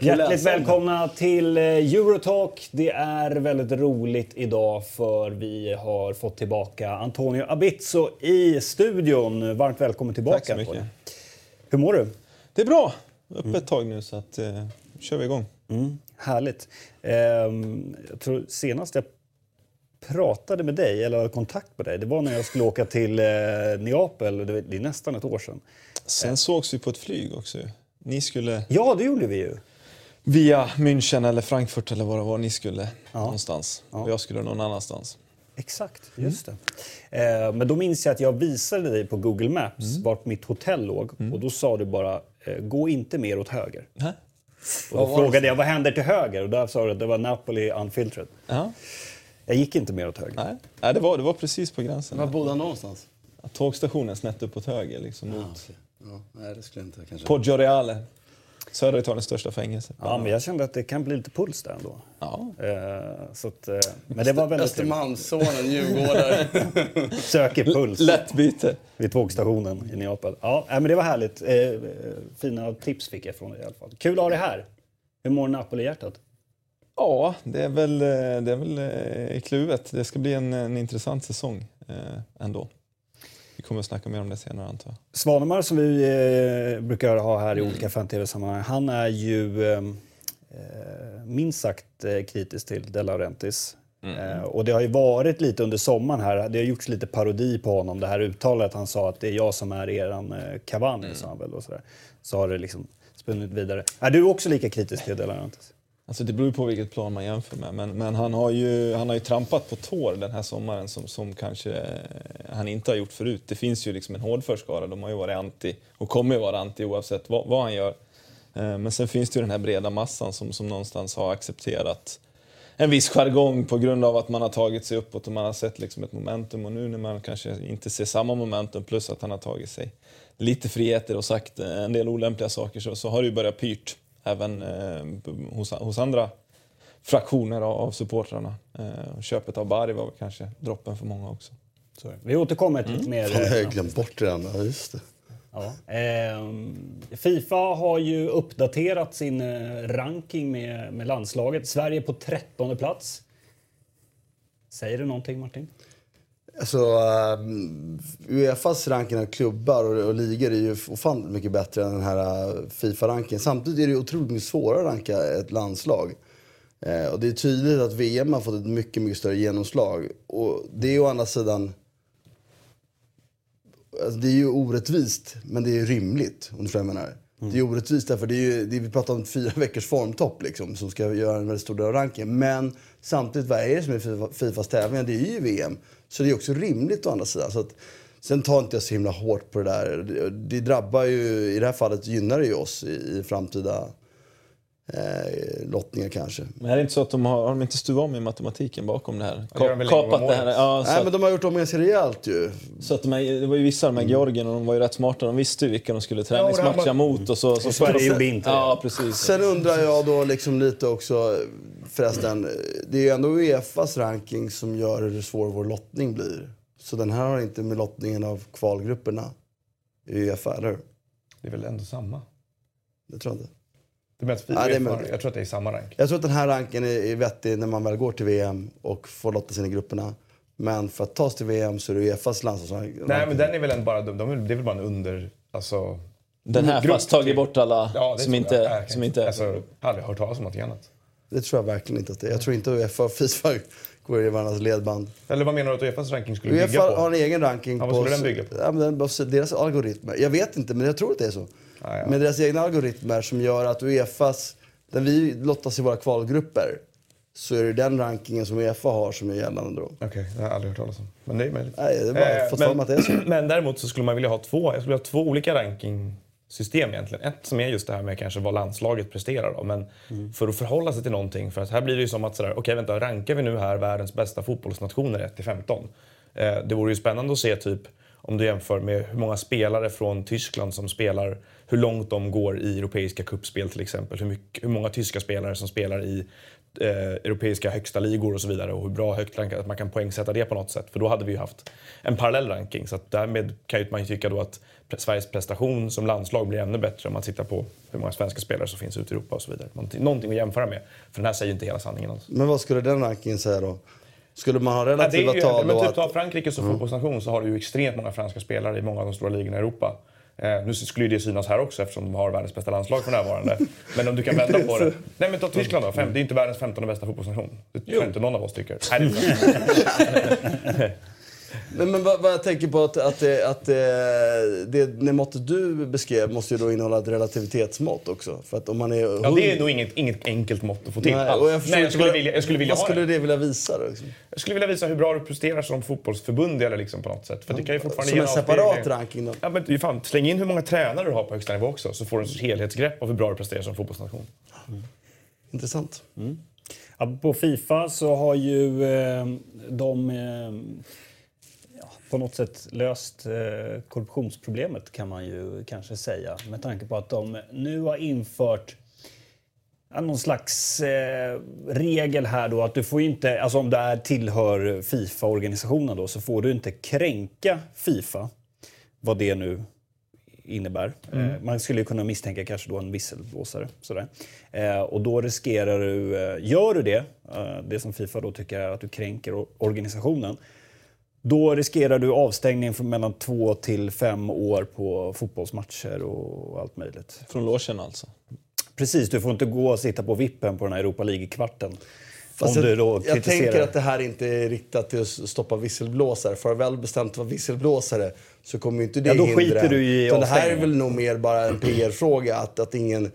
Hjärtligt välkomna till eh, Eurotalk. Det är väldigt roligt idag för vi har fått tillbaka Antonio Abizzo i studion. Varmt välkommen tillbaka. Tack så mycket. Hur mår du? Det är bra. Uppe ett tag nu så att, eh, kör vi igång. Mm, härligt. Ehm, jag tror senast jag pratade med dig, eller hade kontakt med dig, det var när jag skulle åka till eh, Neapel. Det är nästan ett år sedan. Sen sågs vi på ett flyg också. Ni skulle Ja, det gjorde vi ju. via München eller Frankfurt eller vad det var ni skulle någonstans. Och jag skulle någon annanstans. Exakt, just det. Eh, men då minns jag att jag visade dig på Google Maps vart mitt hotell låg och då sa du bara eh, gå inte mer åt höger. Nä? Och då frågade jag vad händer till höger och där sa du att det var Napoli Unfiltered. Ja. Jag gick inte mer åt höger. Nej, Nej det, var, det var precis på gränsen. Var bodde han någonstans? Tågstationen snett uppåt höger liksom mot okej. Ja, nej, det skulle jag inte kanske. Poggio Reale. Södra Italiens största fängelse. Ja, men jag kände att det kan bli lite puls där ändå. Ja. Eh, så att, eh, men det var väldigt. Östermalmssonen, Djurgårdare. Söker puls Lätt byte. vid tågstationen i Neapel. Ja, men det var härligt. Eh, fina tips fick jag från dig i alla fall. Kul att ha dig här. Hur mår Napoli-hjärtat? Ja, det är väl, det är väl eh, kluvet. Det ska bli en, en intressant säsong eh, ändå. Kommer att snacka mer om det senare antar jag. Svanemar som vi eh, brukar ha här i olika fan-tv-sammanhang, han är ju eh, eh, minst sagt eh, kritisk till De Laurentiis. Eh, och det har ju varit lite under sommaren här, det har gjorts lite parodi på honom. Det här uttalet han sa att det är jag som är eran eh, Cavani, sa han väl. Och sådär. Så har det liksom spunnit vidare. Är du också lika kritisk till De Laurentiis? Alltså det beror på vilket plan man jämför med. Men, men han, har ju, han har ju trampat på tår den här sommaren som, som kanske eh, han inte har gjort förut. Det finns ju liksom en hårdför skara. De har ju varit anti och kommer ju vara anti oavsett vad, vad han gör. Eh, men sen finns det ju den här breda massan som, som någonstans har accepterat en viss jargong på grund av att man har tagit sig uppåt och man har sett liksom ett momentum. Och nu när man kanske inte ser samma momentum plus att han har tagit sig lite friheter och sagt en del olämpliga saker så, så har det ju börjat pyrt även eh, hos, hos andra fraktioner av, av supportrarna. Eh, köpet av Bari var kanske droppen för många också. Det. Vi återkommer till lite mer... Fan, jag eh, har glömt bort det redan. Ja, just det. Ja. Ehm, Fifa har ju uppdaterat sin eh, ranking med, med landslaget. Sverige på 13 plats. Säger det någonting Martin? Alltså, um, Uefas ranking av klubbar och, och ligor är ju ofantligt mycket bättre än den här uh, Fifa-rankingen. Samtidigt är det otroligt mycket svårare att ranka ett landslag. Eh, och det är tydligt att VM har fått ett mycket, mycket större genomslag. Och det är å andra sidan... Alltså det är ju orättvist, men det är rimligt. Om du förstår vad jag menar. Det är orättvist därför det är ju, det, vi pratar om fyra veckors formtopp liksom, som ska göra en väldigt stor del av rankingen. Men samtidigt, vad är det som är FIFA, Fifas tävlingar? Det är ju VM. Så det är också rimligt å andra sidan. Så att, sen tar inte jag så himla hårt på det där. Det, det drabbar ju, i det här fallet gynnar det ju oss i, i framtida eh, lottningar kanske. Men är det inte så att de har, har de inte stuvat om i matematiken bakom det här? Ja, gör de Kapat det här? Ja, så Nej att- men de har gjort om ganska rejält ju. Så att de här, det var ju vissa av de här Georgien och de var ju rätt smarta. De visste ju vilka de skulle träningsmatcha var- mot. Och så, så Sverige gjorde inte det. Ja, precis. Sen undrar jag då liksom lite också, förresten, det är ju ändå Uefas ranking som gör hur svår vår lottning blir. Så den här har inte med lottningen av kvalgrupperna i Uefa, eller hur? Det är väl ändå samma? Det tror jag inte. Det är mest Ja, det är jag tror att det är samma rank. Jag tror att den här ranken är, är vettig när man väl går till VM och får lotta sig in i grupperna. Men för att ta sig till VM så är det Uefas landslagsranking. Nej, men den är väl bara, de, de, det är väl bara en under... Alltså, Den här grupp fast tagit till- bort alla ja, som, inte, som inte... Alltså, jag har aldrig hört talas om något annat. Det tror jag verkligen inte att det är. Jag tror inte Uefa och Fifa går i varandras ledband. Eller vad menar du att Uefas ranking skulle bygga Uefa på? har en egen ranking Ja, vad skulle den bygga på? Ja, men baserar- deras algoritmer. Jag vet inte, men jag tror att det är så. Ja, ja. Med deras egna algoritmer som gör att Uefas, när vi lottas i våra kvalgrupper, så är det den rankingen som Uefa har som är gällande då. Okej, det har jag aldrig hört talas om. Men det är möjligt. Nej, det är bara Eh, fått men- att det är så. Men däremot så skulle man vilja ha två, jag skulle vilja ha två olika rankingsystem egentligen. Ett som är just det här med kanske vad landslaget presterar då, men Mm. för att förhålla sig till någonting. För att här blir det ju som att sådär, okej vänta, rankar vi nu här världens bästa fotbollsnationer 1 till 15? Eh, det vore ju spännande att se typ om du jämför med hur många spelare från Tyskland som spelar, hur långt de går i europeiska kuppspel till exempel. Hur, mycket, hur många tyska spelare som spelar i eh, europeiska högsta ligor och så vidare och hur bra högt rankat, att man kan poängsätta det på något sätt. För då hade vi ju haft en parallell ranking. Så att därmed kan man ju tycka då att Sveriges prestation som landslag blir ännu bättre om man tittar på hur många svenska spelare som finns ute i Europa och så vidare. Någonting att jämföra med. För den här säger ju inte hela sanningen alls. Men vad skulle den rankingen säga då? Skulle man ha Ja, det relativa är ju, tal men typ att- ta Frankrike som fotbollsnation så har du ju extremt många franska spelare i många av de stora ligorna i Europa. Eh, nu skulle ju det synas här också eftersom de har världens bästa landslag för närvarande. Men om du kan vända på det. Nej men ta Tyskland då. Fem, det är inte världens 15 bästa fotbollsnation. Det tror inte någon av oss tycker. Nej, det. Men, men vad, vad jag tänker på att, att, det, att det, det, det måttet du beskrev måste ju då innehålla ett relativitetsmått också. För att om man är ja, det är nog inget, inget enkelt mått att få till Nej, alls. och jag förstår Men jag skulle vad- vilja, jag skulle vilja Vad ha skulle det. det vilja visa då? Liksom? Jag skulle vilja visa hur bra du presterar som fotbollsförbund eller liksom på något sätt. För det kan ju fortfarande Som en separat ranking då? Ja, men ju fan, släng in hur många tränare du har på högsta nivå också så får du en sorts helhetsgrepp av hur bra du presterar som fotbollsnation. Intressant. Ja, på Fifa så har ju eh, de eh, på något sätt löst eh, korruptionsproblemet kan man ju kanske säga. Med tanke på att de nu har infört någon slags eh, regel här då att du får inte, alltså om du är tillhör Fifa-organisationen då så får du inte kränka Fifa. Vad det nu innebär. Eh, man skulle kunna misstänka kanske då en visselblåsare. Sådär. Eh, och då riskerar du, gör du det, det som Fifa då tycker är att du kränker organisationen, då riskerar du avstängning från mellan två till fem år på fotbollsmatcher och allt möjligt. Från logen alltså. Precis, du får inte gå och sitta på vippen på den här Europa League-kvarten. Fast Om du jag, tänker att det här inte är riktat till att stoppa visselblåsare. För väl bestämt vara visselblåsare så kommer ju inte det Ja, då hindra skiter du i Det här är väl nog mer bara en PR-fråga. Att, att ingen,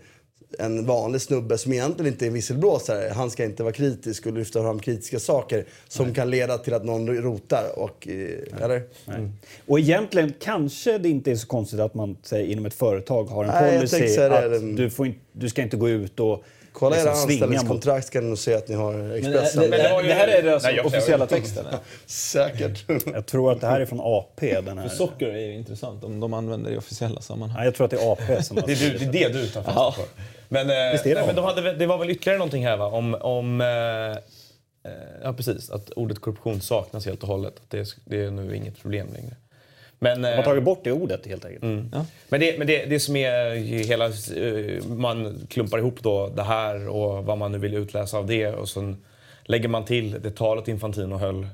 en vanlig snubbe som egentligen inte är visselblåsare, han ska inte vara kritisk och lyfta fram kritiska saker som kan leda till att någon rotar. Och, eh, eller? Nej. Och egentligen kanske det inte är så konstigt att man säg, inom ett företag har en Nej, policy att du, får inte, du ska inte gå ut och Kolla era liksom anställningskontrakt ska ni nog se att ni har Men det, Expressen. det, Men det ju- det här är deras jag- officiella texten. eller? Säkert. Jag tror att det här är från AP. Den här. För socker är ju intressant om de använder det i officiella sammanhang. Nej, jag tror att det är AP som har Det är, du, det, är det du tar fasta för. Men, eh, Visst är det nej, men de hade, det var väl ytterligare någonting här va? Om, om eh, eh, ja, precis, att ordet korruption saknas helt och hållet. Att det, är, det är nu inget problem längre. Men, De eh, har tagit bort det ordet helt enkelt. Ja. Men, det, men det, det som är ju hela... eh, Man klumpar ihop då det här och vad man nu vill utläsa av det och sen lägger man till det talet Infantino höll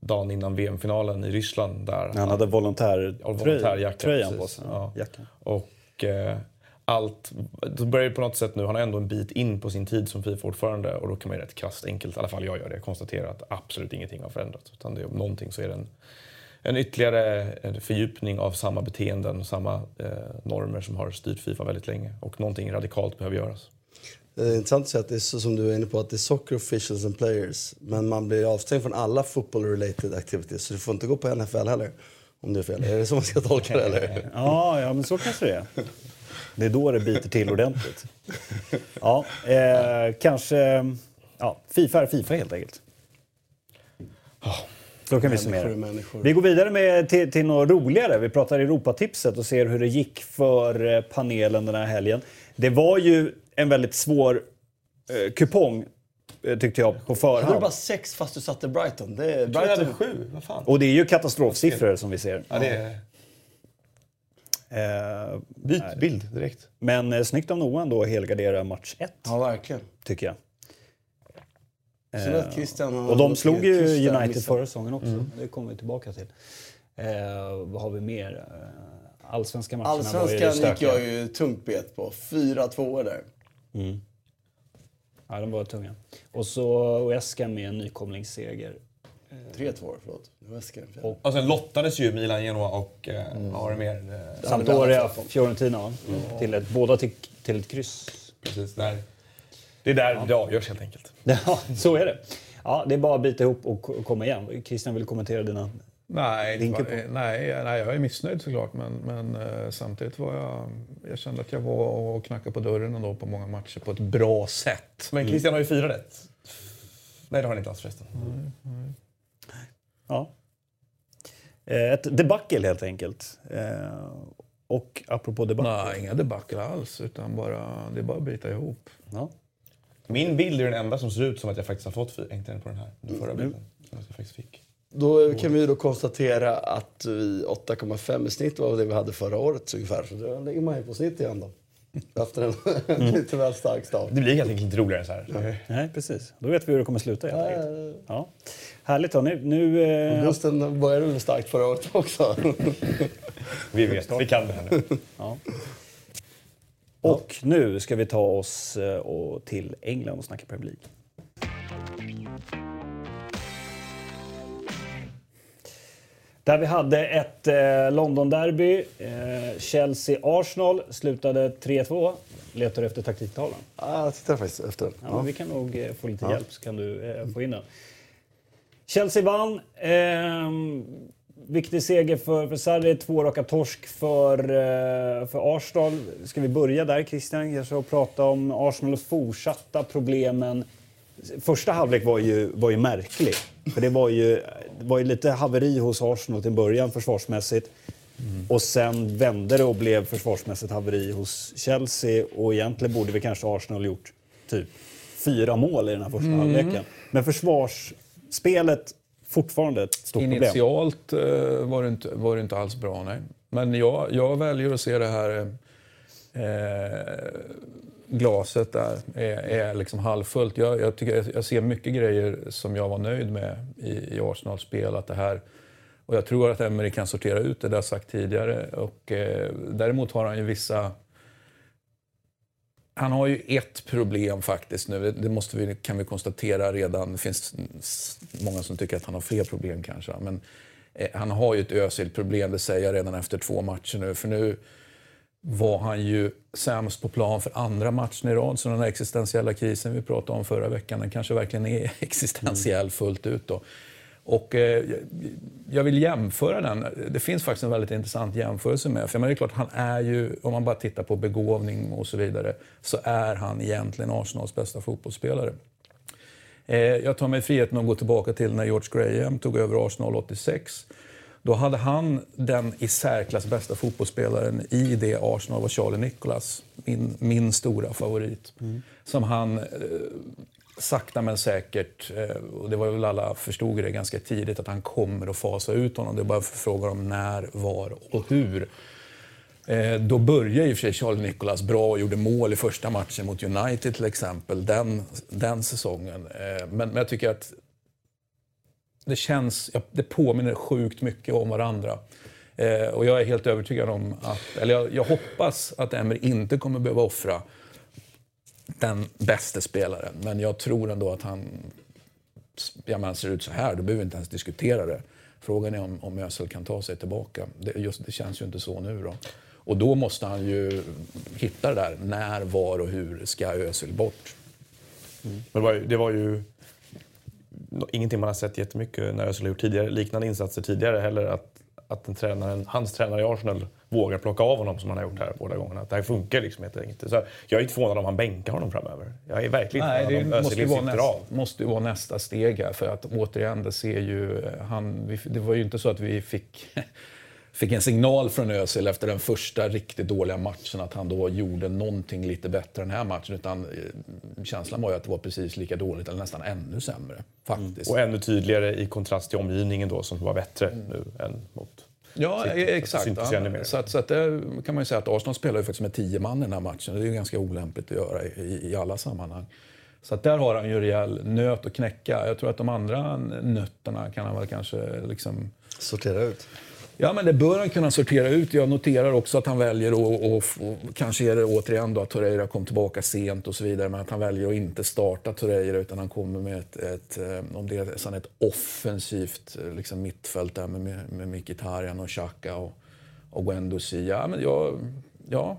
dagen innan VM-finalen i Ryssland där Han hade volontär Ja, volontärjacka, tröjan på sig. Ja. Jackan. Och eh, allt, då börjar det på något sätt nu, han är ändå en bit in på sin tid som Fifa-ordförande och då kan man ju rätt krasst enkelt, i alla fall jag gör det, konstatera att absolut ingenting har förändrats. Utan det är om någonting så är det en, en ytterligare en fördjupning av samma beteenden och samma eh, normer som har styrt Fifa väldigt länge. Och någonting radikalt behöver göras. Det är intressant att säga att det är så som du är inne på, att det är soccer officials and players. Men man blir avstängd från alla football related activities. Så du får inte gå på NFL heller. Om det är fel. Är det så man ska tolka det eller? Ja, ja, men så kanske det är. Det är då det biter till ordentligt. Ja, eh, kanske... Ja, Fifa är Fifa helt enkelt. Så kan vi summera. Vi går vidare med, till, till något roligare. Vi pratar Europatipset och ser hur det gick för eh, panelen den här helgen. Det var ju en väldigt svår eh, kupong, eh, tyckte jag, på Hade du förhand. bara sex fast du satte Brighton? Det är Jag hade Brighton. sju, vad fan. Och det är ju katastrofsiffror som vi ser. Ja, det är, Eh, byt bild direkt. men eh, snyggt av Noah ändå att helgardera match 1, Ja, verkligen. tycker jag. Synd att Christian har Och de slog ju där, United förra säsongen också. Det kommer vi tillbaka till. Eh, vad har vi mer? Eh, allsvenska matcherna var ju Allsvenskan gick jag ju tungt bet på. Fyra tvåor där. Ja, de var tunga. Och så Oesca med en nykomlingsseger. Tre tvåor, förlåt. Eskil. Och- Och sen lottades ju Milan, Genoa och eh, vad var det mer? Eh, hade vi alla Sampdoria. Fiorentina, va? Till ett, båda till, till ett kryss. precis, där. Det är där det avgörs helt enkelt. Ja, så är det. Ja, det är bara att bita ihop och ko- komma igen. Christian vill kommentera dina... Nej, var, nej, nej, jag är missnöjd såklart. Men, men eh, samtidigt var jag... Jag kände att jag var och knackade på dörren ändå på många matcher på ett bra sätt. Men Christian har ju fyra rätt. Nej, det har han inte alls förresten. Ja. Eh, ett debacle helt enkelt. Eh, och apropå debacle. Nej, inga debacle alls. Utan bara, det är bara att bita ihop. Ja. Min bild är den enda som ser ut som att jag faktiskt har fått den på den här, den förra bilden. Som jag faktiskt fick. Då kan vi då konstatera att vi 8,5 i snitt var det vi hade förra året ungefär. Så då ligger man ju på snitt igen då. Efter en lite väl stark start. Det blir helt enkelt inte roligare så här. Nej, precis. Då vet vi hur det kommer sluta helt Ja, enkelt. Ja. Härligt då. Nu, nu, eh, Augusten började väl starkt förra året också. Vi vet, vi kan det här nu. ja. Och nu ska vi ta oss eh, till England och snacka Premier League. Där vi hade ett eh, London-derby. Eh, Chelsea-Arsenal slutade 3-2. Letar du efter taktiktavlan? ja, jag tittar faktiskt efter den. Ja, vi kan nog eh, få lite hjälp så kan du få in den. Chelsea vann. Viktig seger för, för Sarri, två raka torsk för, eh, för Arsenal. Ska vi börja där Christian? Kanske och prata om Arsenals fortsatta problemen. Första halvlek var ju, var ju märklig. För det var ju, det var ju lite haveri hos Arsenal till början försvarsmässigt. Och sen vände det och blev försvarsmässigt haveri hos Chelsea. Och egentligen borde vi kanske Arsenal gjort typ fyra mål i den här första halvleken. Men försvarsspelet fortfarande ett stort problem. Initialt eh, var, det inte, var det inte alls bra, nej. Men jag, jag väljer att se det här eh, glaset där är, är liksom halvfullt. Jag, jag, tycker, jag ser mycket grejer som jag var nöjd med i, i Arsenals spel. Att det här, och jag tror att Emery kan sortera ut det, det har jag sagt tidigare. Och, eh, däremot har han ju vissa han har ju ett problem faktiskt nu. Det- måste vi, kan vi konstatera redan. Det finns många som tycker att han har fler problem kanske. Men eh, han har ju ett Özil-problem, det säger jag redan efter två matcher nu. För nu var han ju sämst på plan för andra matchen i rad. Så den här existentiella krisen vi pratade om förra veckan, den kanske verkligen är existentiell fullt ut. Då. Och eh, jag vill jämföra den. Det finns faktiskt en väldigt intressant jämförelse med. För det är klart, han är ju, om man bara tittar på begåvning och så vidare, så är han egentligen Arsenals bästa fotbollsspelare. Eh, jag tar mig friheten att gå tillbaka till när George Graham tog över Arsenal 86. Då hade han den i särklass bästa fotbollsspelaren i det Arsenal var Charlie Nicholas, min, min stora favorit. Som han eh, sakta men säkert, eh, och det var väl alla förstod det ganska tidigt, att han kommer att fasa ut honom. Det är bara frågan om när, var och hur. Eh, då började i och för sig Charlie Nicholas bra och gjorde mål i första matchen mot United till exempel, den, den säsongen. Eh, men, men jag tycker att det känns, det påminner sjukt mycket om varandra. Och jag är helt övertygad om att, eller jag, jag hoppas att Emery inte kommer behöva offra den bästa spelaren. Men jag tror ändå att han, ja men ser ut så här, då behöver vi inte ens diskutera det. Frågan är om, om Özil kan ta sig tillbaka. Det, just, det känns ju inte så nu då. Och då måste han ju hitta det där, när, var och hur ska Özil bort? Mm. Men det var ju, det var ju ingenting man har sett jättemycket när Özil har gjort tidigare, liknande insatser tidigare heller. Att, att en tränare, hans tränare i Arsenal vågar plocka av honom som han har gjort här båda gångerna. Att det här funkar liksom helt enkelt. Så jag är inte förvånad om han bänkar honom framöver. Jag är verkligen Nej, det om måste ju, vara nästa, måste ju vara nästa steg här. För att återigen, det ser ju... Han, vi, det var ju inte så att vi fick, fick en signal från Özil efter den första riktigt dåliga matchen att han då gjorde någonting lite bättre den här matchen. Utan eh, känslan var ju att det var precis lika dåligt eller nästan ännu sämre. Faktiskt. Och ännu tydligare i kontrast till omgivningen då som var bättre nu än mot Ja, City. e- exakt. syntes Ja, så att, så att det kan man ju säga att Arsenal spelar ju faktiskt med tio man i den här matchen. Det är ju ganska olämpligt att göra i, i alla sammanhang. Så att där har han ju rejäl nöt att knäcka. Jag tror att de andra nötterna kan han väl kanske liksom... Sortera ut. Ja, men det bör han kunna sortera ut. Jag noterar också att han väljer att, och, och, kanske är det återigen då att Torreira kom tillbaka sent och så vidare, men att han väljer att inte starta Torreira utan han kommer med ett, ett eh, om det är ett offensivt eh, liksom mittfält där med, med, med Mkhitaryan och Xhaka och, och Guendouzi. Ja, men jag, ja,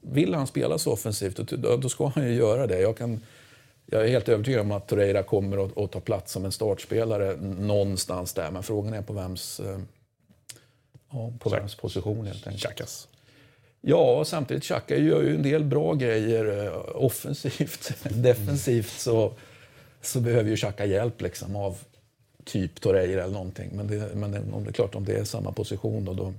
vill han spela så offensivt, då, då ska han ju göra det. Jag, kan, jag är helt övertygad om att Torreira kommer att, att ta plats som en startspelare någonstans där, men frågan är på vems eh, Ja, på vems position helt enkelt. Chakas. Ja, samtidigt Xhaka gör ju en del bra grejer eh, offensivt. Defensivt så, så behöver ju Xhaka hjälp liksom av typ Torreira eller någonting. Men, det, men om det är klart, om det är samma position då, då,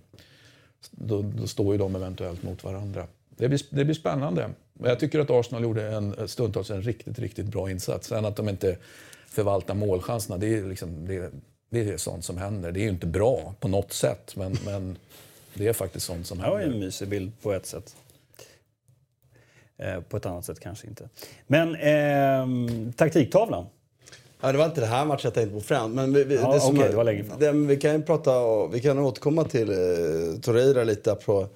då, då står ju de eventuellt mot varandra. Det blir, det blir spännande. Jag tycker att Arsenal gjorde en, stundtals en riktigt, riktigt bra insats. Sen att de inte förvaltar målchanserna, det är, liksom, det, det är sånt som händer. Det är ju inte bra på något sätt, men, men det är faktiskt sånt som Det var händer. en mysig bild på ett sätt. Eh, på ett annat sätt kanske inte. Men ehm, taktiktavlan. Ja, det var inte det här matchen jag tänkte på fram. Men vi, vi, Ja, det okej, har- det var längre fram. Det, vi kan ju prata vi kan återkomma till eh, Torreira lite på,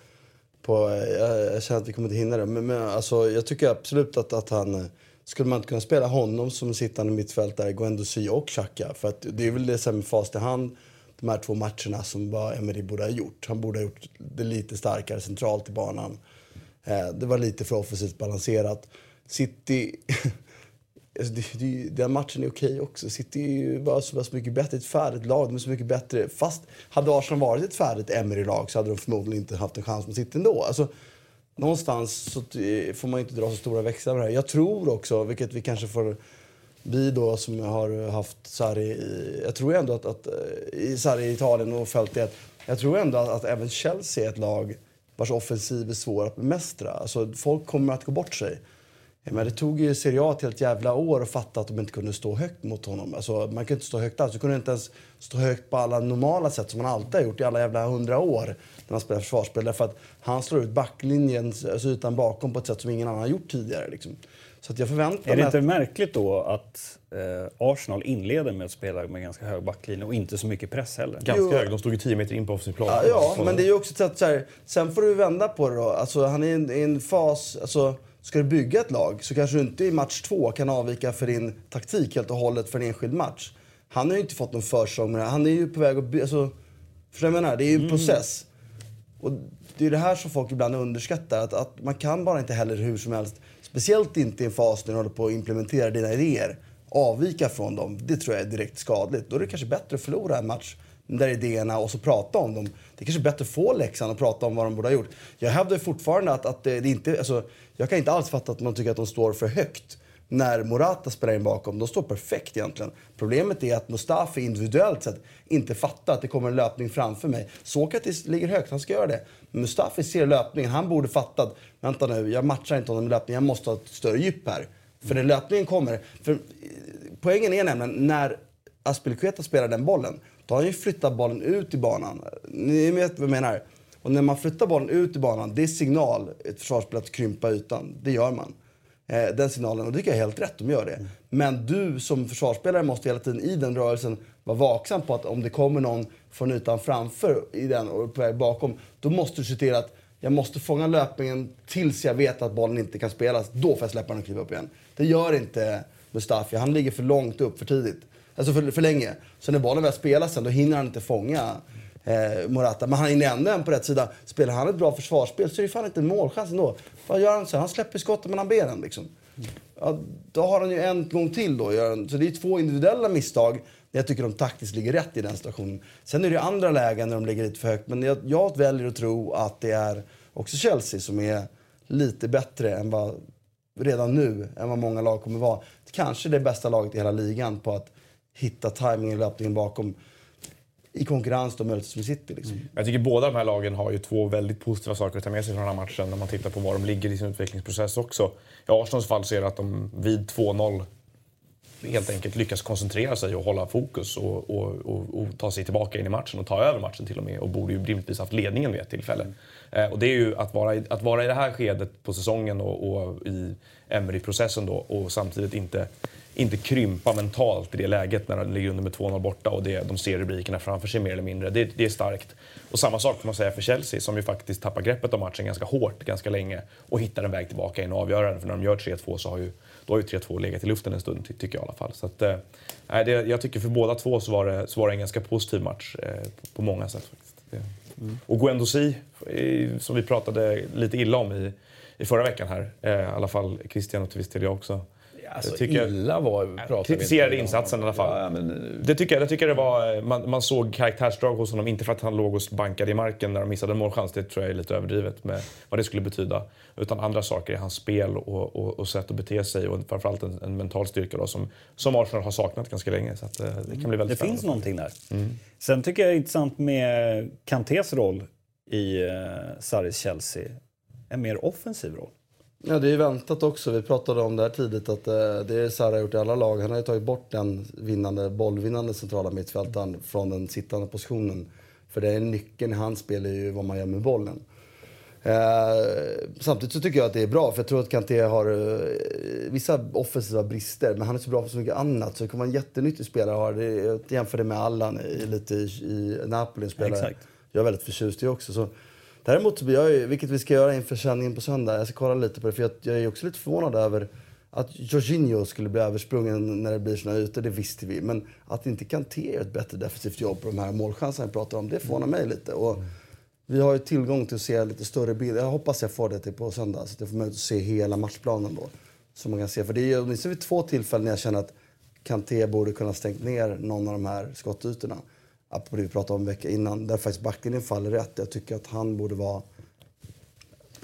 på eh, jag, jag känner att vi kommer inte hinna det. Men, men alltså, jag tycker absolut att, att han eh, skulle man inte kunna spela honom som sittande mittfältare, Guendouzi och Xhaka. För att det är väl det som med fast i hand de här två matcherna som bara Emery borde ha gjort. Han borde ha gjort det lite starkare centralt i banan. Eh, det var lite för offensivt balanserat. City... Alltså det, det, den matchen är okej också. City är ju bara så så mycket bättre. Ett färdigt lag. De är så mycket bättre. Fast hade Arsenal varit ett färdigt Emery-lag så hade de förmodligen inte haft en chans mot City ändå. Alltså, någonstans så eh, får man inte dra så stora växlar på det här. Jag tror också, vilket vi kanske får... Vi då som har haft Sarri i... Jag tror ändå att, att eh, i Sarri i Italien och följt det. Jag tror ändå att, att även Chelsea är ett lag vars offensiv är svår att bemästra. Alltså, folk kommer att gå bort sig. Ja, Men det tog ju Serie A ett jävla år att fatta att de inte kunde stå högt mot honom. Alltså, man kunde inte stå högt alls. Du kunde inte ens stå högt på alla normala sätt som man alltid har gjort i alla jävla hundra år när man spelar försvarsspel. Därför att han slår ut backlinjen, alltså ytan bakom, på ett sätt som ingen annan har gjort tidigare. Liksom. Så att jag förväntar Är det inte att... märkligt då att eh, Arsenal inleder med att spela med ganska hög backlinje och inte så mycket press heller? Ganska Jo. hög. De stod ju 10 meter in på offensiv plan. Ja, ja, men det är ju också ett sätt så här, Sen får du vända på det då. Alltså, han är i en, i en fas... Alltså, ska du bygga ett lag så kanske du inte i match två kan avvika för din taktik helt och hållet för en enskild match. Han har ju inte fått någon försäsong med det. Han är ju på väg att... by- Alltså, förstår du vad jag menar? Det är ju en process. Och det är det här som folk ibland underskattar. Att, att man kan bara inte heller hur som helst, speciellt inte i en fas när du håller på att implementera dina idéer, avvika från dem. Det tror jag är direkt skadligt. Då är det kanske bättre att förlora en match där idéerna och så prata om dem. Det är kanske bättre att få läxan och prata om vad de borde ha gjort. Jag hävdar fortfarande att, att det, det inte... Alltså, jag kan inte alls fatta att man tycker att de står för högt när Morata spelar in bakom. De står perfekt egentligen. Problemet är att Mustafi individuellt sett inte fattar att det kommer en löpning framför mig. Sokratis ligger högt, han ska göra det. Men Mustafi ser löpningen, han borde fattat. Vänta nu, jag matchar inte honom med löpningen, jag måste ha ett större djup här. För när löpningen kommer... För, eh, poängen är nämligen, när Aspilicueta spelar den bollen, då har han ju flyttat bollen ut i banan. Ni vet vad jag menar? Och när man flyttar bollen ut i banan, det är signal, ett försvarsspel, att krympa ytan. Det gör man. Eh, den signalen. Och det tycker jag är helt rätt, de gör det. Men du som försvarsspelare måste hela tiden i den rörelsen vara vaksam på att om det kommer någon från ytan framför i den och på väg bakom, då måste du se till att jag måste fånga löpningen tills jag vet att bollen inte kan spelas. Då får jag släppa den och kliva upp igen. Det gör inte Mustafi. Han ligger för långt upp för tidigt. Alltså för, för länge. Så när bollen väl spelas sen, då hinner han inte fånga eh, Morata. Men han hinner ändå en på rätt sida. Spelar han ett bra försvarsspel så är det fan inte en målchans ändå. Vad gör han sen? Han släpper skottet mellan benen liksom. Ja, då har han ju en gång till då. Så det är två individuella misstag. Jag tycker de taktiskt ligger rätt i den situationen. Sen är det andra lägen när de ligger lite för högt. Men jag, jag väljer att tro att det är också Chelsea som är lite bättre än vad, redan nu än vad många lag kommer vara. Kanske det bästa laget i hela ligan på att hitta timingen i löpningen bakom i konkurrens då möjligtvis med City. Liksom. Jag tycker båda de här lagen har ju två väldigt positiva saker att ta med sig från den här matchen när man tittar på var de ligger i sin utvecklingsprocess också. I Arsenals fall ser jag att de vid 2-0 helt enkelt lyckas koncentrera sig och hålla fokus och, och, och, och ta sig tillbaka in i matchen och ta över matchen till och med och borde ju rimligtvis haft ledningen vid ett tillfälle. Eh, och det är ju att vara, i, att vara i det här skedet på säsongen och, och i Emery-processen då och samtidigt inte, inte krympa mentalt i det läget när de ligger under med 2-0 borta och det, de ser rubrikerna framför sig mer eller mindre. Det, det är starkt. Och samma sak får man säga för Chelsea som ju faktiskt tappar greppet om matchen ganska hårt ganska länge och hittar en väg tillbaka in och avgöra den. För när de gör 3-2 så har ju, då har ju 3-2 legat i luften en stund ty- tycker jag i alla fall. Så att, eh, det, jag tycker för båda två så var det, så var det en ganska positiv match eh, på, på många sätt. Faktiskt. Det. Och Guendouzi, som vi pratade lite illa om i, i förra veckan här, eh, i alla fall Christian och till viss del jag också. Alltså, tycker jag- illa var pratar Kritiserade inte om. insatsen i alla fall. Ja, men, eh, Det tycker jag. jag tycker det var, man, man såg karaktärsdrag hos honom, inte för att han låg och bankade i marken när de missade en målchans. Det tror jag är lite överdrivet med vad det skulle betyda. Utan andra saker i hans spel och, och, och sätt att bete sig och framförallt en, en mental styrka då, som, som Arsenal har saknat ganska länge. Så att, eh, det kan bli väldigt Det spännande. finns någonting där. Sen tycker jag det är intressant med Kantés roll i uh, Sarris Chelsea. En mer offensiv roll. Ja, det är väntat också. Vi pratade om det här tidigt att eh, det är Sarra gjort i alla lag. Han har ju tagit bort den vinnande, bollvinnande centrala mittfältaren från den sittande positionen. För det är nyckeln i hans spel är ju vad man gör med bollen. Eh, samtidigt så tycker jag att det är bra, för jag tror att Kanté har eh, vissa offensiva brister, men han är så bra på så mycket annat. Så det kan vara en jättenyttig spelare att ha. Det, jag jämför det med Allan i, lite i, i Napoli, en spelare Exakt. jag är väldigt förtjust i också. Så, däremot jag vilket vi ska göra inför sändningen på söndag, jag ska kolla lite på det, för jag, jag är också lite förvånad över att Jorginho skulle bli översprungen när det blir såna ytor, det visste vi. Men att inte Kanté gör ett bättre defensivt jobb på de här målchanserna vi pratar om, det förvånar mig lite. Och vi har ju tillgång till att se lite större bilder. Jag hoppas jag får det till på söndag, så att jag får möjlighet att se hela matchplanen då. Så man kan se, för det är åtminstone vid två tillfällen när jag känner att Kanté borde kunna stängt ner någon av de här skottytorna. Apropå det vi pratade om en vecka innan, där faktiskt backlinjen faller rätt. Jag tycker att han borde vara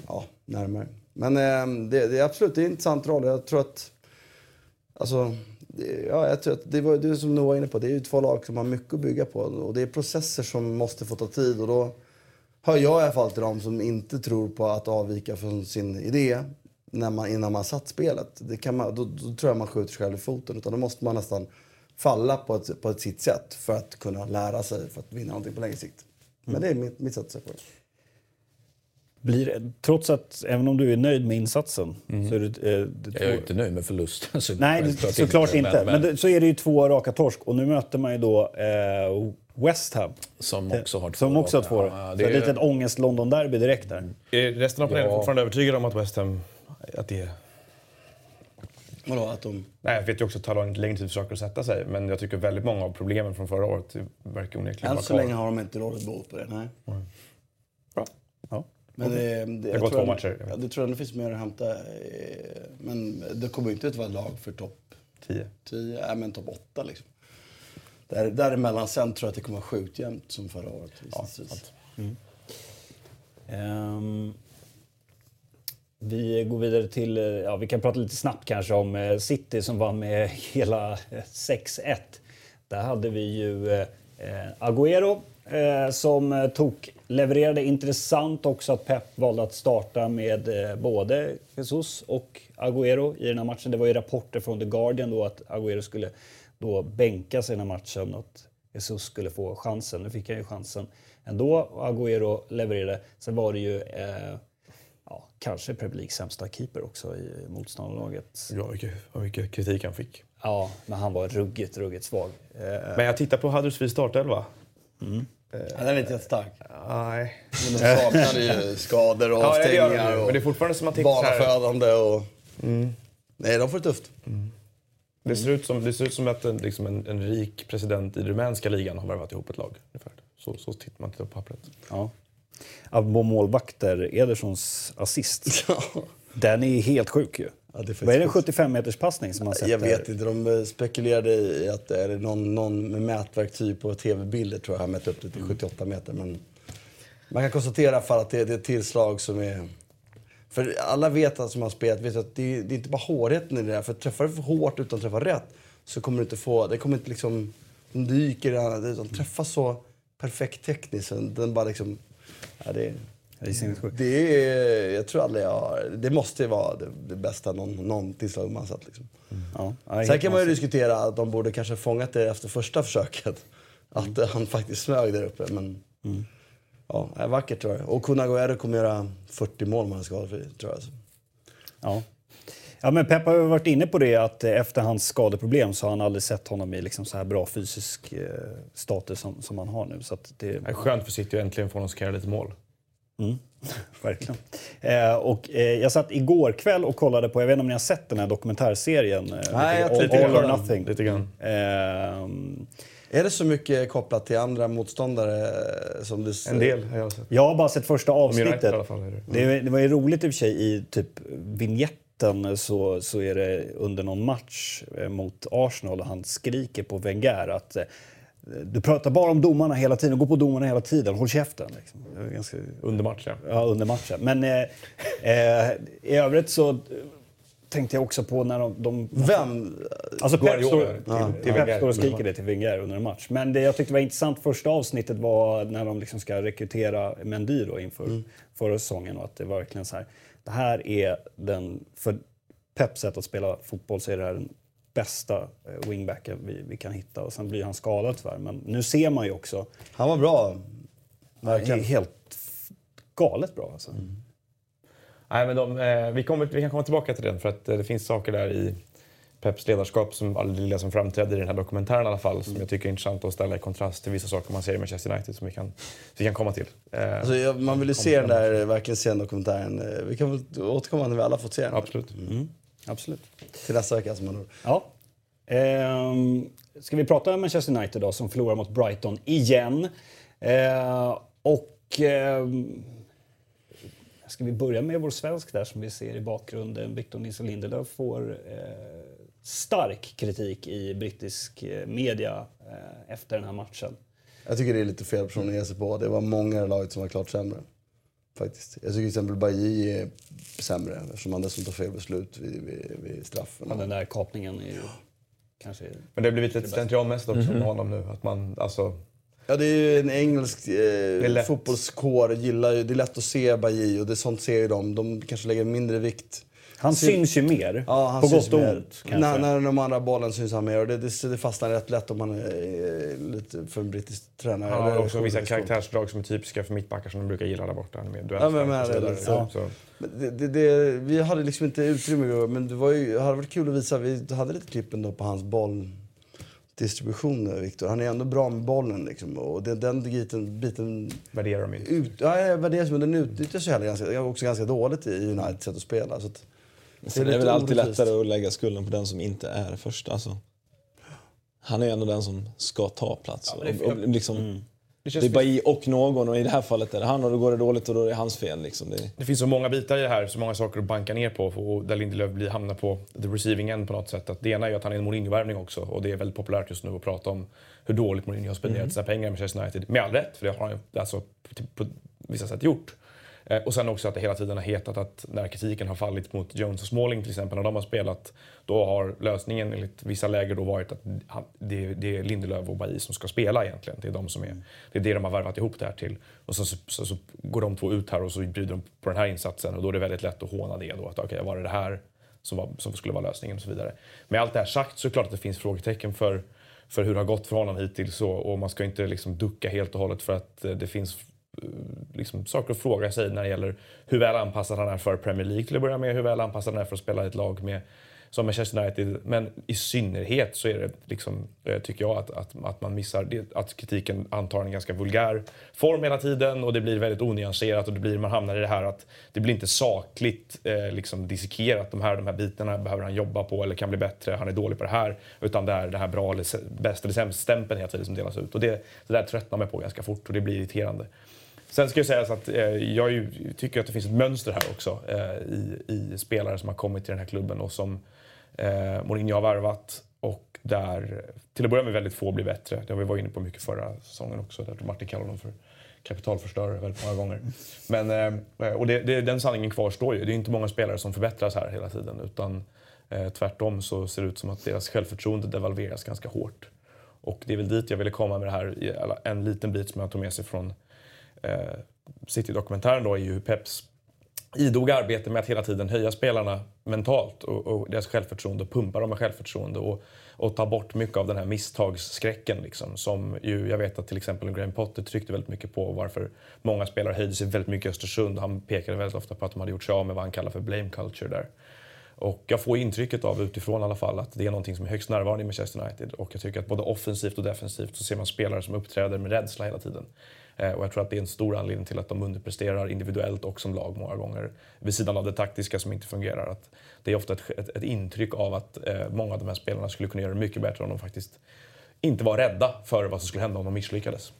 ja, närmare. Men eh, det, det är absolut det är en intressant roll. Jag tror att... Alltså, det, ja, jag tror att det var det som Noah var inne på. Det är ju två lag som har mycket att bygga på. Och det är processer som måste få ta tid. Och då hör jag i alla fall till dem som inte tror på att avvika från sin idé när man, innan man satt spelet. Det kan man, då, då tror jag man skjuter sig själv i foten. Utan då måste man nästan falla på ett, på ett sitt sätt för att kunna lära sig, för att vinna någonting på längre sikt. Men det är mitt, mitt sätt att se på det. Blir, det- trots att, även om du är nöjd med insatsen, så är det, eh, det Jag är ju inte nöjd med förlusten. Så Nej, det- såklart inte. Men, Men, det, så är det ju två raka torsk och nu möter man ju då eh, West Ham. som också har två Som också har två. Ja, så det ett är- litet ångest-London-derby direkt där. Är resten av panelen Ja. fortfarande övertygade om att West Ham... Att det, Vadå, att de... nej, jag vet ju också att det tar längre tid för saker att sätta sig, men jag tycker väldigt många av problemen från förra året verkar onekligen Än vara så kvar. länge har de inte rådigt bot på det. Nej. Bra. Ja. Men det, det, jag gått tror två att- matcher, jag. Ja, det tror jag det finns mer att hämta. eh, Men det kommer inte att vara lag för topp Tio. 10, nej, men topp 8 liksom. Där, däremellan sen tror jag att det kommer vara sjukt jämnt som förra året. gissningsvis. Ehm, vi går vidare till, eh, ja vi kan prata lite snabbt kanske om eh, City som vann med hela eh, 6-1. Där hade vi ju eh, Agüero eh, som eh, tog, levererade intressant också att Pep valde att starta med eh, både Jesus och Agüero i den här matchen. Det var ju rapporter från The Guardian då att Agüero skulle då bänkas i den här matchen och att Jesus skulle få chansen. Nu fick han ju chansen ändå och Agüero levererade. Sen var det ju eh, kanske Premier Leagues sämsta keeper också i motståndarlaget. Ja, mycket, vad mycket kritik han fick. Ja, men han var ruggigt, ruggigt svag. Eh, Men jag tittar på Huddersfield startelva. Ja, den är inte jättestark. Nej. Men de saknade ju skador och Ja, det gör de ju. avstängningar Men det är och fortfarande som att titta så här, barnafödande och... Nej, de får det tufft. det, ser ut som, det ser ut som att en, liksom en, en rik president i rumänska ligan har värvat ihop ett lag. Ungefär. Så, så tittar man tittar på pappret. ja. Apropå målvakter, Edersons assist. Den är helt sjuk ju. Ja, det är Vad är det, en sjukt. 75 meters passning som man sätter? Jag vet inte, de eh, spekulerade i att det är någon, någon med mätverktyg på tv-bilder tror jag har mätt upp det till 78 meter. Men man kan konstatera för att det, det är ett tillslag som är... För alla vet att som har spelat vet att det, det är inte bara hårdheten i det där. För träffar du för hårt utan att träffa rätt så kommer du inte få... Det kommer inte liksom... Den dyker, i utan träffa så perfekt tekniskt. Den bara liksom... Ja, det, Det är sinnessjukt. det är... Jag tror aldrig jag har... Det måste ju vara det, det bästa någon, någon tillslag man sett liksom. Ja, ja, Sen kan man ju diskutera att de borde kanske fångat det efter första försöket. Att eh, han faktiskt smög där uppe. Men ja, det är vackert tror jag. Och Kun Agüero kommer göra 40 mål om han är skadefri, tror jag. Ja. Ja, men Pep har varit inne på det att efter hans skadeproblem så har han aldrig sett honom i liksom så här bra fysisk eh, status som, som han har nu. Så att det, Det är skönt för City att äntligen få honom att lite mål. Verkligen. Eh, och, eh, jag satt igår kväll och kollade på, jag vet inte om ni har sett den här dokumentärserien? Eh, Nej, jag All, tänkte All or. Nothing. Lite grann. Eh, Är det så mycket kopplat till andra motståndare eh, som du... En del har jag sett. jag har bara sett första United avsnittet. i alla fall. Är det. Det, det var ju roligt i och för sig i typ vignetten mitten så, så är det under någon match eh, mot Arsenal och han skriker på Wenger att eh, du pratar bara om domarna hela tiden, gå på domarna hela tiden, håll käften. Liksom. Ganska, Under match, ja. ja, under matchen. Men eh, eh, i övrigt så tänkte jag också på när de... de Vem? Alltså Pep står, till- till, till Pep står och skriker det till Wenger under en match. Men det jag tyckte var intressant första avsnittet var när de liksom ska rekrytera Mendy då inför förra säsongen. Och att det var verkligen så här, det här är den, för Peps sätt att spela fotboll så är det här den bästa eh, wingbacken vi, vi kan hitta. Och sen blir han skadad tyvärr. Men nu ser man ju också, Han var bra. Verkligen. helt galet bra alltså. Nej, men de, eh, vi, kommer, vi kan komma tillbaka till den för att eh, det finns saker där i Peps ledarskap, som all det lilla som framträdde i den här dokumentären i alla fall, som jag tycker är intressant att ställa i kontrast till vissa saker man ser i Manchester United som vi kan, vi kan komma till. Eh, Alltså, jag, man vill ju se den där, verkligen se den dokumentären. Eh, Vi kan väl återkomma när vi alla fått se den. absolut. Absolut. Till nästa vecka som man hör. Ja. Ehm, ska vi prata om Manchester United då, som förlorar mot Brighton igen. Eh, och ehm, ska vi börja med vår svensk där som vi ser i bakgrunden. Victor Nilsson Lindelöf får eh, stark kritik i brittisk eh, media eh, efter den här matchen. Jag tycker det är lite fel person att ge sig på. Det var många i laget som var klart sämre. Faktiskt. Jag tycker till exempel Bailly är sämre eftersom han dessutom tar fel beslut vid, vid, vid straffen. Men den där kapningen är ju kanske... Men det har blivit lite slentrianmässigt också med honom nu. Att man, alltså, Ja, det är ju en engelsk eh, fotbollskår. Gillar ju, det är lätt att se Bailly och det är sånt ser ju de. De kanske lägger mindre vikt. Han syns ju mer, Ja, han på syns gott och ont. När, när de andra bollen syns han mer och det, det, det fastnar rätt lätt om man är lite för en brittisk tränare. han har Eller också vissa karaktärsdrag som är typiska för mittbackar som de brukar gilla där borta. Ja, men- men det så. Det, det, vi hade liksom inte utrymme men det var ju, hade varit kul att visa. Vi hade lite klipp ändå på hans bolldistribution, eh, Viktor. Han är ändå bra med bollen liksom. Och det, den biten, biten Värderar de inte. ut, ja, jag värderar men den utnyttjas ju heller ganska, också ganska dåligt i Uniteds sätt att spela. Så att, Sen är det lite väl alltid orättvist. lättare att lägga skulden på den som inte är först. Alltså. Han är ändå den som ska ta plats. Ja, det- och, och, liksom, Det, det känns är bara i och någon och i det här fallet är det han och då går det dåligt och då är det hans fel. Liksom. Det, Det finns så många bitar i det här, så många saker att banka ner på och där Lindelöf blir, hamnar på the receiving end på något sätt. Att det ena är ju att han är en Mourinho-värvning också och det är väldigt populärt just nu att prata om hur dåligt Mourinho har spenderat sina pengar i Manchester United. Med all rätt, för det har han ju alltså, på, på vissa sätt gjort. Eh, och sen också att det hela tiden har hetat att när kritiken har fallit mot Jones och Smalling till exempel, när de har spelat, då har lösningen enligt vissa läger då varit att det, det är Lindelöf och Bailly som ska spela egentligen. Det är de som är, det är det de har värvat ihop det här till. Och så, så, så, så går de två ut här och så bjuder de på den här insatsen och då är det väldigt lätt att håna det då. Att okej, var det det här som, var, som skulle vara lösningen och så vidare. Med allt det här sagt så är det klart att det finns frågetecken för, för hur det har gått för honom hittills och, och man ska inte liksom ducka helt och hållet för att eh, det finns Eh, liksom, saker att fråga sig när det gäller hur väl anpassad han är för Premier League till att börja med, hur väl anpassad han är för att spela i ett lag med som Manchester United. Men i synnerhet så är det, liksom, eh, tycker jag, att, att, att man missar det, att kritiken antar en ganska vulgär form hela tiden och det blir väldigt onyanserat och det blir, man hamnar i det här att det blir inte sakligt eh, liksom dissekerat. De här, de här bitarna behöver han jobba på eller kan bli bättre. Han är dålig på det här. Utan det är det här bra eller bäst eller sämst-stämpeln hela tiden som delas ut. Och det, det där tröttnar man på ganska fort och det blir irriterande. Sen ska jag säga så att eh, jag ju, tycker att det finns ett mönster här också eh, i, i spelare som har kommit till den här klubben och som eh, Mourinho har värvat och där till att börja med väldigt få blir bättre. Det har vi varit inne på mycket förra säsongen också. Där Martin kallade dem för kapitalförstörare väldigt många gånger. Men, eh, och det, det, den sanningen kvarstår ju. Det är inte många spelare som förbättras här hela tiden utan eh, tvärtom så ser det ut som att deras självförtroende devalveras ganska hårt. Och det är väl dit jag ville komma med det här. En liten bit som jag tog med sig från eh, City-dokumentären då är ju hur Peps idoga arbete med att hela tiden höja spelarna mentalt och, och deras självförtroende och pumpa dem med självförtroende och, och ta bort mycket av den här misstagsskräcken liksom, som ju, jag vet att till exempel Graham Potter tryckte väldigt mycket på varför många spelare höjde sig väldigt mycket i Östersund. Han pekade väldigt ofta på att de hade gjort sig av med vad han kallar för blame culture där. Och jag får intrycket av utifrån i alla fall att det är någonting som är högst närvarande i Manchester United. Och jag tycker att både offensivt och defensivt så ser man spelare som uppträder med rädsla hela tiden. Eh, och jag tror att det är en stor anledning till att de underpresterar individuellt och som lag många gånger. Vid sidan av det taktiska som inte fungerar. Att det är ofta ett, ett, ett intryck av att eh, många av de här spelarna skulle kunna göra det mycket bättre om de faktiskt inte var rädda för vad som skulle hända om de misslyckades.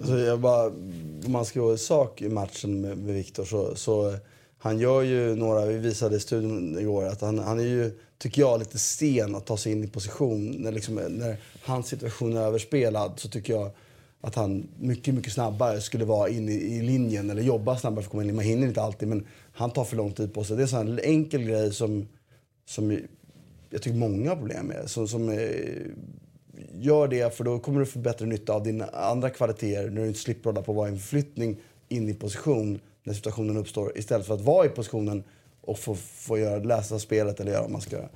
Alltså jag bara, om man ska gå i sak i matchen med, med Viktor så, så han gör ju några, vi visade i studion igår, att han, han är ju, tycker jag, lite sen att ta sig in i position. När, liksom, när hans situation är överspelad så tycker jag att han mycket, mycket snabbare skulle vara inne i, i linjen eller jobba snabbare för att komma in. Man hinner inte alltid, men han tar för lång tid på sig. Det är en sån enkel grej som, som jag tycker många har problem med. Så, som eh, gör det, för då kommer du få bättre nytta av dina andra kvaliteter när du inte slipper hålla på att vara i en förflyttning in i position när situationen uppstår istället för att vara i positionen och få, få göra, läsa spelet eller göra vad man ska göra.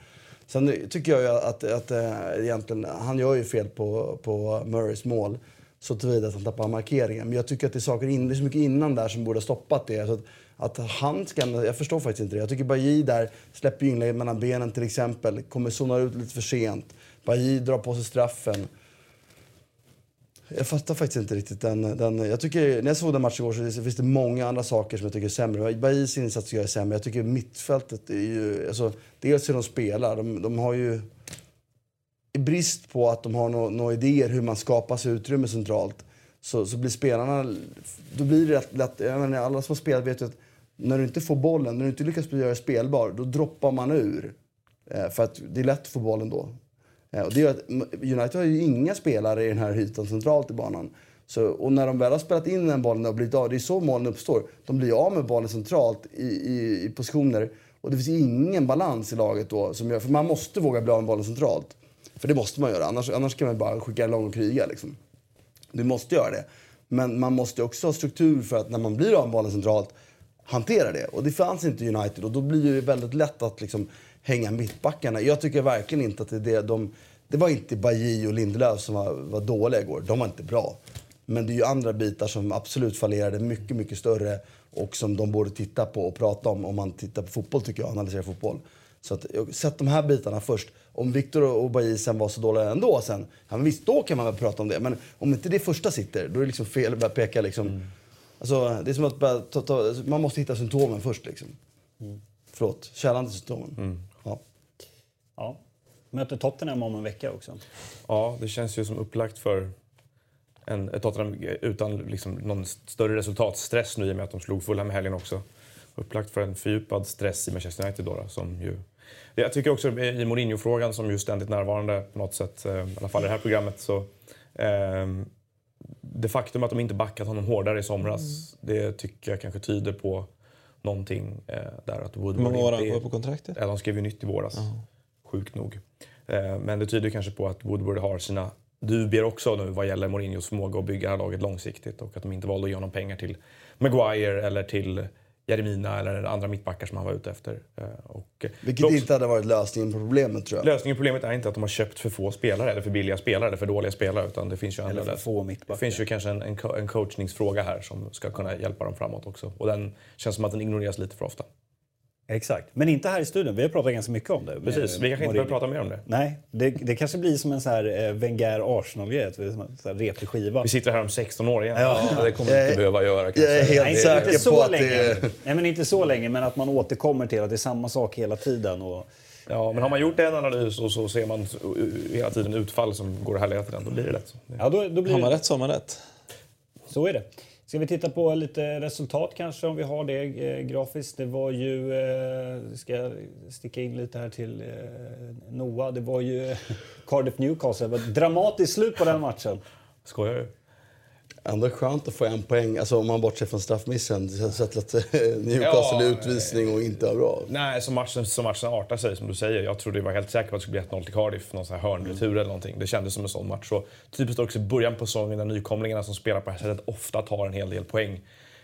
Sen tycker jag ju att, att, att äh, egentligen, han gör ju fel på, på Murrays mål så tillvida att han tappar markeringen. Men jag tycker att det är, saker in, det är så mycket innan där som borde ha stoppat det. Så att, att han ska, jag förstår faktiskt inte det. Jag tycker Bajy där släpper inlägget mellan benen till exempel. Kommer zona ut lite för sent. Bajy drar på sig straffen. Jag fattar faktiskt inte riktigt den, den... Jag tycker, när jag såg den matchen igår så finns det många andra saker som jag tycker är sämre. Bajis insats gör jag sämre. Jag tycker mittfältet är ju... Alltså, dels hur de spelar. De, de har ju... I brist på att de har några no, idéer hur man skapar sig utrymme centralt så, så blir spelarna... Då blir det lätt... Jag menar, alla som har spelat vet ju att när du inte får bollen, när du inte lyckas bli spelbar, då droppar man ur. Eh, för att det är lätt att få bollen då. Eh, och det gör att United har ju inga spelare i den här ytan centralt i banan. Så, och när de väl har spelat in den bollen och blivit av, det är så målen uppstår. De blir av med bollen centralt i, i, i positioner. Och det finns ingen balans i laget då. Som gör, för man måste våga bli av med bollen centralt. För det måste man göra, annars, annars kan man bara skicka lång och kriga. Liksom. Du måste göra det. Men man måste också ha struktur för att när man blir av med bollen centralt, hantera det. Och det fanns inte i United och då blir det väldigt lätt att liksom, hänga mittbackarna. Jag tycker verkligen inte att det är det de... Det var inte Bajy och Lindelöf som var, var dåliga igår. De var inte bra. Men det är ju andra bitar som absolut fallerade mycket, mycket större och som de borde titta på och prata om om man tittar på fotboll, tycker jag, analyserar fotboll. Så att, sätt de här bitarna först. Om Viktor och Bajy sen var så dåliga ändå sen, ja, men visst, då kan man väl prata om det. Men om inte det första sitter, då är det liksom fel att börja peka liksom. Mm. Alltså, det är som att börja, ta, ta, man måste hitta symptomen först liksom. Mm. Förlåt, källan till symptomen. Mm. Ja. ja. Möter Tottenham om en vecka också. Ja, det känns ju som upplagt för en, ett Tottenham utan liksom någon större resultatstress nu i och med att de slog Fulham i helgen också. Upplagt för en fördjupad stress i Manchester United då, då som ju jag tycker också i Mourinho-frågan som ju ständigt närvarande på något sätt, eh, i alla fall i det här programmet, så eh, det faktum att de inte backat honom hårdare i somras, mm. det tycker jag kanske tyder på någonting eh, där. Att Woodward Hur många år har han på kontraktet? Ja, de skrev ju nytt i våras. Uh -huh. Sjukt nog. Eh, men det tyder kanske på att Woodward har sina dubier också nu vad gäller Mourinhos förmåga att bygga det här laget långsiktigt och att de inte valde att ge honom pengar till Maguire eller till Jeremina eller andra mittbackar som han var ute efter. Eh, och Vilket också, inte hade varit lösningen på problemet tror jag. Lösningen på problemet är inte att de har köpt för få spelare eller för billiga spelare eller för dåliga spelare. Utan det finns ju eller för få mittbackar. Det finns ju kanske en, en, en coachningsfråga här som ska kunna hjälpa dem framåt också. Och den känns som att den ignoreras lite för ofta. Exakt, men inte här i studion. Vi har pratat ganska mycket om det. Precis, vi kanske inte behöver prata mer om det. Nej, det, det kanske blir som en så här eh, Wenger-Arsenal-grej, en replig skiva. Vi sitter här om 16 år igen. Ja, ja det kommer vi inte behöva göra kanske. Jag är helt Nej, säker inte på att länge. det... Nej, men inte så länge, men att man återkommer till att det är samma sak hela tiden. Och... Ja, men har man gjort en analys och så ser man hela tiden utfall som går att härleda till den, då blir det lätt så. Ja, då, då blir har man rätt så har man rätt. Så är det. Ska vi titta på lite resultat kanske om vi har det eh, grafiskt. Det var ju, eh, ska jag sticka in lite här till eh, Noah, det var ju Cardiff Newcastle. Det var ett dramatiskt slut på den matchen. Skojar du? Ändå skönt att få en poäng, alltså om man bortser från straffmissen. Sett att eh, Newcastle ja, utvisning och inte var bra. Nej, som matchen, som matchen artar sig som du säger. Jag trodde jag var helt säker på att det skulle bli 1-0 till Cardiff. Någon sån här hörnretur mm. eller någonting. Det kändes som en sån match. Så typiskt också i början på säsongen när nykomlingarna som spelar på det här sättet ofta tar en hel del poäng.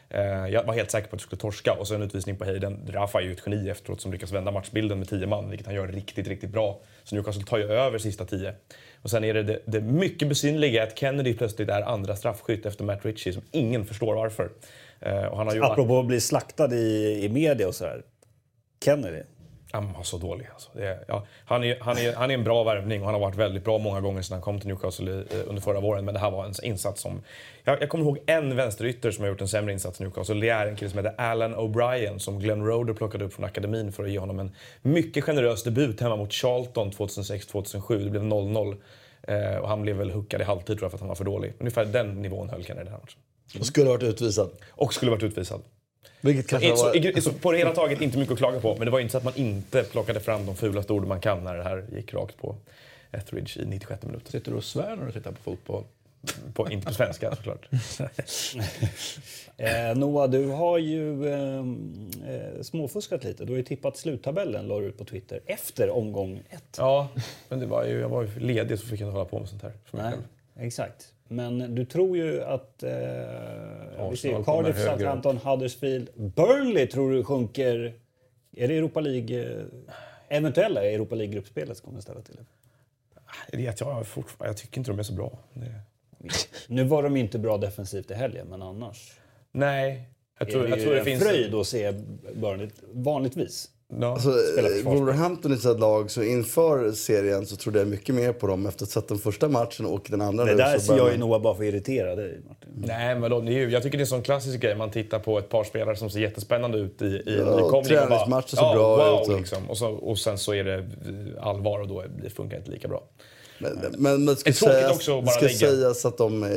Eh, jag var helt säker på att du skulle torska och så en utvisning på Hayden. Rafa är ju ett geni efteråt som lyckas vända matchbilden med 10 man, vilket han gör riktigt, riktigt bra. Så Newcastle tar ju över sista tio. Och sen är det det, det mycket besynliga att Kennedy plötsligt är andra straffskytt efter Matt Ritchie som ingen förstår varför. Eh, och han har ju Apropå att bli slaktad i, i media och sådär. Kennedy. Han var så dålig. Alltså. Är, ja, han, är, han, är, han är en bra värvning och han har varit väldigt bra många gånger sedan han kom till Newcastle eh, under förra våren. Men det här var en insats som... Jag, jag kommer ihåg en vänsterytter som har gjort en sämre insats i Newcastle. Det är en kille som heter Alan O'Brien som Glenn Roder plockade upp från akademin för att ge honom en mycket generös debut hemma mot Charlton 2006-2007. Det blev 0-0. Eh, och han blev väl huckad i halvtid tror jag för att han var för dålig. Ungefär den nivån höll Kennedy den här matchen. Och skulle varit utvisad. Och skulle varit utvisad. Vilket kanske Så, var... så på det hela taget inte mycket att klaga på, men det var inte så att man inte plockade fram de fulaste orden man kan när det här gick rakt på Etheridge i 96 minuter. Sitter du och svär när du tittar på fotboll? På, inte på svenska såklart. Eh, Noah, du har ju eh, eh, småfuskat lite. Du har ju tippat sluttabellen, la du ut på Twitter, efter omgång ett. Ja, men det var ju, jag var ju ledig så fick jag inte hålla på med sånt här för mig Nej, själv. exakt. Men du tror ju att... Eh, vi ser Cardiff. Southampton, Huddersfield, Burnley tror du sjunker... Är det Europa League... Eh, eventuella Europa League-gruppspelet kommer ställa till det? Att jag, fortfarande, jag tycker inte de är så bra. Det, Nu var de inte bra defensivt i helgen, men annars... nej, jag tror, är det jag tror det finns... fröjd att se Burnley, vanligtvis. Ja. Alltså, eh. Wolverhampton är ett lag, så inför serien så trodde jag mycket mer på dem efter att ha sett den första matchen och den andra Det nu. där så ser jag ju Noah bara för att irritera dig, Martin. Nej, men då, ju, jag tycker det är en sån klassisk grej. Man tittar på ett par spelare som ser jättespännande ut i, i en Ja, nykomling. och träningsmatcher ser ja, bra wow, ut och- Liksom. Och, så, och sen så är det eh, allvar och då det funkar inte lika bra. Men, men, men det ska, sägas, det bara ska lägga. sägas att de eh,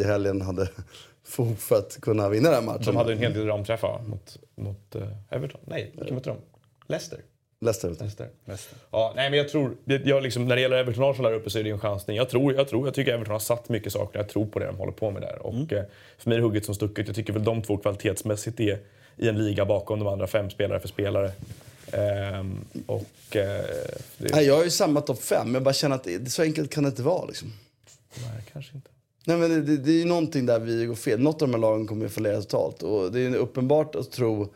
i helgen hade fog för att kunna vinna den här matchen. De hade en hel del ramträffar mot, mot uh, Everton. Nej, vilka mötte de? Leicester. Leicester. Leicester. Ja, nej, men jag tror, jag liksom, när det gäller Everton Arsenal där uppe så är det ju en chansning. Jag tror, jag tror, jag tycker Everton har satt mycket saker. Jag tror på det de håller på med där. Och eh, för mig är det hugget som stucket. Jag tycker väl de två kvalitetsmässigt är i en liga bakom de andra fem spelare för spelare. Ehm, och eh, det, Nej, jag har ju samma topp fem, jag bara känner att det, så enkelt kan det inte vara. Liksom. nej, kanske inte. Nej, men det, det, det är ju någonting där vi går fel. Något av de här lagen kommer att fallera totalt. Och det är ju uppenbart att tro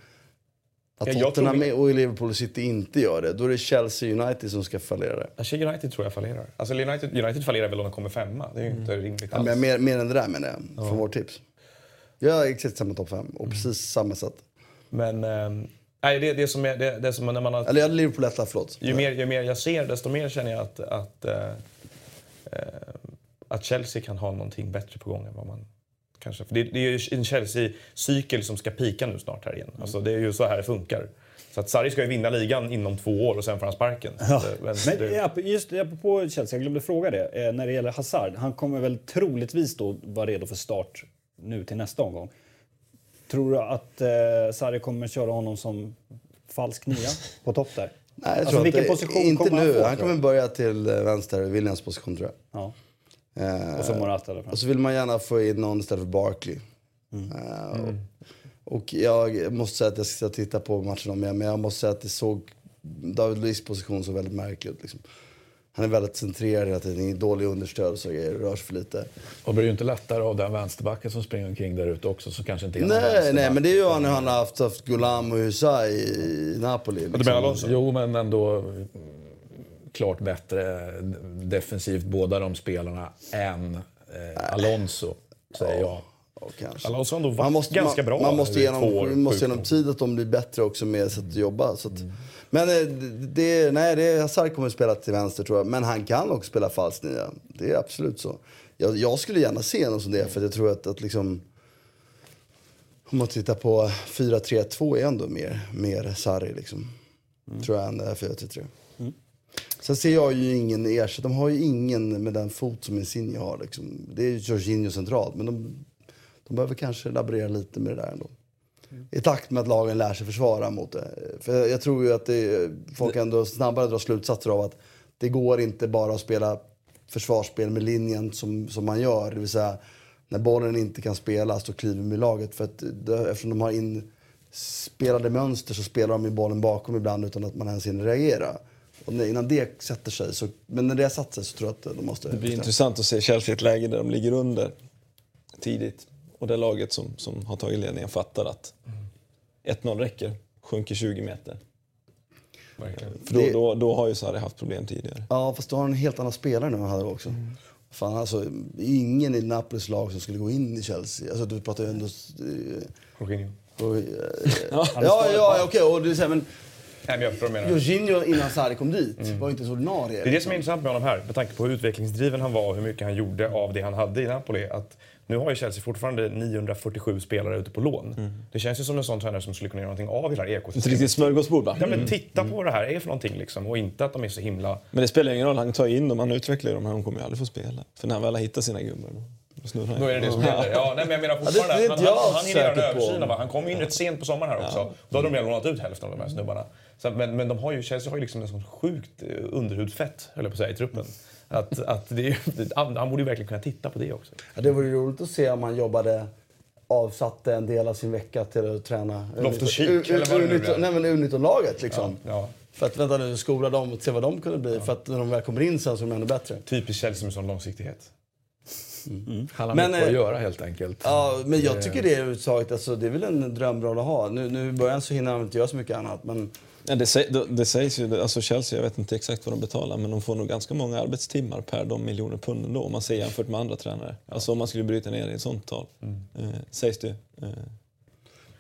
att Ja, Tottenham tror- och Liverpool och City inte gör det. Då är det Chelsea United som ska fallera det. Alltså United tror jag fallerar. Alltså United, United fallerar väl om de kommer femma. Det är ju inte rimligt Ja, alls. men mer, mer än det där menar jag, från vårt tips. Jag har exakt samma topp fem och precis samma sätt. Men ehm, nej, det, det som är, det, det som när man har Eller jag Liverpool etta, förlåt. Ju mer, ju mer jag ser, desto mer känner jag att, att, eh, eh, att Chelsea kan ha någonting bättre på gång än vad man kanske... För det, det är ju en Chelsea-cykel som ska pika nu snart här igen. Alltså, det är ju så här det funkar. Så att Sarri ska ju vinna ligan inom två år och sen får han sparken. Ja. Men Men det, ja, just apropå Chelsea, jag glömde fråga det. Eh, när det gäller Hazard, han kommer väl troligtvis då vara redo för start nu till nästa omgång. Tror du att eh, Sarri kommer köra honom som falsk nia på topp där? Nej, jag Alltså, tror vilken det, position inte kommer han nu. få, han kommer börja till eh, vänster, Williams position tror jag. Ja. Eh, Och så Morata där och så vill man gärna få in någon istället för Barkley. Eh, och, och jag måste säga att jag ska titta på matchen om igen, men jag måste säga att det såg... David Luiz position såg väldigt märklig ut. Liksom. Han är väldigt centrerad hela tiden, ingen dålig understöd och så rör sig för lite. Och blir ju inte lättare av den vänsterbacken som springer omkring där ute också, som kanske inte är Nej, nej, men det är ju han han har haft, haft Gulam och Husay i Napoli. Liksom. du menar Alonso? Jo, men ändå mm, klart bättre defensivt båda de spelarna än eh, Alonso, säger jag. Ja, kanske. Alonso har ändå varit Man måste, ganska man, bra Man måste genom, år, måste genom tid att de blir bättre också med sätt att jobba. Så att, Men eh, det, nej, det, Hazard kommer att spela till vänster tror jag. Men han kan också spela falsk nia. Det är absolut så. Jag, jag skulle gärna se någon som det för jag tror att, att liksom... Om man tittar på 4-3-2 är ändå mer, mer Sarri liksom. Tror jag än det här 4-3-3. Sen ser jag ju ingen ersättare. De har ju ingen med den fot som Insigne har. Liksom. Det är Jorginho centralt. Men de, de behöver kanske laborera lite med det där ändå. I takt med att lagen lär sig försvara mot det. För jag, jag tror ju att det, folk ändå snabbare drar slutsatser av att det går inte bara att spela försvarsspel med linjen som, som man gör. Det vill säga när bollen inte kan spelas då kliver med laget. För att det, eftersom de har inspelade mönster så spelar de ju bollen bakom ibland utan att man ens hinner reagera. Och innan det sätter sig, så, men när det har satt sig så tror jag att de måste... Det blir intressant att se Chelsea i ett läge där de ligger under tidigt. Och det laget som, som har tagit ledningen fattar att 1-0 räcker, sjunker 20 meter. Verkligen. För då, Det- då, då har ju Sarri haft problem tidigare. Ja, fast du har en helt annan spelare nu än han hade också. Fan, alltså, ingen i Napolis lag som skulle gå in i Chelsea. Alltså, du pratar ju ändå... Jorginho. och, ja, ja, ja, okej. och men Nej, men jag förstår vad du menar. Jorginho innan Sarri kom dit var ju inte så ordinarie. Det är det som är intressant med honom här, med tanke på hur utvecklingsdriven han var och hur mycket han gjorde av det han hade i Napoli. Att nu har ju Chelsea fortfarande 947 spelare ute på lån. Det känns ju som en sån tränare som skulle kunna göra någonting av hela Ett ekosystemet. riktigt smörgåsbord va? Ja, men titta på vad det här är för någonting liksom, och inte att de är så himla... Men det spelar ingen roll, han tar in dem, han utvecklar dem, han kommer ju aldrig få spela. För när han väl har hittat sina gubbar. Snurrar. Då är det det som gäller. Ja, nej, men jag menar fortfarande det är att inte han, han, han hinner göra en översyn Han kom ju in rätt sent på sommaren här också. Då hade de redan lånat ut hälften av de här snubbarna. Så, men, men de har ju, Chelsea har ju liksom en sån sjukt eh, underhudfett, höll jag på att säga, i truppen. Att, att det är, han, borde ju verkligen kunna titta på det också. Ja, det vore roligt att se om han jobbade avsatte en del av sin vecka till att träna det men U19-laget liksom. Ja. För att vänta nu, skola dem och se vad de kunde bli. För att när de väl kommer in sen så är de ännu bättre. Typiskt Chelsea med sån långsiktighet. Han har Men, mycket att eh, göra helt enkelt. Ja, men jag tycker det är överhuvudtaget, alltså, det är väl en drömroll att ha. Nu, nu i början så hinner han inte göra så mycket annat. Men Ja, det, sä, det, det sägs ju, alltså Chelsea, jag vet inte exakt vad de betalar, men de får nog ganska många arbetstimmar per de miljoner pund ändå, om man ser jämfört med andra tränare. Alltså om man skulle bryta ner i ett sånt tal. Eh, sägs det. Eh,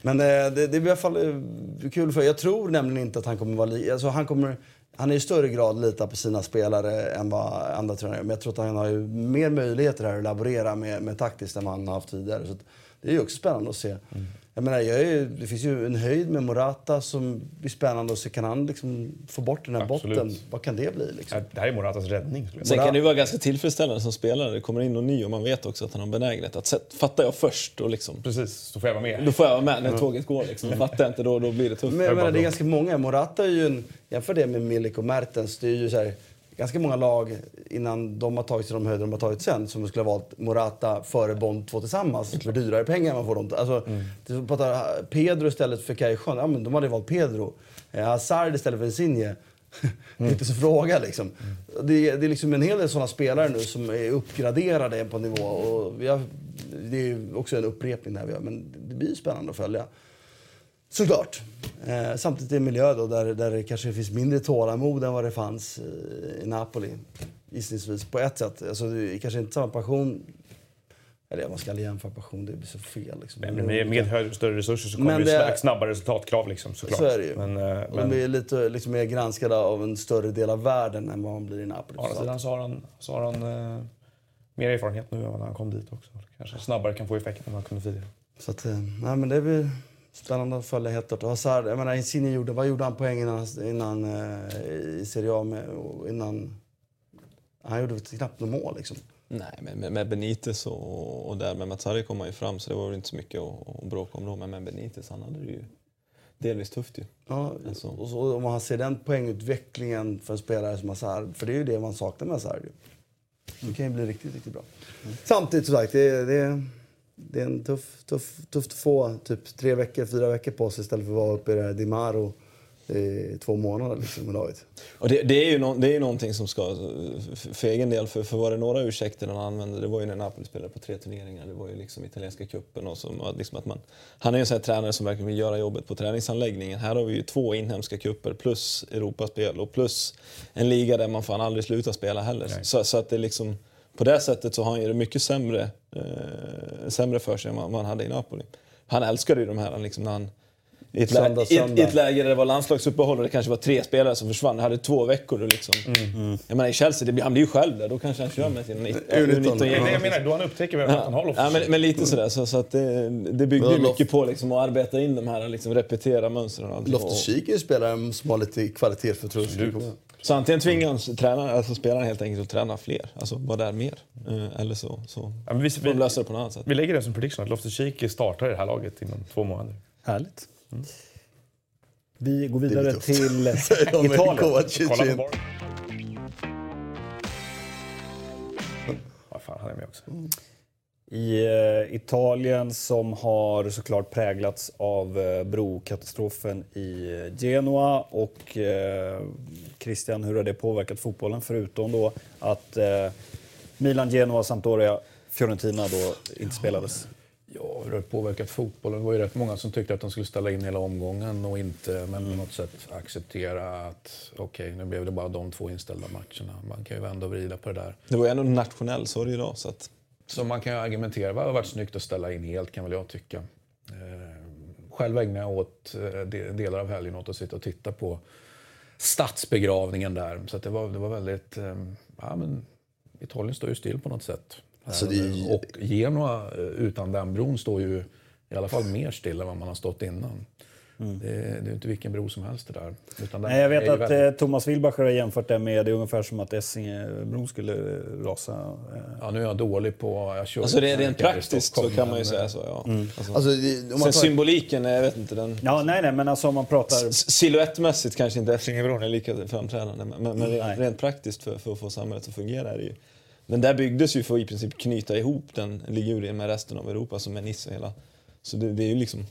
Men eh, det, det är i alla fall eh, kul för Jag tror nämligen inte att han kommer vara li- alltså, han kommer han är i större grad litar på sina spelare än vad andra tränare gör. Men jag tror att han har ju mer möjligheter här att laborera med, med taktiskt än vad han har haft tidigare. Så det är ju också spännande att se. Mm. Jag menar, jag är, det finns ju en höjd med Morata som blir spännande att se. Kan han liksom få bort den här Absolut. botten? Vad kan det bli? Liksom? Det här är Moratas räddning. Sen kan det ju vara ganska tillfredsställande som spelare. Det kommer in någon ny och man vet också att han har benägenhet att fattar jag först och liksom, Precis, då får jag vara med. då får jag vara med när tåget går. Liksom. Fattar jag inte då, då blir det tufft. Men jag menar, det är ganska många. Morata är ju en... Jämför det med Milik och Mertens. Det är ju så här, ganska många lag innan de har tagit sig de höjder de har tagit sen som skulle ha valt Morata före Bond två tillsammans för dyrare pengar man får dem. Alltså, mm. pratar Pedro istället för Caichon. Ja, men de hade valt Pedro. Eh, Hazard istället för Insigne. Inte så fråga liksom. Det, är- det är liksom en hel del sådana spelare nu som är uppgraderade på nivå. Och vi har, det är också en upprepning där vi gör, men det blir spännande att följa. Såklart. Eh, samtidigt det en miljö då där, där det kanske finns mindre tålamod än vad det fanns i Napoli. Gissningsvis, på ett sätt. Alltså, det är kanske inte samma passion. Eller man ska aldrig jämföra passion, det blir så fel. Liksom. Men med, med högre, större resurser så kommer Men det, det- snabbare resultatkrav liksom, såklart. Så är det ju. Men, eh, men De är lite liksom, mer granskade av en större del av världen än vad man blir i Napoli. å andra sidan så har han, så har han eh, mer erfarenhet nu än när han kom dit också. Kanske snabbare kan få effekt än vad han kunde tidigare. Så att, eh, nej, men det blir spännande att följa helt klart. Och Hazard, jag menar, Insigne gjorde, vad gjorde han poäng innan, innan eh, i Serie A? Med, innan, han gjorde knappt något mål liksom. Nej, men med, med Benitez och, och där med Mazzari kom han ju fram så det var väl inte så mycket att, att bråka om då. Men med Benitez, han hade det ju delvis tufft ju. Ja, Alltså. och så, om man ser den poängutvecklingen för en spelare som Hazard, för det är ju det man saknar med Hazard. Det kan ju bli riktigt, riktigt bra. Samtidigt som sagt, det, det, det är en tuff, tuff, tufft att få typ tre veckor, fyra veckor på sig istället för att vara uppe i det här Di Maro i två månader liksom med laget. Och det, det är ju no, det är ju någonting som ska, för egen del, för, för var det några ursäkter han använde, det var ju när Napoli spelade på tre turneringar, det var ju liksom italienska cupen och så, liksom att man, han är ju en sån här tränare som verkligen vill göra jobbet på träningsanläggningen. Här har vi ju två inhemska kupper plus Europaspel och plus en liga där man fan aldrig slutar spela heller. Så, så att det liksom, på det sättet så har han ju det mycket sämre, eh, sämre för sig än vad man hade i Napoli. Han älskade ju de här liksom när han i ett, lä- Söndag, i, ett, söndag. I ett läge där det var landslagsuppehåll och det kanske var tre spelare som försvann. Det hade två veckor. Och liksom. Jag menar, i Chelsea, det blir, han blir ju själv där. Då kanske han kör med sin U19. Det är det jag U19 menar, då han upptäcker väl att han har Ja, Loftus-Cheek. men, men lite sådär. Så, så att det, det byggde ju mycket på liksom, att arbeta in de här, liksom, repetera mönstren och allt. Loftus-Cheek är ju en spelare som har lite kvalitet för tröskeln. Så antingen tvingar han tränaren, alltså spelaren helt enkelt att träna fler. Alltså vara där mer. Eh, Eller så, så Ja, men vi, vi, lösa det på något annat sätt. vi lägger det som prediction att Loftus-Cheek startar i det här laget inom två månader. Härligt. Vi går vidare till Italien. Vad fan, han är med också. I eh, Italien som har såklart präglats av eh, brokatastrofen i eh, Genua. Och eh, Christian, hur har det påverkat fotbollen förutom då att eh, Milan, Genoa, Sampdoria, Fiorentina då inte spelades? Ja, hur har det påverkat fotbollen? Det var ju rätt många som tyckte att de skulle ställa in hela omgången och inte men på något sätt acceptera att okej, nu blev det bara de två inställda matcherna. Man kan ju vända och vrida på det där. Det var ju ändå nationell sorg idag. Så att, Så man kan argumentera, det hade varit snyggt att ställa in helt kan väl jag tycka. Eh, själv ägnar jag åt eh, de- delar av helgen åt att sitta och titta på statsbegravningen där. Så det, var, det var väldigt, eh, ja men Italien står ju still på något sätt. Alltså, ju- Och Genoa eh, utan den bron står ju i alla fall mer still än vad man har stått innan. Det, är, det är inte vilken bro som helst det där. Utan Nej, jag vet att väldigt- eh, Thomas Wilbacher har jämfört det med, det är ungefär som att Essingebron skulle rasa. eh. Ja, nu är jag dålig på... Jag kör Alltså det, rent praktiskt så kan man ju säga så. Ja. Alltså. Alltså, det- om man Sen tar, symboliken, jag vet inte, den... Ja, nej, nej, men alltså om man pratar... Silhuettmässigt kanske inte Essingebron är lika framträdande, men, men rent, rent praktiskt för, för att få samhället att fungera är det ju... Den där byggdes ju för att i princip knyta ihop den Ligurien med resten av Europa, som är Nice och hela. Så det, det är ju liksom...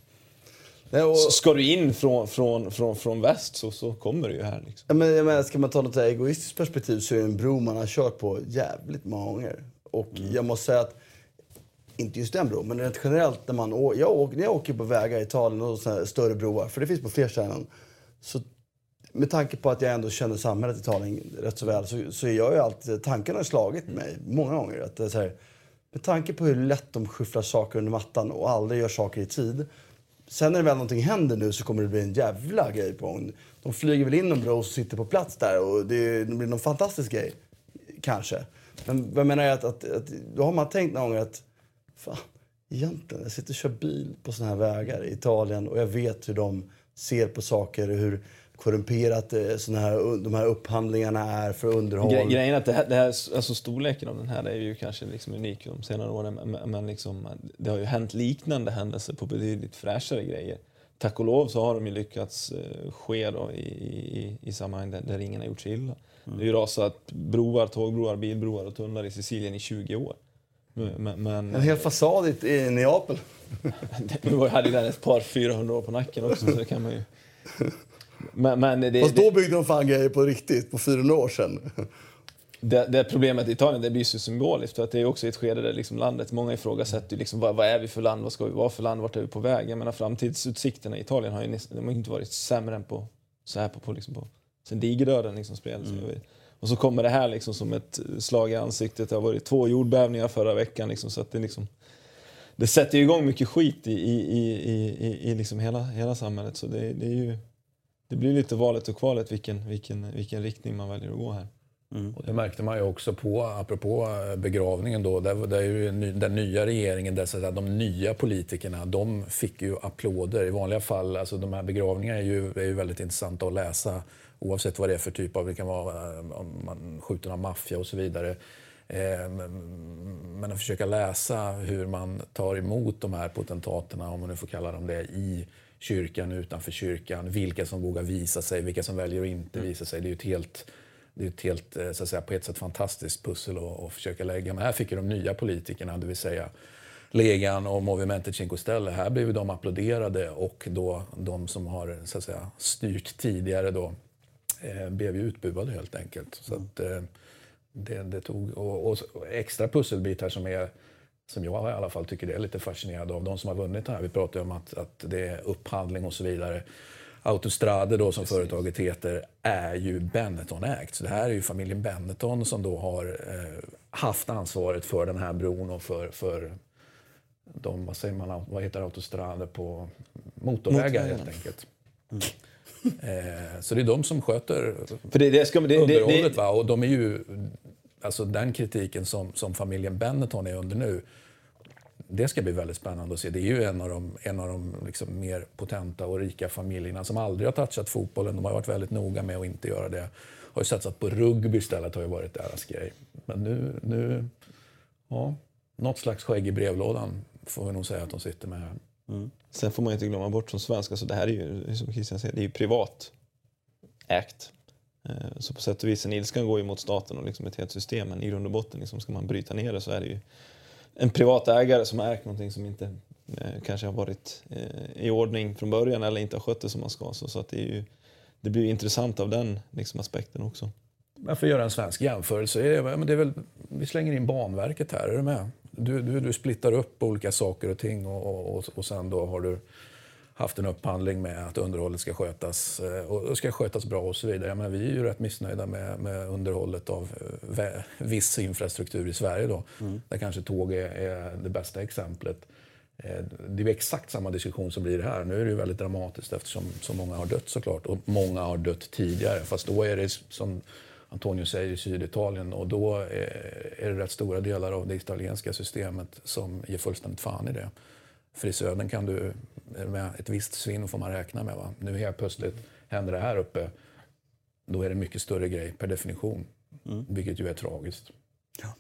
nej, och, S- Ska du in från, från, från, från väst så, så kommer du ju här. Liksom. Ja, men, jag menar, ska man ta något egoistiskt perspektiv så är det en bro man har kört på jävligt många gånger. Och jag måste säga att, inte just den bron, men rent generellt när man å- jag åker, när jag åker på vägar i Italien och såna större broar, för det finns på fler ställen. Så med tanke på att jag ändå känner samhället i Italien rätt så väl så, så är jag ju alltid, tanken har slagit mig många gånger. Att det är så här, med tanke på hur lätt de skyfflar saker under mattan och aldrig gör saker i tid. Sen när väl någonting händer nu så kommer det bli en jävla grej på gång. De flyger väl in någon bro och sitter på plats där och det, det blir någon fantastisk grej. Kanske. Men vad menar jag att, att, att då har man tänkt några gånger att fan, egentligen, jag sitter och kör bil på såna här vägar i Italien och jag vet hur de ser på saker, hur korrumperat eh, såna här, de här upphandlingarna är för underhåll. Gre- grejen är att det här, det här, alltså storleken av den här är ju kanske liksom unik de senare åren, men, men liksom, det har ju hänt liknande händelser på betydligt fräschare grejer. Tack och lov så har de ju lyckats eh, ske då i, i, i sammanhang där, där ingen har gjort sig illa. Det har ju rasat broar, tågbroar, bilbroar och tunnlar i Sicilien i 20 år. Men, men, En hel fasad i, i Neapel. nu hade ju den ett par 400 år på nacken också, så det kan man ju... Men, men det, Fast då byggde de fan grejer på riktigt, på 400 år sedan. Det, det problemet i Italien det blir så symboliskt för att det är också ett skede där liksom landet, många ifrågasätter liksom, vad, vad är vi för land, vad ska vi vara för land, vart är vi på väg? Jag menar framtidsutsikterna i Italien har ju de har inte varit sämre än på, så här på, på, liksom på sen digerdöden liksom spelades. Och så kommer det här liksom som ett slag i ansiktet. Det har varit två jordbävningar förra veckan liksom, så att det liksom det sätter ju igång mycket skit i, i, i, i, i, i liksom hela, hela samhället. Så det, det, är ju, det blir lite valet och kvalet vilken, vilken, vilken riktning man väljer att gå här. Och det märkte man ju också på, apropå eh, begravningen då, där, där är ju ny- den nya regeringen, där så att säga, de nya politikerna, de fick ju applåder. I vanliga fall, alltså de här begravningarna är ju, är ju väldigt intressanta att läsa oavsett vad det är för typ av, det kan vara eh, om man skjuten av maffia och så vidare. Eh, men- Men att försöka läsa hur man tar emot de här potentaterna, om man nu får kalla dem det, i kyrkan, utanför kyrkan. Vilka som vågar visa sig, vilka som väljer att inte visa sig. Det är ju ett helt det är ett helt, eh, så att säga, på ett sätt fantastiskt pussel att, att försöka lägga. Men här fick ju de nya politikerna, det vill säga Legan och Movimentet Cinque Stelle, här blev de applåderade och då de som har så att säga, styrt tidigare då eh, blev ju utbuade helt enkelt. Så att, eh, det, det tog, och, och extra pusselbitar som är som jag i alla fall tycker det är lite fascinerad av, de som har vunnit det här. Vi pratar ju om att, att det är upphandling och så vidare. Autostrade då som företaget heter är ju Benetton-ägt. Så det här är ju familjen Benetton som då har eh, haft ansvaret för den här bron och för, för de, vad säger man, vad heter autostrade på motorvägar helt enkelt. Eh, så det är de som sköter För det, det ska, det, underhållet. det, va? Och de är ju, alltså den kritiken som, som familjen Benetton är under nu, det ska bli väldigt spännande att se. Det är ju en av de, en av de liksom mer potenta och rika familjerna som aldrig har touchat fotbollen. De har varit väldigt noga med att inte göra det. Har ju satsat på rugby istället, har ju varit deras grej. Men nu, nu ja, något slags skägg i brevlådan får vi nog säga att de sitter med här. Mm. Sen får man inte glömma bort som svensk, alltså det här är ju som Christian säger, det är ju privat ägt. Eh, så på sätt och vis, en ilskan går ju mot staten och liksom ett helt system, men i grund och botten liksom ska man bryta ner det så är det ju en privat ägare som har ägt någonting som inte eh, kanske har varit eh, i ordning från början eller inte har skött det som man ska. Så, så att det, är ju, det blir ju intressant av den liksom, aspekten också. Men för att göra en svensk jämförelse, är det, men det är väl, vi slänger in Banverket här, är du med? Du, du, du splittar upp olika saker och ting och, och, och sen då har du haft en upphandling med att underhållet ska skötas eh, och ska skötas bra och så vidare. Menar, vi är ju rätt missnöjda med, med underhållet av eh, viss infrastruktur i Sverige då. Där kanske tåg är, är det bästa exemplet. Eh, Det är exakt samma diskussion som blir här. Nu är det ju väldigt dramatiskt eftersom så många har dött såklart. Och många har dött tidigare. Fast då är det som Antonio säger i Syditalien och då är är det rätt stora delar av det italienska systemet som ger fullständigt fan i det. För i södern kan du med ett visst svinn får man räkna med. Va? Nu helt plötsligt händer det här uppe. Då är det en mycket större grej per definition. Mm. Vilket ju är tragiskt. Ja.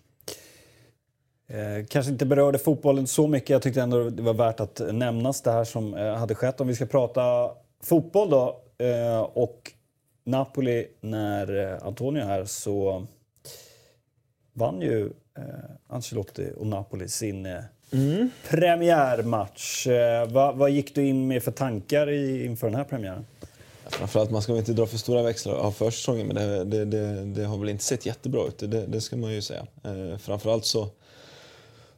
Eh, kanske inte berörde fotbollen så mycket. Jag tyckte ändå det var värt att nämnas det här som eh, hade skett. Om vi ska prata fotboll då eh, och Napoli när eh, Antonio är här så vann ju eh, Ancelotti och Napoli sin eh, mm. premiärmatch. Eh, vad, vad gick du in med för tankar i, inför den här premiären? Framförallt, man ska väl inte dra för stora växlar av försäsongen men det, det, det, det, har väl inte sett jättebra ut, det, det ska man ju säga. Eh, framförallt så,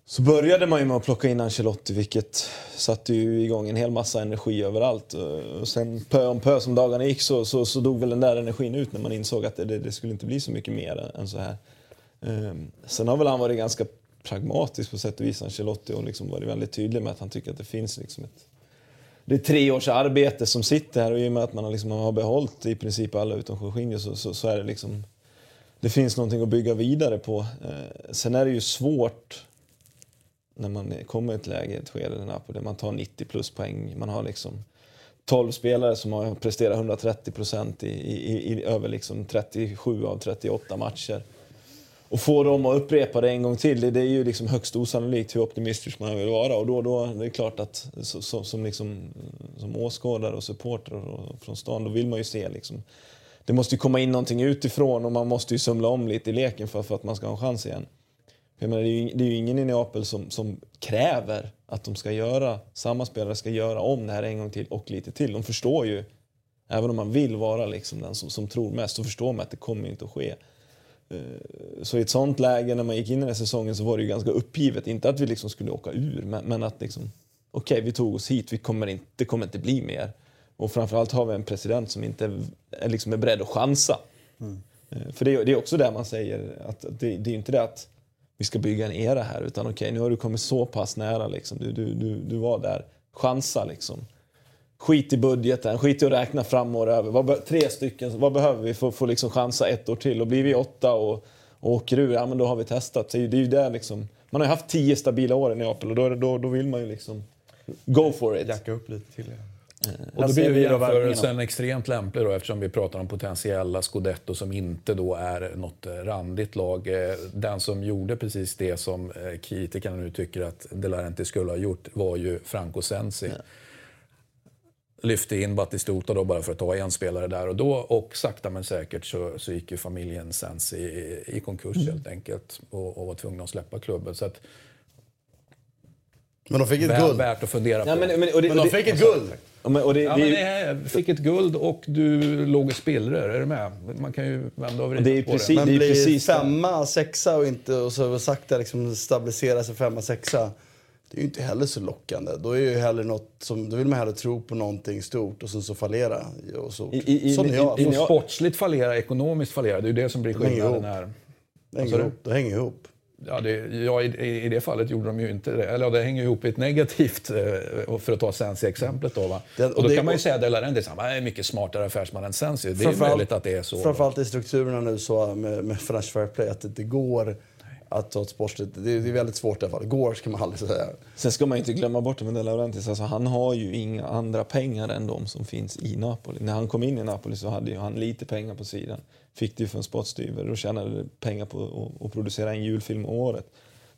så började man ju med att plocka in Ancelotti vilket satte ju igång en hel massa energi överallt. Eh, och sen pö om pö som dagarna gick så, så, så dog väl den där energin ut när man insåg att det, det, skulle inte bli så mycket mer än så här. Eh, sen har väl han varit ganska pragmatisk på sätt och vis, Ancelotti, och liksom varit väldigt tydlig med att han tycker att det finns liksom ett det är tre års arbete som sitter här och i och med att man har, liksom, har behållit i princip alla utom Jorginho så, så, så, är det liksom... Det finns någonting att bygga vidare på. Eh, sen är det ju svårt när man kommer i ett läge, ett skede där Napoli, man tar 90 plus poäng. Man har liksom 12 spelare som har presterat 130 procent i, i, i, över liksom 37 av 38 matcher och få dem att upprepa det en gång till, det, det är ju liksom högst osannolikt hur optimistisk man vill vara. Och då, då det är klart att så, så, som, liksom, som åskådare och supporter från stan, då vill man ju se liksom, det måste ju komma in någonting utifrån och man måste ju sumla om lite i leken för, för att man ska ha en chans igen. Jag menar, det, är ju, det är ju ingen i Neapel som, som kräver att de ska göra, samma spelare ska göra om det här en gång till och lite till. De förstår ju, även om man vill vara liksom den som, som tror mest, så förstår man att det kommer inte att ske. Eh, så i ett sånt läge när man gick in i den här säsongen så var det ju ganska uppgivet. Inte att vi liksom skulle åka ur, men, men att liksom, okej, okay, vi tog oss hit, vi kommer inte, det kommer inte bli mer. Och framförallt har vi en president som inte är, liksom är beredd att chansa. Mm. Eh, för det är, det är också det man säger, att det, det är inte det att vi ska bygga en era här, utan okej, okay, nu har du kommit så pass nära, liksom. du, du, du, du var där, chansa liksom. Skit i budgeten, skit i att räkna fram och över. Vad, tre stycken, vad behöver vi för att få liksom chansa ett år till? Och blir vi åtta och, och åker ur, ja men då har vi testat. Så det är ju det liksom. Man har ju haft tio stabila år i Neapel och då, då, då vill man ju liksom go for it. Jacka upp lite till. Ja. Och då blir vi jämförelsen extremt lämplig då, eftersom vi pratar om potentiella scudetto som inte då är något randigt lag. Eh, den som gjorde precis det som eh, kritikerna nu tycker att De Laurenti skulle ha gjort var ju Franco Sensi. Ja lyfte in Batistuta då bara för att ta en spelare där och då. Och sakta men säkert så, så gick ju familjen Sens i, i konkurs mm. helt enkelt och, och var tvungna att släppa klubben. Så att, men de fick ett guld. Värt att fundera på. Ja, men, men, det, men de fick ett guld! Men, och det, ja, men det fick ett guld och du låg i spillror. Är du med? Man kan ju vända och vrida på precis, det. Men blir precis femma, sexa och inte och så sakta liksom stabilisera sig femma, sexa det är ju inte heller så lockande. Då, är ju hellre något som, då vill man hellre tro på någonting stort och sen så fallera. Och så, I, i, sån är jag. I, i, sportsligt fallera, ekonomiskt fallera, det är ju det som blir skillnaden här. Det hänger ihop. Det hänger ihop. Ja, det, ja i, i, det fallet gjorde de ju inte det. Eller ja, det hänger ihop i ett negativt, eh, för att ta Sensi-exemplet. Då, va? Det, och, och då det, kan man ju säga att Delarentis är mycket smartare affärsman än Sensi. Det är möjligt att det är så. Framförallt i strukturerna nu så med, med Financial Fair Play, att det går att ta ett sportsligt... Det är, väldigt svårt i alla fall. Går ska man aldrig säga. Sen ska man inte glömma bort det med De Laurentiis. Alltså, han har ju inga andra pengar än de som finns i Napoli. När han kom in i Napoli så hade ju han lite pengar på sidan. Fick det ju för en spottstyver och tjänade pengar på att producera en julfilm om året.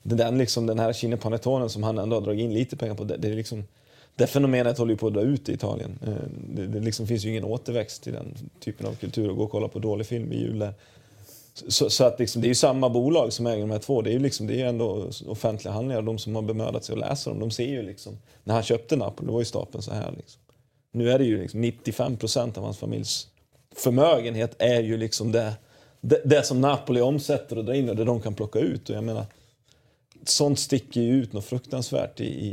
Den, liksom, den här Kinepanetonen som han ändå har dragit in lite pengar på, det, det är liksom... Det fenomenet håller ju på att dra ut i Italien. Eh, det, det liksom finns ju ingen återväxt till den typen av kultur. Att gå och kolla på dålig film i jul där så, så, att liksom, det är ju samma bolag som äger de här två. Det är ju liksom, det är ändå offentliga handlingar. De som har bemödat sig att läsa dem, de ser ju liksom. När han köpte Napoli, då var ju stapeln så här. Liksom. Nu är det ju liksom 95 procent av hans familjs förmögenhet är ju liksom det, det, det, som Napoli omsätter och drar in och det de kan plocka ut. Och jag menar, sånt sticker ju ut något fruktansvärt. I, i,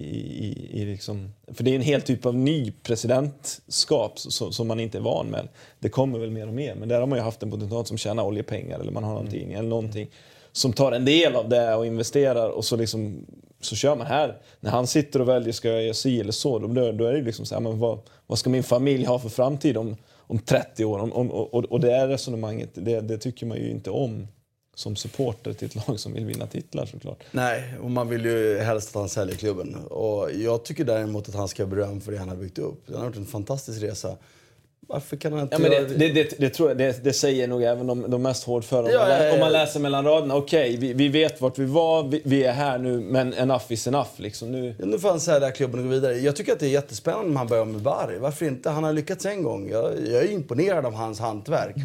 i, i liksom, för det är en helt typ av ny presidentskap som, som, man inte är van med. Det kommer väl mer och mer, men där har man ju haft en potentat som tjänar oljepengar eller man har någonting, mm. eller någonting som tar en del av det och investerar och så, liksom, så kör man här. När han sitter och väljer, ska jag göra si eller så? Då, då är det liksom så här, men vad, vad ska min familj ha för framtid om, om 30 år? Om, om, och, och det är resonemanget, det, det tycker man ju inte om som supporter till ett lag som vill vinna titlar såklart. Nej, och man vill ju helst att han säljer klubben. Och jag tycker däremot att han ska ha beröm för det han har byggt upp. Han har gjort en fantastisk resa. Varför kan han inte Ja, men det, det, det, det, tror jag, det, det säger nog även de, de mest hårdföra. Om, Ja, man ja, ja. om man läser mellan raderna. Okej, vi, vi vet vart vi var, vi, vi är här nu, men enough is enough. Liksom. Nu, Ja, nu får han sälja klubben och gå vidare. Jag tycker att det är jättespännande om han börjar med Bari. Varför inte? Han har lyckats en gång. Jag, jag är imponerad av hans hantverk.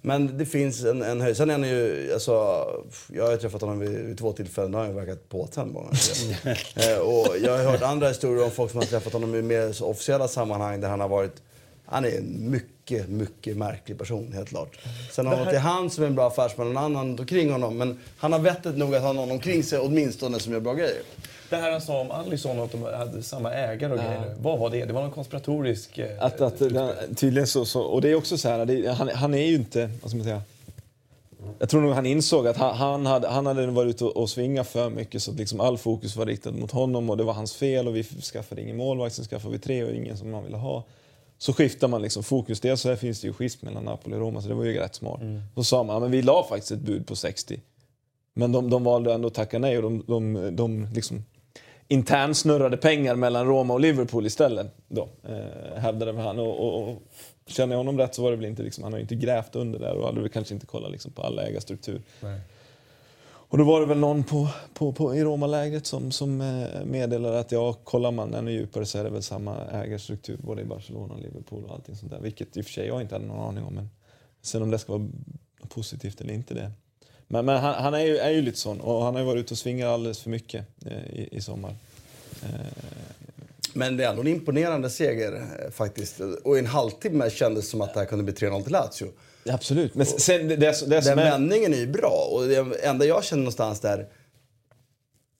Men det finns en, en höjd. Sen är han ju... Alltså, jag har träffat honom vid, vid två tillfällen. Då har han verkat påtänd bara. eh, och jag har hört andra historier om folk som har träffat honom i mer officiella sammanhang där han har varit... Han är en mycket, mycket märklig person, helt klart. Sen har i han som är en bra affärsman och någon annan omkring honom. Men han har vettet nog att ha någon omkring sig åtminstone som gör bra grejer. Det här han sa om Alisson och att de hade samma ägare och grejer. Vad var det? Det var någon konspiratorisk... eh, att, att, den, tydligen så, så, och det är också så här, det, han, han är ju inte, vad ska man säga, jag tror nog han insåg att han, han, hade, han hade varit ute och, och svingat för mycket så att liksom all fokus var riktad mot honom och det var hans fel och vi skaffade ingen målvakt, sen skaffade vi tre och ingen som man ville ha. Så skiftar man liksom fokus. Dels så här finns det ju schism mellan Napoli och Roma så det var ju rätt smart. Så sa man, ja, men vi la faktiskt ett bud på 60. Men de, de valde ändå att tacka nej och de, de, de liksom internsnurrade pengar mellan Roma och Liverpool istället. Då, eh, hävdade han. Och, och, och känner jag honom rätt så var det väl inte, liksom, han har inte grävt under där och hade väl kanske inte kollat liksom, på alla ägarstruktur. Nej. Och då var det väl någon på, på, på, i romalägret som, som eh, meddelade att ja, kollar man ännu djupare så är det väl samma ägarstruktur både i Barcelona och Liverpool och allting sånt där. Vilket i och för sig jag inte hade någon aning om. Men sen om det ska vara positivt eller inte det. Men, men han, han är, ju, är ju lite sån och han har ju varit ute och svingat alldeles för mycket eh, i, i sommar. Eh, Men det är ändå en imponerande seger eh, faktiskt. Och i en halvtimme kändes det som att det här kunde bli 3-0 till Lazio absolut. Men sen, det, det, det Den är, vändningen är ju bra. Och det enda jag känner någonstans där...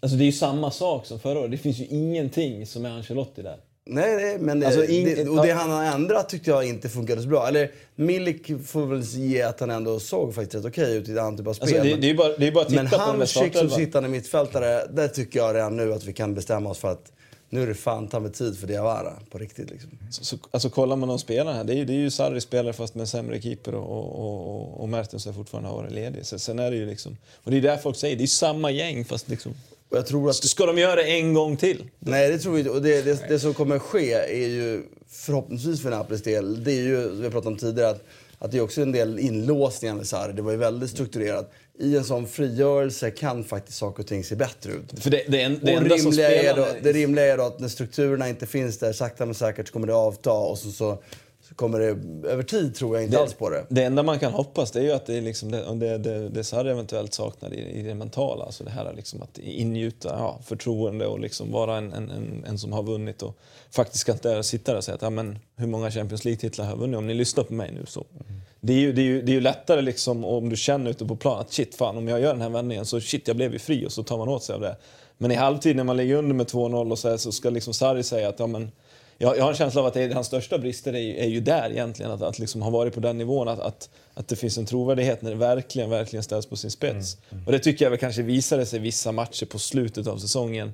alltså det är ju samma sak som förra året. Det finns ju ingenting som är Ancelotti där. Nej, nej, men Alltså, det, och det han har ändrat tyckte jag inte funkade så bra. Eller Milik får väl ge att han ändå såg faktiskt rätt okej ut i den typen av spel. Alltså, det, men- det är bara, det är bara att titta men på där Hamsik som sittande mittfältare, där tycker jag redan nu att vi kan bestämma oss för att nu är det fan ta med tid för Diawara på riktigt. Liksom. Så, så, alltså kollar man de spelarna här, det är ju, det är ju Sarri spelare fast med en sämre keeper och, och, och, och Mertens har fortfarande varit ledig. Så, sen är det ju liksom, och det är där folk säger, det är samma gäng fast liksom, jag tror att ska de göra det en gång till? Nej, det tror vi inte. Och det, det, det som kommer ske är ju förhoppningsvis för Napolis del, det är ju, vi har pratat om tidigare, att, att det är också en del inlåsningar med Sarri. Det var ju väldigt strukturerat. I en sån frigörelse kan faktiskt saker och ting se bättre ut. För det, det, en, det rimliga är då, det rimliga är då att när strukturerna inte finns där, sakta men säkert så kommer det avta och så, så, så kommer det, över tid tror jag inte alls på det. Det enda man kan hoppas det är ju att det är liksom det, det, det, det Sarri eventuellt saknar i, i det mentala. Alltså det här liksom att ingjuta ja, förtroende och liksom vara en, en, en, en som har vunnit och faktiskt inte sitta där och säga att ja, men, hur många Champions League-titlar har jag vunnit? Om ni lyssnar på mig nu så. Det, är ju, det, är ju, det är ju lättare liksom om du känner ute på plan att shit fan om jag gör den här vändningen så shit jag blev ju fri och så tar man åt sig av det. Men i halvtid när man ligger under med 2-0 och så, här, så ska liksom Sarri säga att ja, men, jag, jag har en känsla av att är, hans största brister är, ju- är ju där egentligen. Att, att liksom ha varit på den nivån. Att, att, att det finns en trovärdighet när det verkligen, verkligen ställs på sin spets. Och det tycker jag väl kanske visade sig vissa matcher på slutet av säsongen.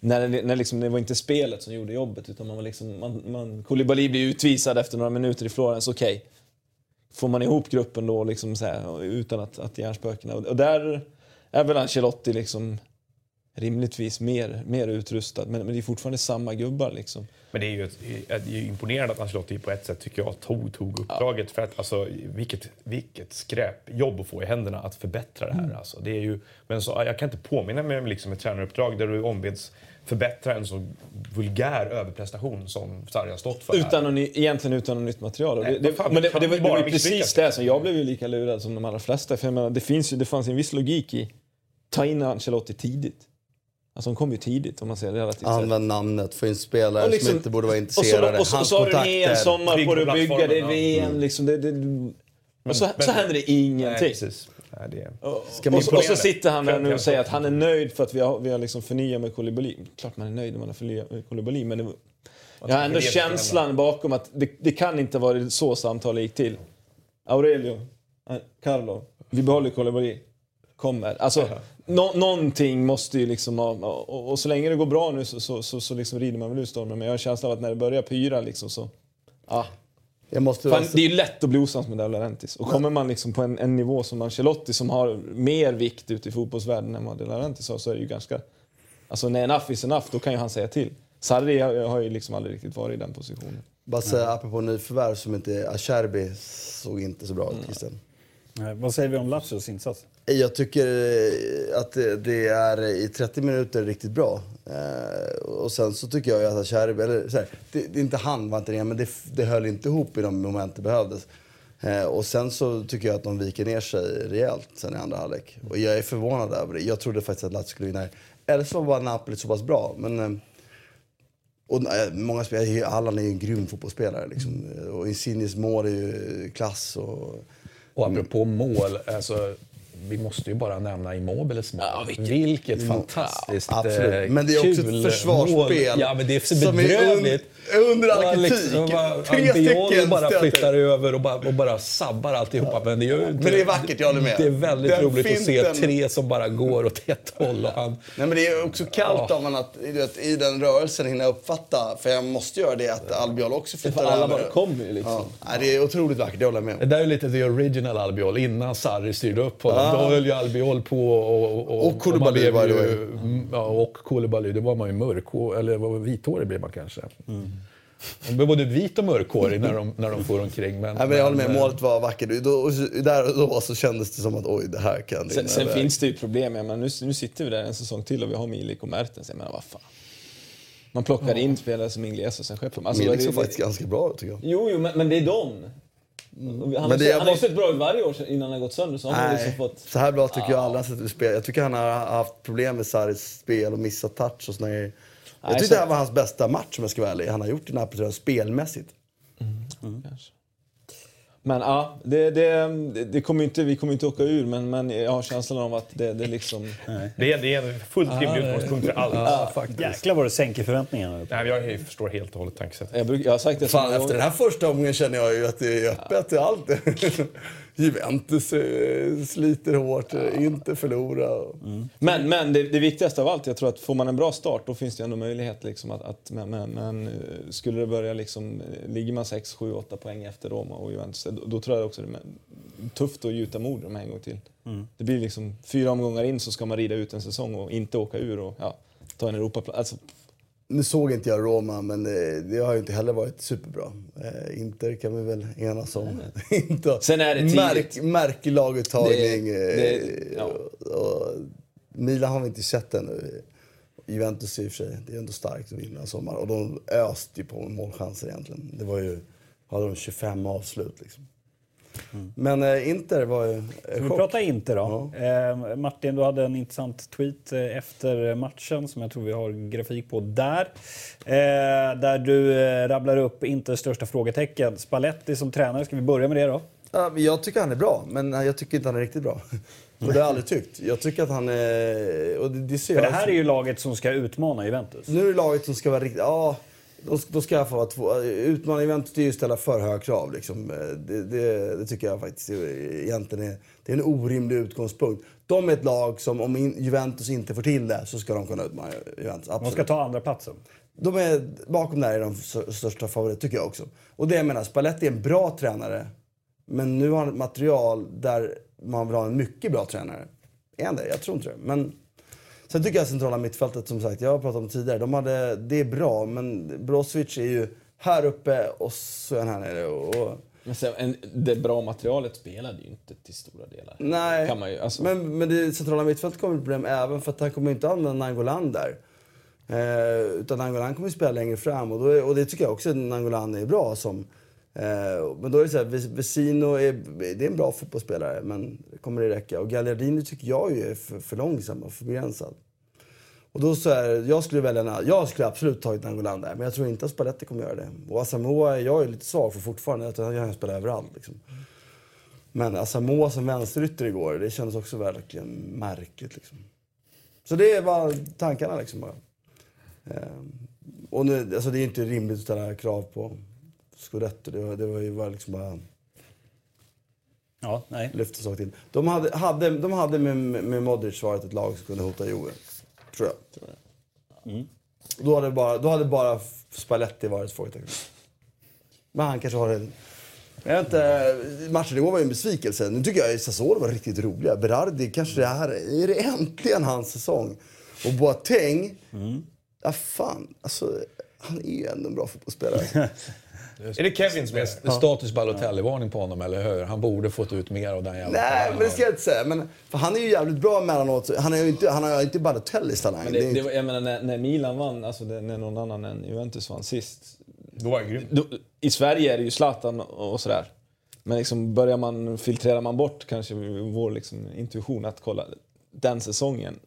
När, det- när liksom, det var inte spelet som gjorde jobbet utan man var liksom, man, man, Koulibaly blir utvisad efter några minuter i Florens, okej. Får man ihop gruppen då liksom så här, utan att, att hjärnspökena... Och där är väl Ancelotti liksom rimligtvis mer, mer utrustad. Men, men det är fortfarande samma gubbar liksom. Men det är ju, ett, det är ju imponerande att Ancelotti på ett sätt tycker jag tog, tog uppdraget. För att, alltså, vilket, vilket skräpjobb att få i händerna att förbättra det här. Mm. Alltså, det är ju, men så, jag kan inte påminna mig om liksom ett tränaruppdrag där du ombeds förbättra en så vulgär överprestation som Sarri har stått för. Utan någon, ny- egentligen utan något nytt material. Nej, det, det, fan, men det, det, vi det, var ju precis det som jag blev ju lika lurad som de allra flesta. För jag menar, det, finns ju, det fanns en viss logik i ta in Ancelotti tidigt. Alltså de kom ju tidigt om man säger relativt. Använd namnet, få in spelare liksom- som inte borde vara Och så, intresserade. och så, och så har du en sommar på dig att bygga det ja. VM. Liksom, det, det, och så, men- så händer det Nej, ingenting. precis. Nej, det. Och, Ska och, så, och så sitter han där nu och säger att han är nöjd för att vi har, vi har liksom förnyat med Koulibaly. Klart man är nöjd när man har förnyat med Koulibaly, men det, jag har ändå känslan bakom att det, det kan inte varit så samtalet gick till. Aurelio, eh, Carlo, vi behåller Koulibaly. Kommer. Alltså, nå, någonting måste ju liksom ha, och, och så länge det går bra nu så, så, så, så liksom rider man väl ut stormen. Men jag har känslan av att när det börjar pyra liksom så... Ah, Fan, det är ju lätt att bli osams med Laurentiis. Och kommer man liksom på en, en nivå som Ancelotti som har mer vikt ute i fotbollsvärlden än vad Laurentiis har så är det ju ganska... Alltså när enough is enough, då kan ju han säga till. Sarri har, har ju liksom aldrig riktigt varit i den positionen. Bara säga apropå nyförvärv som inte... Acerbi såg inte så bra ut, Christian. Nej, Vad säger vi om Lazios insats? Jag tycker eh, att det- är i 30 minuter riktigt bra. Eh, och sen så tycker jag att Acerbi, eller så här, det, det är inte han var inte det, men det, det höll inte ihop i de moment det behövdes. Eh, och sen så tycker jag att de viker ner sig rejält sen i andra halvlek. Och jag är förvånad över det. Jag trodde faktiskt att Lazio skulle vinna. Eller så var Napoli så pass bra. Men, och många spelare, Allan är ju en grym fotbollsspelare. Liksom. Och Insignes mål är ju klass. Och, Och apropå mål, alltså, vi måste ju bara nämna Immobiles mål. vilket, fantastiskt Absolut. eh, Men det är också ett försvarsspel. Ja, men det är som är under all Ja, kritik. liksom, bara- Tre stycken bara stöter. flyttar över och bara, och bara sabbar alltihopa. Men det, är ju Men det är vackert, jag håller med. Det är väldigt Den roligt att se finten- tre som bara går åt ett håll. Och han, Nej, men det är också kallt av man att vet, i den rörelsen hinna uppfatta, för jag måste göra det, att Albiol också flyttar För alla över. bara kommer ju liksom. Ja. Det är otroligt vackert, det håller jag med det där är lite the original Albiol. Innan Sarri styrde upp honom. Då höll ju Albiol på och... Och, Och Koulibaly the ju, Ja, och Koulibaly. Då var man ju mörk. Eller var vithårig blev man kanske. Mm. Man blev både vit och mörkhårig när de, när de får omkring. Men, Nej, men jag håller med, men, målet var vackert. Då, där och då så kändes det som att oj, det här kan Sen, sen finns det ju problem. Jag menar, nu, nu sitter vi där en säsong till och vi har Milik och Mertens. Jag menar, vad fan. Man plockar in spelare som Ingles och sen skeppar man. Alltså, Milik det- såg det- faktiskt ganska bra ut tycker jag. Jo, jo men, men det är dem. Han, har, det- jag han har ju måste- sett bra ut varje år innan han har gått sönder. Så har han liksom Nej, fått... så här bra tycker jag aldrig han sett ut i spel. Jag tycker han har haft problem med Sarris spel och missat touch och såna grejer. Jag tyckte så- det här var hans bästa match om jag ska vara ärlig. Han har gjort i Napoli tror jag, spelmässigt. Kanske. Men ja, det, det, det kommer inte, vi kommer inte åka ur men, men jag har känslan av att det, det liksom... Det är, det är en fullt rimlig utgångspunkt för allt. Ja, faktiskt. Jäklar vad det sänker förväntningarna. Nej, jag förstår helt och hållet tankesättet. Jag, bruk, jag har sagt det Fan, efter gånger. den här första omgången känner jag ju att det är öppet till allt. Juventus eh, sliter hårt, eh, inte förlora. Men, men det, det viktigaste av allt, jag tror att får man en bra start då finns det ändå möjlighet liksom att... att men, men, men eh, skulle det börja liksom, ligger man 6, 7, 8 poäng efter Roma och Juventus, då, då tror jag också det är tufft att gjuta mod dem en gång till. Det blir liksom fyra omgångar in så ska man rida ut en säsong och inte åka ur och ja, ta en Europaplats. Alltså, Nu såg inte jag Roma, men det, det har ju inte heller varit superbra. Eh, Inter kan vi väl enas om. inte Sen är det tidigt. märk, märklig laguttagning. Det- det- eh, ja. och, Milan har vi inte sett ännu. Juventus i och för sig, det är ändå starkt att vinna sommar. Och de öste ju på målchanser egentligen. Det var ju, hade de 25 avslut liksom. Men eh, Inter var ju... eh, vi chock. prata inte då? Eh, Martin, du hade en intressant tweet eh, efter matchen som jag tror vi har grafik på där. Eh, där du eh, rabblar upp Inters största frågetecken. Spalletti som tränare, ska vi börja med det då? Ja, jag tycker han är bra, men jag tycker inte han är riktigt bra. Och det har jag aldrig tyckt. Jag tycker att han är... Och det, det ser För jag det här är ju laget som ska utmana Juventus. Nu är det laget som ska vara riktigt... Ja, då, då ska jag få vara två... Det är ju att ställa för höga krav. Liksom. Det, det, det tycker jag faktiskt egentligen är, det är en orimlig utgångspunkt. De är ett lag som om Juventus inte får till det så ska de kunna utmana Juventus. De Absolut. ska ta andra platsen. De är, bakom där är de största favoriter, tycker jag också. Och det jag menar, Spalletti är en bra tränare. Men nu har han ett material där man vill ha en mycket bra tränare. Är han det? Jag tror inte det. Men sen tycker jag centrala mittfältet, som sagt, jag har pratat om tidigare. De hade, det är bra, men Brozovic är ju här uppe och så är han här nere. Och, men sen, en, det bra materialet spelade ju inte till stora delar. nej, Kan man ju, alltså. men, men det centrala mittfältet kommer bli problem även för att han kommer inte använda Nangolan där. Eh, utan Nangolan kommer ju spela längre fram och, då och det tycker jag också att Nangolan är bra som. Eh, men då är det så här, Ves- Vesino är, det är en bra fotbollsspelare men kommer det räcka? Och Gallardini tycker jag ju är för, för långsam och för begränsad. Och då så här, jag skulle välja, en- jag skulle absolut tagit Nangolan där men jag tror inte att Spalletti kommer göra det. Och Asamoah jag är lite svag för fortfarande, jag tror att han spelar överallt liksom. Men Asamoah som vänsterytter igår, det kändes också verkligen märkligt. Liksom. Så det var tankarna liksom bara. Eh, och nu, alltså det är inte rimligt att ställa krav på Scudetto. Det var, det var ju bara liksom bara Ja, nej. lyfta sak till. De hade, hade, de hade med, med Modric varit ett lag som kunde hota Juve. Tror jag. Och Då hade bara, då hade bara Spalletti varit frågetecken. Men han kanske har en Jag vet inte, matchen igår var ju en besvikelse. Nu tycker jag Sassuolo var riktigt roliga. Berardi, kanske det här är det äntligen hans säsong. Och Boateng, mm. ja fan, alltså han är ju ändå en bra fotbollsspelare. Är det Kevins med? Ja. Status Balotelli-varning på honom, eller hur? Han borde fått ut mer av den jävla Nej, men det ska jag inte säga. Men, för han är ju jävligt bra emellanåt. Han, är ju inte, han har ju inte Balotellis talang. Men det, det, var, jag menar, när, när Milan vann, alltså det, när någon annan än Juventus vann sist. Då var grym. I Sverige är det ju Zlatan och sådär. Men liksom börjar man, filtrerar man bort kanske vår liksom intuition att kolla den säsongen.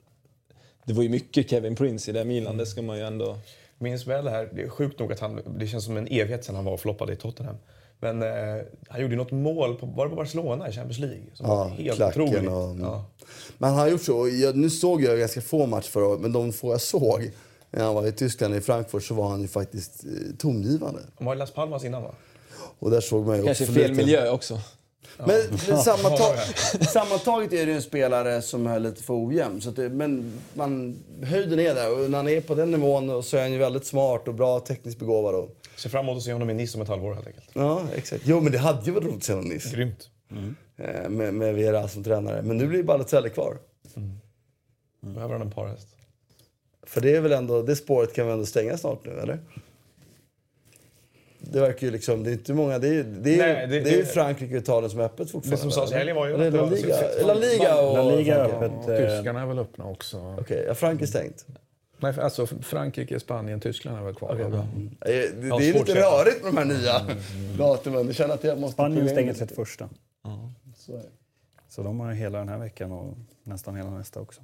Det var ju mycket Kevin Prince i det Milan, det ska man ju ändå minns väl det här. Det är sjukt nog att han, det känns som en evighet sedan han var och floppade i Tottenham. Men eh, han gjorde något mål på, var det på Barcelona i Champions League. Som ja, var helt otroligt. Och, ja. Men han har gjort så. Jag, nu såg jag ganska få matcher förra året, men de få jag såg när han var i Tyskland, i Frankfurt, så var han ju faktiskt eh, tongivande. Han var i Las Palmas innan va? Och där såg man ju Kanske fel miljö också. Men, men sammantag, sammantaget är det en spelare som är lite för ojämn. Så det, men man, höjden är där och när han är på den nivån så är han ju väldigt smart och bra tekniskt begåvad. Och... Ser fram emot att se honom i Nice om ett halvår helt enkelt. Ja, exakt. Jo, men det hade ju varit roligt att se honom i Nice. Grymt. Mm. Med, med Vera som tränare. Men nu blir Balotelli kvar. Mm. Behöver han en parhäst? För det är väl ändå, det spåret kan vi ändå stänga snart nu, eller? Det verkar ju liksom, det är inte många, det är, det är, Nej, det, det är Frankrike och Italien som är öppet fortfarande. Det som sades i helgen var ju att La Liga, La Liga och... La Liga är öppet. Tyskarna är väl öppna också? Okej, okay, ja, Frankrike är stängt. Nej, alltså Frankrike, Spanien, Tyskland är väl kvar. Okay, mm. Det, det, det är lite rörigt med de här nya mm. datumen. Jag känner att jag måste... Spanien stänger 31. Ja. Så, så de har hela den här veckan och nästan hela nästa också.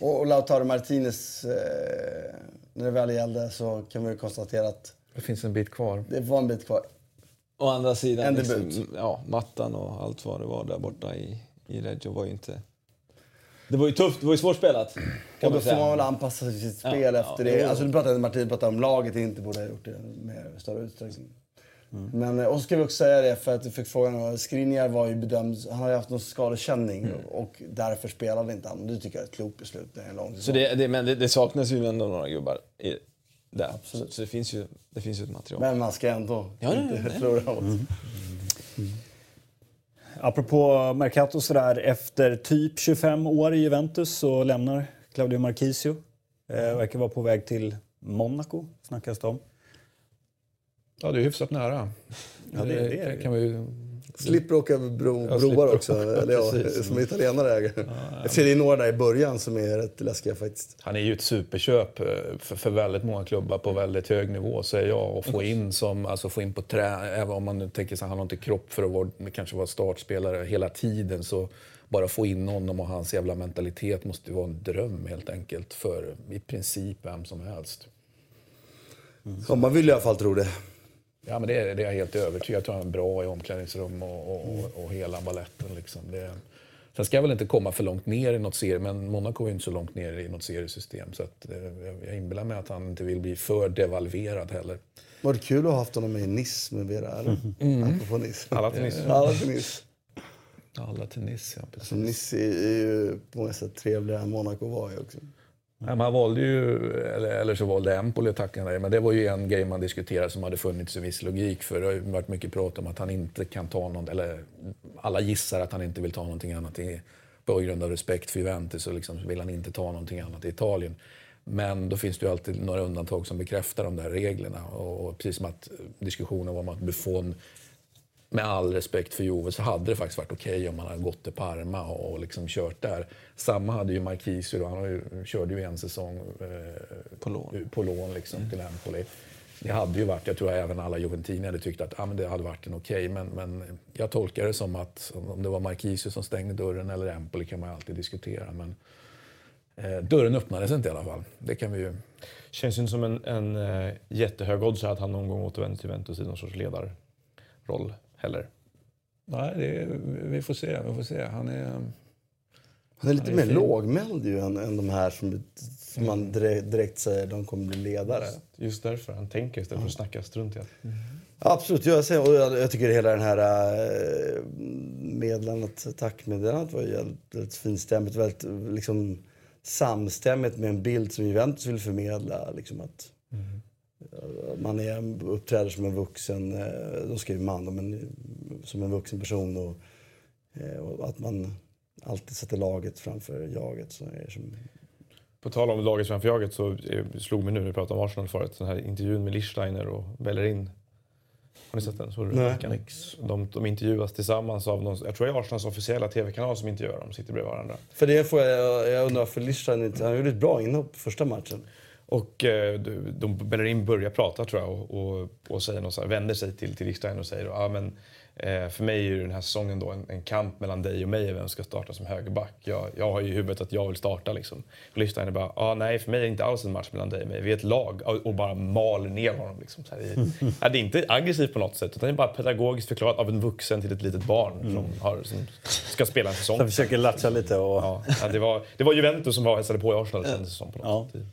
Och, och Lautaro Martinez, eh, när det väl gällde så kan vi konstatera att det finns en bit kvar. Det var en bit kvar. Å andra sidan, en liksom, ja, mattan och allt vad det var där borta i, i Reggio var ju inte... Det var ju tufft, det var ju svårspelat. och då får man väl anpassa sitt spel ja, efter ja, det. Alltså, nu pratade Martin pratade om laget inte borde ha gjort det mer större utsträckning. Mm. Men, eh, och så ska vi också säga det, för att du fick frågan, Skriniar var ju bedömd, han har ju haft någon skadekänning mm. och därför spelade inte han. Det tycker jag är ett klokt beslut. Det är en lång så det, det, men det, det saknas ju ändå några gubbar i, där. Absolut. Så det finns, ju, det finns ju ett material. Men man ska ändå ja, inte förlora mm. mm. Apropå Mercato sådär, efter typ 25 år i Juventus så lämnar Claudio Marchisio. Eh, verkar vara på väg till Monaco, snackas det om. Ja, det är hyfsat nära. Ja, det, det, det kan vi Slipper åka bro, ja, broar också, eller ja, som italienare äger. Ja, ja. För det är några där i början som är rätt läskiga faktiskt. Han är ju ett superköp eh, för, för väldigt många klubbar på väldigt hög nivå, säger jag. Och få in som, alltså få in på trä, även om man nu tänker sig att han har inte kropp för att vara, kanske vara startspelare hela tiden, så bara få in honom och hans jävla mentalitet måste ju vara en dröm helt enkelt för i princip vem som helst. Mm. Så man vill i alla fall tro det. Ja, men det är, det är jag helt övertygad Jag tror han är bra i omklädningsrum och, och, och, och hela baletten. Liksom. Det, sen ska jag väl inte komma för långt ner i något serie, men Monaco är inte så långt ner i något seriesystem. Så att, eh, jag inbillar mig att han inte vill bli för devalverad heller. Var det kul att ha haft honom i Nice med Vera? Eller? Mm. Apropå Nice. Alla till Nice. Alla till Nice. Alla till Nice, ja. Precis. Alltså, nice är ju på många sätt trevligare än Monaco var ju också. Nej, man valde ju, eller, eller så valde Empoli att tacka nej. Men det var ju en grej man diskuterade som hade funnits en viss logik för. Det har ju varit mycket prat om att han inte kan ta något, eller alla gissar att han inte vill ta någonting annat i, på grund av respekt för Juventus så liksom vill han inte ta någonting annat i Italien. Men då finns det ju alltid några undantag som bekräftar de där reglerna. Och, och precis som att diskussionen om att Buffon med all respekt för Juve så hade det faktiskt varit okej okay om man hade gått till Parma och liksom kört där. Samma hade ju Marquisio, han ju, körde ju en säsong eh, på lån, på lån liksom, mm. till Empoli. Det hade ju varit, jag tror även alla Juventini hade tyckt att ah, men det hade varit en okej, okay, men, men jag tolkar det som att om det var Marquisio som stängde dörren eller Empoli kan man ju alltid diskutera. Men eh, dörren öppnades inte i alla fall. Det kan vi ju... Känns ju som en, en uh, jättehög odds att han någon gång återvänder till Juventus i någon sorts ledarroll heller. Nej, det, vi får se. Vi får se. Han är... Han är lite han är mer fin. lågmäld ju än, än de här som, som man direkt, direkt säger de kommer bli ledare. Just, just därför. Han tänker istället för att snacka strunt mm. Absolut. Jag, ser, och jag, jag tycker hela den här äh, meddelandet, tackmeddelandet var ju väldigt finstämmigt. Väldigt liksom, samstämmigt med en bild som Juventus vill förmedla. Liksom att, mm. Man är, uppträder som en vuxen, eh, de skriver man, men som en vuxen person och, eh, och att man alltid sätter laget framför jaget. Så är som, På tal om laget framför jaget så eh, slog mig nu när vi pratade om Arsenal förut, den här intervjun med Lichsteiner och Bellerin. Har ni sett den? Såg du? Nej. De, de intervjuas tillsammans av någon, jag tror det är Arsenals officiella TV-kanal som intervjuar dem, sitter bredvid varandra. för det får jag, jag undrar varför Lichstein inte, han gjorde ett bra inhopp första matchen. Och eh, de, Bellerin börjar prata tror jag och, och, och säger något så här, vänder sig till, till Lichstein och säger ah, men, eh, för mig är ju den här säsongen då en, en kamp mellan dig och mig vem ska starta som högerback. Jag, jag har ju i huvudet att jag vill starta liksom. Och Lichstein är bara, ah, nej för mig är det inte alls en match mellan dig och mig. Vi är ett lag och, och bara maler ner honom. Liksom, så här, i, ja, det är inte aggressivt på något sätt utan det är bara pedagogiskt förklarat av en vuxen till ett litet barn som, har, som ska spela en säsong. Jag försöker latcha lite och... Ja, ja, det, var, det var Juventus som var hälsade på i Arsenal en säsong på något Ja. sätt.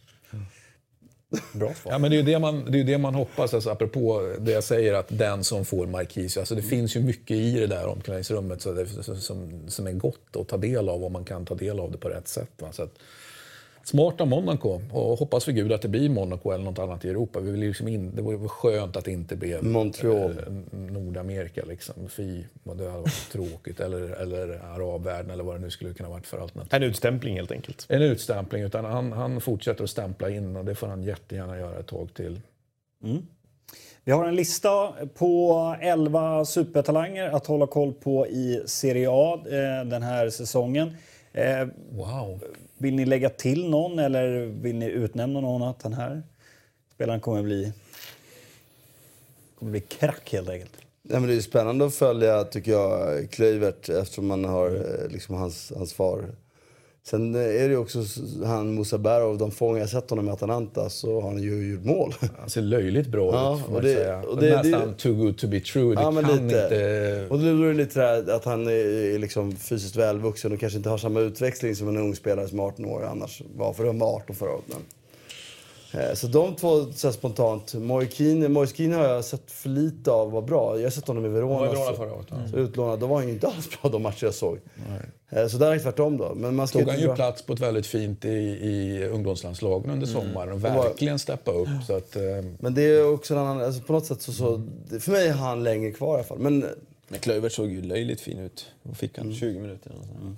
Bra svar. Ja, men det är ju det man, det är det man hoppas, alltså, apropå det jag säger att den som får Marquis. Alltså, det finns ju mycket i det där omklädningsrummet så det, som, som är gott att ta del av om man kan ta del av det på rätt sätt. Va? Så att, smart av Monaco och hoppas för gud att det blir Monaco eller något annat i Europa. Vi vill liksom in, det var ju skönt att det inte blev Montreal. eh, Nordamerika. Liksom. Fy, vad det hade varit tråkigt. Eller, eller arabvärlden eller vad det nu skulle kunna varit för alternativ. En utstämpling helt enkelt. En utstämpling, utan han, han fortsätter att stämpla in och det får han jättegärna göra ett tag till. Vi har en lista på 11 supertalanger att hålla koll på i Serie A eh, den här säsongen. Eh, Wow vill ni lägga till någon eller vill ni utnämna någon att den här spelaren kommer bli, kommer bli krack helt enkelt? Nej, men det är spännande att följa, tycker jag, Kluivert eftersom man har eh, liksom hans, hans far. Sen eh, är det också han Musa Barrow, de fångar jag sett honom i Atalanta så har han ju gjort mål. Han ser löjligt bra Ja, ut, får och det- säga. och det- Nästan too good to be true. Det Ja, kan lite. inte... Och då är det lite det här att han är liksom fysiskt välvuxen och kanske inte har samma utväxling som en ung spelare som är 18 år annars var, för de var 18 förra året. Eh, Så de två så här spontant. Moiskine har jag sett för lite av var bra. Jag har sett honom i Verona. Han var i Verona så- förra året. ja. så utlånad. Då var han ju inte alls bra de matcher jag såg. Eh, Så där är det tvärtom då. Men man ska Tog han ju plats på ett väldigt fint i, i ungdomslandslagen under sommaren och Mm. var- verkligen steppa upp. Så att, eh, Men det är också en annan, alltså på något sätt så, så för mig är han längre kvar i alla fall. Men, Men Kluivert såg ju löjligt fin ut. Vad fick han? 20 minuter? eller nåt sånt.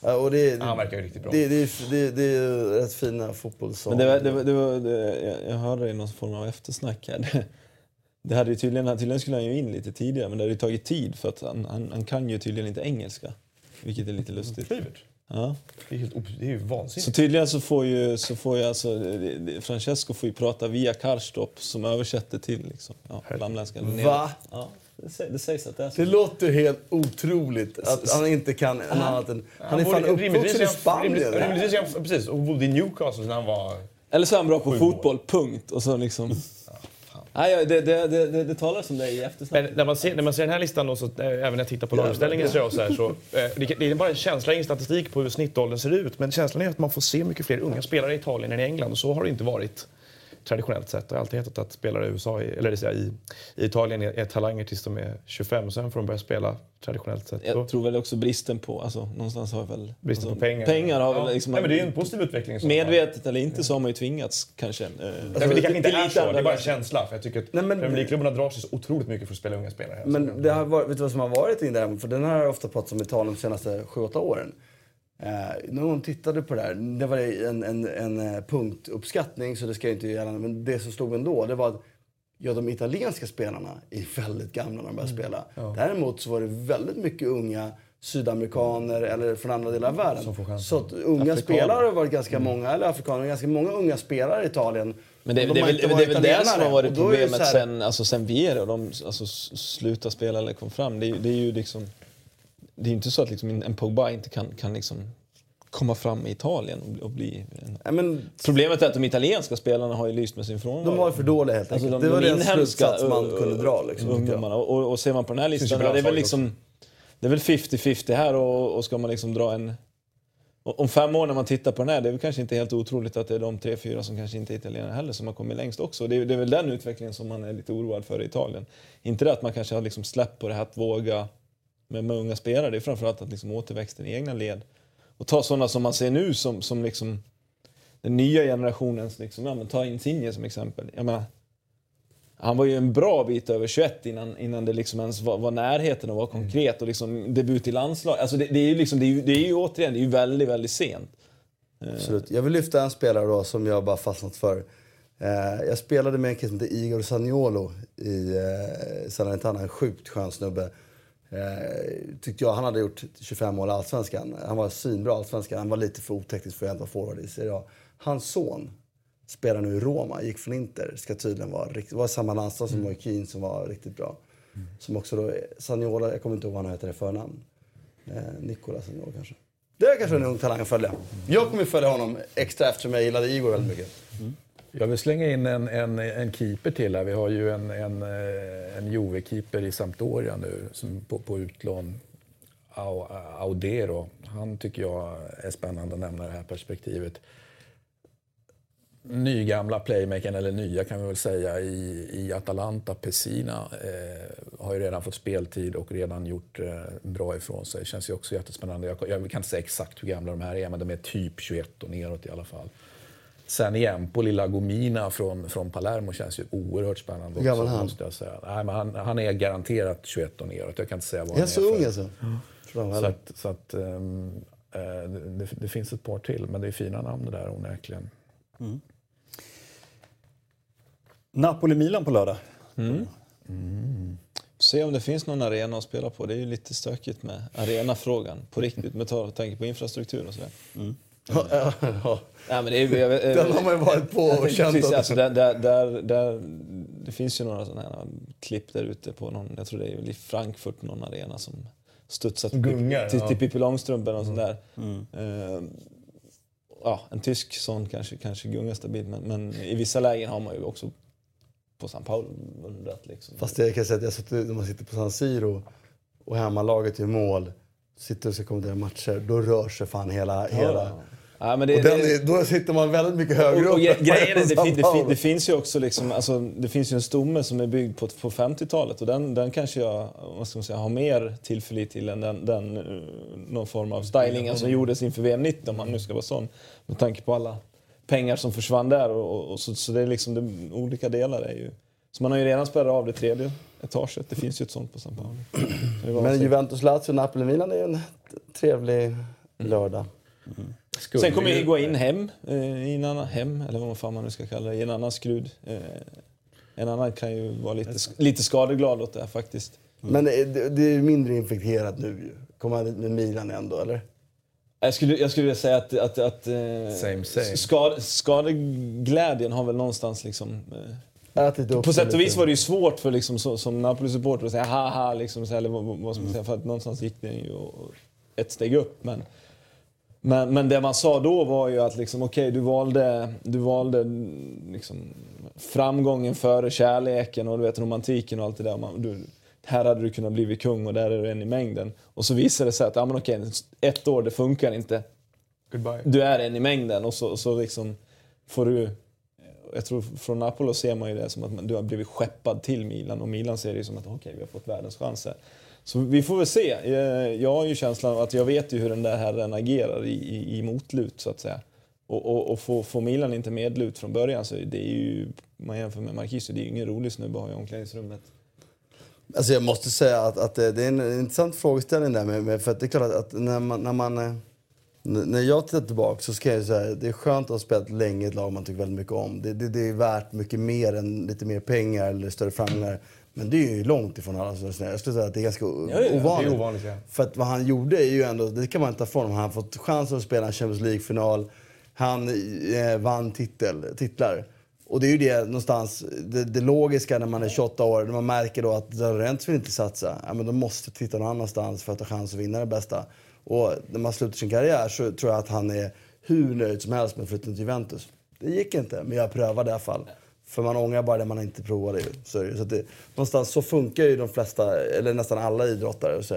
Ja, och det, Han verkar ju riktigt bra. det, det, är- det, det är rätt fina fotbollssånger. Men det var, det var, det var, det, jag- jag hörde i någon form av eftersnack här. Det, det hade ju tydligen, tydligen skulle han ju in lite tidigare men det hade ju tagit tid för att han, han, han kan ju tydligen inte engelska. Vilket är lite lustigt. Kluivert. Ja. Det är, helt, det är ju Så vansinnigt. tydligen så får ju, så får ju alltså, Francesco får ju prata via Karstorp som översätter till liksom, ja, värmländska. Va? Ja, det, sä- det sägs att det är så. Det låter helt otroligt att han inte kan en annat än... Han är fan uppvuxen i Spanien. Rimligtvis precis, och bodde i Newcastle när han var... Eller så är han bra på fotboll, punkt. Och så liksom... Nej, det, det, det, det, talas om det i eftersnack. Men när man ser, när man ser den här listan, och så, eh, även när jag tittar på laguppställningen, så, det så, här, så eh, det, det är bara en känsla, ingen statistik på hur snittåldern ser ut. Men känslan är att man får se mycket fler unga spelare i Italien än i England. Och så har det inte varit traditionellt sett. Det har alltid hetat att spelare i, USA, eller det säga, i, i Italien är, är talanger tills de är 25. Sen får de börja spela traditionellt sett. Jag tror väl också bristen på, alltså någonstans har väl... Bristen alltså, på pengar. Pengar har Ja. väl liksom... Nej, men det är en positiv utveckling. Medvetet eller inte så har man ju tvingats kanske. eh, Nej, men det kanske inte är så, det är bara en känsla. För jag tycker att Nej, men- Premier League-klubbarna drar sig så otroligt mycket för att spela unga spelare. Men det har varit, vet du vad som har varit in där? För den här har jag ofta pratat om i Italien de senaste 7-8 åren. Eh, någon tittade på det här. Det var en, en, en eh, punktuppskattning så det ska jag inte gärna. Men det som stod ändå det var att ja, de italienska spelarna är väldigt gamla när de börjar spela. Däremot så var det väldigt mycket unga sydamerikaner eller från andra delar av världen. Så att unga spelare har varit ganska många, eller afrikaner, ganska många unga spelare i Italien. Men det, de det, är väl, det är väl det som har varit problemet här- sen, alltså, sen Viera och de alltså, slutade spela eller kom fram. Det, det är ju liksom... Det är ju inte så att liksom, en Pogba inte kan, kan liksom komma fram i Italien och, bli- och. Nej, men Problemet är att de italienska spelarna har ju lyst med sin frånvaro. de var för dåliga helt Alltså, enkelt. de, det var de den inhemska slutsats man kunde dra. Liksom, ungdomarna. Och, och ser man på den här listan, bra det är väl liksom... Det är väl 50-50 här och, och ska man liksom dra en... och Om fem år när man tittar på den här, det är väl kanske inte helt otroligt att det är de tre, fyra som kanske inte är italienare heller som har kommit längst också. Det är, det är väl den utvecklingen som man är lite oroad för i Italien. Inte det att man kanske har liksom släppt på det här att våga med, med unga spelare, det är framförallt att liksom återväxten i egna led. Och ta sådana som man ser nu som, som liksom den nya generationens, liksom, ja, men ta Insigne som exempel. Jag menar, han var ju en bra bit över 21 innan, innan det liksom ens var, var närheten att vara konkret och liksom debut i landslag. Alltså det, det är ju liksom, det är ju, det är ju återigen, det är ju väldigt, väldigt sent. Eh. Absolut. Jag vill lyfta en spelare då som jag bara fastnat för. Eh, jag spelade med en kille som heter Igor Saniolo i eh, Salernitana. En sjukt skön snubbe. Eh, tyckte jag. Han hade gjort 25 mål i Allsvenskan. Han var svinbra i Allsvenskan. Han var lite för oteknisk för att vara forward i Serie A. Hans son spelar nu i Roma, gick från Inter. Ska tydligen vara riktigt, var samma landslag som Moise Keane som var riktigt bra. Som också då, Saniolo, jag kommer inte ihåg vad han heter i förnamn. Eh, Nicola Saniolo kanske. Det är kanske en ung talang att följa. Jag kommer följa honom extra eftersom jag gillade Igor väldigt mycket. Jag vill slänga in en, en, en keeper till här. Vi har ju en, en, eh, en Juve-keeper i Sampdoria nu som på, på utlån. Audero. Han tycker jag är spännande att nämna i det här perspektivet. Nygamla playmakern, eller nya kan vi väl säga, i, i Atalanta, Pessina, eh, har ju redan fått speltid och redan gjort eh, bra ifrån sig. Känns ju också jättespännande. Jag, jag kan inte säga exakt hur gamla de här är, men de är typ 21 och neråt i alla fall. Sen igen, på lilla Gomina från, från Palermo känns ju oerhört spännande. Hur gammal är han? Måste jag säga. Nej, men han, han är garanterat 21 och neråt. Jag kan inte säga vad Är han han så är ung för. alltså? Jag Så att, så att, eh, det, det finns ett par till, men det är fina namn det där onekligen. Napoli-Milan på lördag. Se om det finns någon arena att spela på. Det är ju lite stökigt med arenafrågan på riktigt med tanke på infrastruktur och sådär. Ja, ja, ja. Nej, men det, är, jag, Den har man ju varit på jag och känt precis, att- alltså, där, där, där, där, Det finns ju några sådana här klipp där ute på någon, jag tror det är i Frankfurt, någon arena som studsar till, Gungar, till, ja. till Pippi Långstrump eller något sånt där. Eh, ja, en tysk sån kanske, kanske gungar stabilt men, men i vissa lägen har man ju också på San Paolo undrat liksom. Fast det kan jag säga att jag suttit, när man sitter på San Siro och hemmalaget gör mål, sitter och ska kommentera matcher, då rör sig fan hela... hela. Ja, men det, Och den det, då sitter man väldigt mycket högre och, och upp grejen är, det, det, det finns ju också liksom, alltså, det finns ju en stomme som är byggd på, på 50-talet och den, den kanske jag vad ska man säga, har mer tillförlit till än den, den, eh, någon form av stylingen som gjordes inför VM 90 om man nu ska vara sån. Med tanke på alla pengar som försvann där. Och, och, och så, så det är liksom det, olika delar. Är ju, så man har ju redan spärrat av det tredje etaget. Det finns ju ett sånt på San Paolo. Men så- Juventus, Lazio, Napoli, Milan är ju en trevlig lördag. Skulle Sen kommer ju- Higuain hem, eh, i en annan, hem, eller vad fan man nu ska kalla det, i en annan skrud. Eh, en annan kan ju vara lite, lite skadeglad åt det här faktiskt. Men det, det, det är mindre infekterat nu ju. Kommer han dit med Milan ändå, eller? Jag skulle, jag skulle vilja säga att, att, att eh, Same, same. Skad, skadeglädjen har väl någonstans liksom... Eh, på sätt och vis var det ju svårt för liksom, så, som Napoli-supporter att säga haha, liksom, så, här, eller vad, vad ska man säga, för att någonstans gick det ju ett steg upp. Men, men, men det man sa då var ju att liksom, okej, du valde, du valde liksom, framgången före kärleken och du vet, romantiken och allt det där. Man, du, här hade du kunnat bli kung och där är du en i mängden. Och så visade det sig att ja, men okej, ett år, det funkar inte. Goodbye. Du är en i mängden och så, så liksom får du... Jag tror från Napoli ser man ju det som att du har blivit skeppad till Milan och Milan ser det ju som att okej, vi har fått världens chanser. Så vi får väl se. Eh, jag har ju känslan av att jag vet ju hur den där herren agerar i, i, i motlut så att säga. Och, och, och får, får Milan inte medlut från början så det är ju, om man jämför med Marquis, det är ju ingen rolig snubbe att ha i omklädningsrummet. Alltså jag måste säga att, att eh, det är en intressant frågeställning där. Med, med, för att det är klart att, när man... När, man, eh, när jag tittar tillbaka så ska jag säga det är skönt att ha spelat länge i ett lag man tycker väldigt mycket om. Det, det, det är värt mycket mer än lite mer pengar eller större framgångar. Men det är ju långt ifrån alla som resonerar. Jag skulle säga att det är ganska o- ja, det är ovanligt. ovanligt, ja. För att vad han gjorde är ju ändå, det kan man inte ta ifrån honom. Han har fått chansen att spela en Champions League-final. Han eh, vann titel, titlar. Och det är ju det någonstans, det, det logiska när man är 28 år, när man märker då att Laurent vill inte satsa. Ja, men då måste titta någon annanstans för att ha chans att vinna det bästa. Och när man slutar sin karriär så tror jag att han är hur nöjd som helst med flytta till Juventus. Det gick inte, men jag prövade i alla fall. För man ångrar bara det man inte provade. Så, är det så, att det, någonstans så funkar ju de flesta, eller nästan alla idrottare. Så.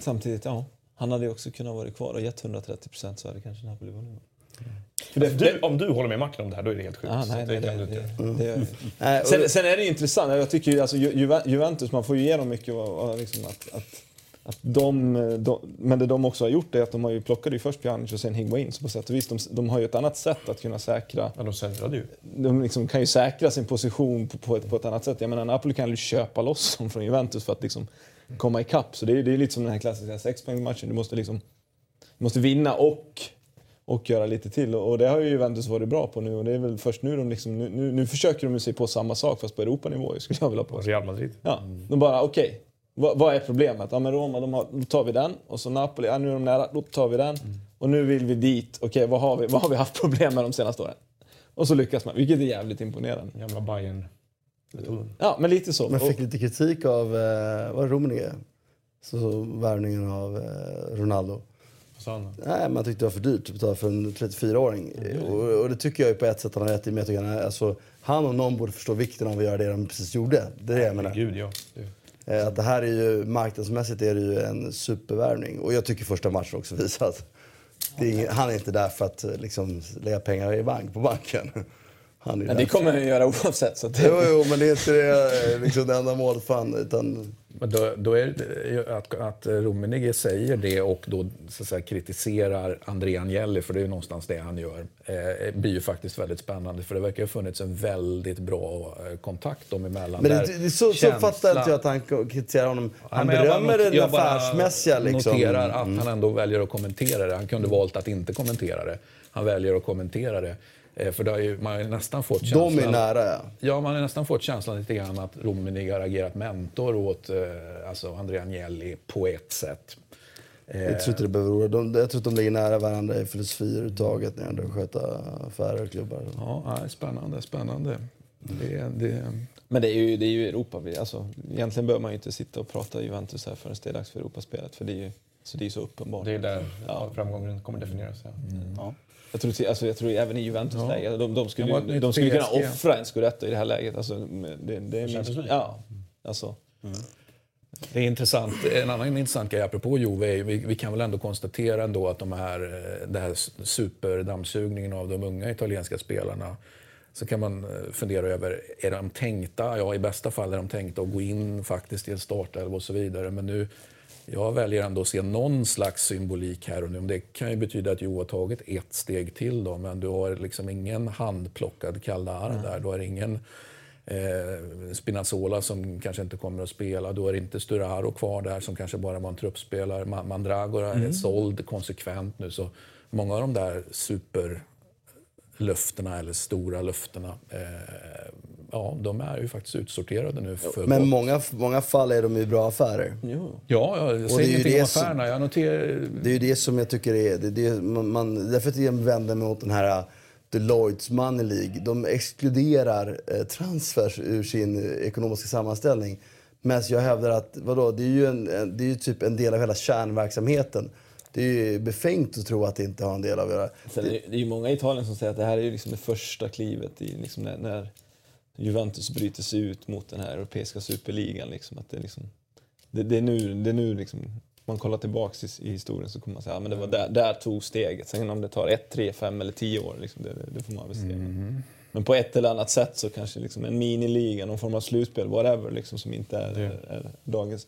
Samtidigt, ja, han hade ju också kunnat vara kvar och gett 130 procent så hade kanske Napoli vunnit. Det, du, om du håller med Martin om det här, då är det helt sjukt. Ah, nej, det nej, det, det, det, och- sen, sen är det intressant. Jag tycker ju, alltså, Ju- Juve- Juventus, man får ju ge dem mycket. Och, och liksom att, att, Att de, de, men det de också har gjort är att de har ju plockade ju först Pjanic och sen Higuain. Så på sätt och vis, de, de har ju ett annat sätt att kunna säkra... Ja, de centrade ju. De liksom kan ju säkra sin position på, på, ett, på ett annat sätt. Jag menar, Napoli kan ju köpa loss dem från Juventus för att liksom komma ikapp. Så det är, det är lite som den här klassiska sexpoängsmatchen. Du måste liksom du måste vinna och, och göra lite till. Och det har ju Juventus varit bra på nu. Och det är väl först nu de liksom, nu, nu, nu försöker de sig på samma sak fast på Europanivå skulle jag vilja påstå. Real Madrid. Ja, de bara okej. Okay. Vad, vad är problemet? Ja men Roma, de har, då tar vi den. Och så Napoli, ja nu är de nära, då tar vi den. Och nu vill vi dit. Okej, vad, har vi, vad har vi haft problem med de senaste åren? Och så lyckas man, vilket är jävligt imponerande. Gamla Bayern. Ja, men lite så. Man fick lite kritik av, eh, vad Rummenigge? Så, så värvningen av eh, Ronaldo. Nej, man tyckte det var för dyrt att betala för en 34-åring. Mm. Och, och, det tycker jag på ett sätt han har rätt i. Men jag tycker han, alltså, han och någon borde förstå vikten av att göra det de precis gjorde. Det är det jag menar. Gud, ja. Det. Att det här är ju, marknadsmässigt är det ju en supervärvning. Och jag tycker första matchen också visar att är han är inte där för att liksom, lägga pengar i bank, på banken. Han är ja, det kommer han göra oavsett. Så det... jo, jo, men det är inte det, liksom, det enda målet för han, utan men då, då är det, att, att Rummenigge säger det och då så säga, kritiserar André Agnelli, för det är ju någonstans det han gör, eh, blir ju faktiskt väldigt spännande. För det verkar ha funnits en väldigt bra eh, kontakt dem emellan. Men det, det, så, så fattar inte jag att han kritiserar honom. Han ja, berömmer det affärsmässiga. Jag liksom. noterar att mm. han ändå väljer att kommentera det. Han kunde valt att inte kommentera det. Han väljer att kommentera det. Eh, för har ju, man har nästan fått känslan... De är nära, ja. Ja, man har nästan fått känslan lite grann att Rummenigge har agerat mentor åt eh, alltså Andrea Agnelli på ett sätt. Jag tror inte det behöver de, Jag tror att de ligger nära varandra i filosofi överhuvudtaget när det sköta affärer och klubbar. Ja, spännande, spännande. Det, det... Men det är ju, det är ju Europa. Alltså, egentligen bör man ju inte sitta och prata Juventus här förrän det är dags för Europaspelet. För det är ju så, det är så uppenbart. Det är där ja. framgången kommer definieras. Ja. Mm. Ja. Jag tror, alltså, jag tror även i Juventus ja. läge, de, de skulle, de, de skulle kunna offra en scudetto i det här läget. Alltså, det, det är minst, ja, alltså. Mm. Det är intressant. En annan intressant grej apropå Juve är vi, vi kan väl ändå konstatera ändå att de här, eh, det här superdammsugningen av de unga italienska spelarna så kan man eh, fundera över, är de tänkta? Ja, i bästa fall är de tänkta att gå in faktiskt i en startelva och så vidare. Men nu jag väljer ändå att se någon slags symbolik här och nu. Det kan ju betyda att Jo har tagit ett steg till då, men du har liksom ingen handplockad Caldara mm. där. Du har ingen eh, Spinazzola som kanske inte kommer att spela. Du har inte Sturaro kvar där som kanske bara var en truppspelare. Mandragora mm. är såld konsekvent nu. Så många av de där superlöftena eller stora löftena eh, ja, de är ju faktiskt utsorterade nu. För Men många, många fall är de ju bra affärer. Jo. Ja, jag säger ingenting om affärerna. Jag noterar... Det är ju det som jag tycker är... Det, det, man, därför att jag vänder mig mot den här uh, Deloittes Money League. De exkluderar eh, transfers ur sin ekonomiska sammanställning. Men jag hävdar att vadå, det är ju en, det är ju typ en del av hela kärnverksamheten. Det är ju befängt att tro att det inte har en del av göra. Sen det, det är ju många i Italien som säger att det här är liksom det första klivet i liksom när, när Juventus bryter sig ut mot den här europeiska superligan. Liksom, att det, liksom, det, det är nu, det är nu liksom, man kollar tillbaka i, i, historien så kommer man säga att ja, det var där, där tog steget. Sen om det tar ett, tre, fem eller tio år, liksom, det, det, får man väl se. Mm. Men på ett eller annat sätt så kanske liksom en miniliga, någon form av slutspel, whatever, liksom, som inte är, är, är, dagens.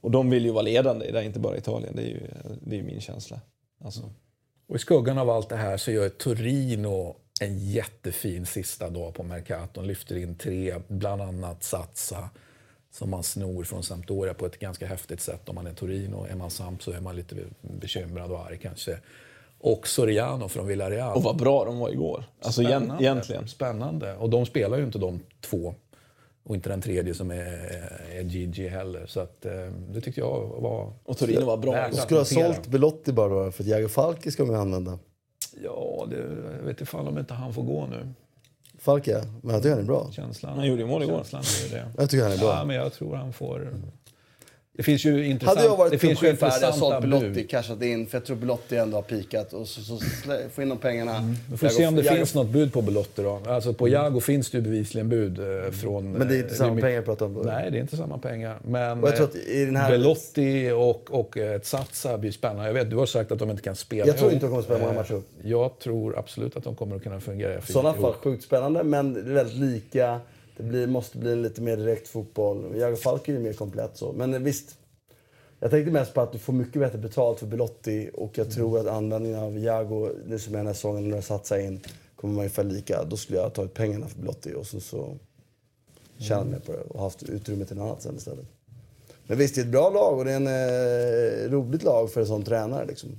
Och de vill ju vara ledande i det, inte bara Italien. Det är ju, det är min känsla. Alltså. Och i skuggan av allt det här så gör Torino en jättefin sista dag på Mercaton. Lyfter in tre, bland annat Satsa som man snor från Sampdoria på ett ganska häftigt sätt. Om man är Torino, är man Samp så är man lite bekymrad och arg kanske. Och Soriano från Villarreal. Och vad bra de var igår. Alltså Spännande. egentligen. Spännande. Och de spelar ju inte de två. Och inte den tredje som är, är Gigi heller. Så att, eh, det tyckte jag var... Och Torino var bra. De skulle ha sålt Belotti bara då, för Jago Falki ska man använda. Ja, det, jag vet inte om inte han får gå nu. Falk ja, men jag tycker han är bra. Känslan, han gjorde mål igår. Känslan är det. Jag tycker han är bra. Ja, men jag tror han får... Det finns ju intressant, Hade jag varit det finns ju intressanta sålt Belotti, cashat in, för jag tror Belotti ändå har pikat och så, så få in de pengarna. Mm. Vi får se om det jag finns något bud på Belotti då. Alltså på Jago finns det ju bevisligen bud eh, från... Men det är inte eh, samma pengar jag pratar om? Nej, det är inte samma pengar. Men och jag tror att i den här... Belotti och, och ett Satsa blir spännande. Jag vet, du har sagt att de inte kan spela Jag tror inte de kommer att spela många matcher eh, Jag tror absolut att de kommer att kunna fungera. I sådana fall sjukt spännande, men väldigt lika. Det blir, måste bli lite mer direkt fotboll. Jago Falk är ju mer komplett så. Men eh, visst, Jag tänkte mest på att du får mycket bättre betalt för Belotti och jag tror att användningen av Jago, nu som är den här säsongen, när jag satsar in, kommer vara ungefär lika. Då skulle jag ha tagit pengarna för Belotti och så, så tjänat mer på det och haft utrymme till något annat sen istället. Men visst, det är ett bra lag och det är en eh, roligt lag för en sån tränare. Liksom.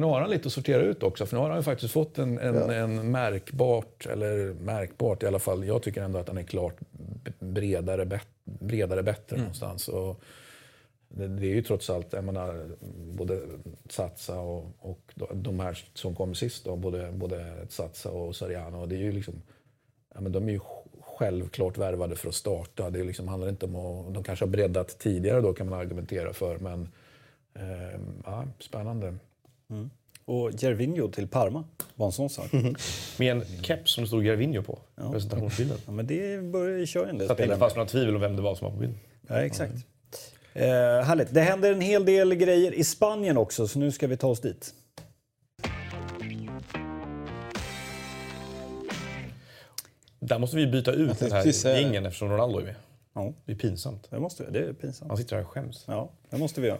Nu har han lite att sortera ut också, för nu har han ju faktiskt fått en, en, Ja. en märkbart, eller märkbart i alla fall, jag tycker ändå att han är klart bredare, bet, bredare bättre någonstans. Och det, det är ju trots allt, jag menar, både Satsa och, och de- här som kom sist då, både, både Satsa och Sariano, det är ju liksom, ja, men de är ju självklart värvade för att starta. Det liksom, handlar inte om att, de kanske har breddat tidigare då kan man argumentera för, men eh, ja, spännande. Och Gervinho till Parma var en sån sak. Med en keps som det stod Gervinho på. Presentationsbilden. Ja, men det börjar ju köra en del Så att det inte fanns några tvivel om vem det var som var på bilden. Ja, exakt. Eh, härligt. Det händer en hel del grejer i Spanien också, så nu ska vi ta oss dit. Där måste vi byta ut den här gängen eftersom Ronaldo är med. Ja, Det är pinsamt. det måste vi. Det är pinsamt. Han sitter här och skäms. Ja, det måste vi göra.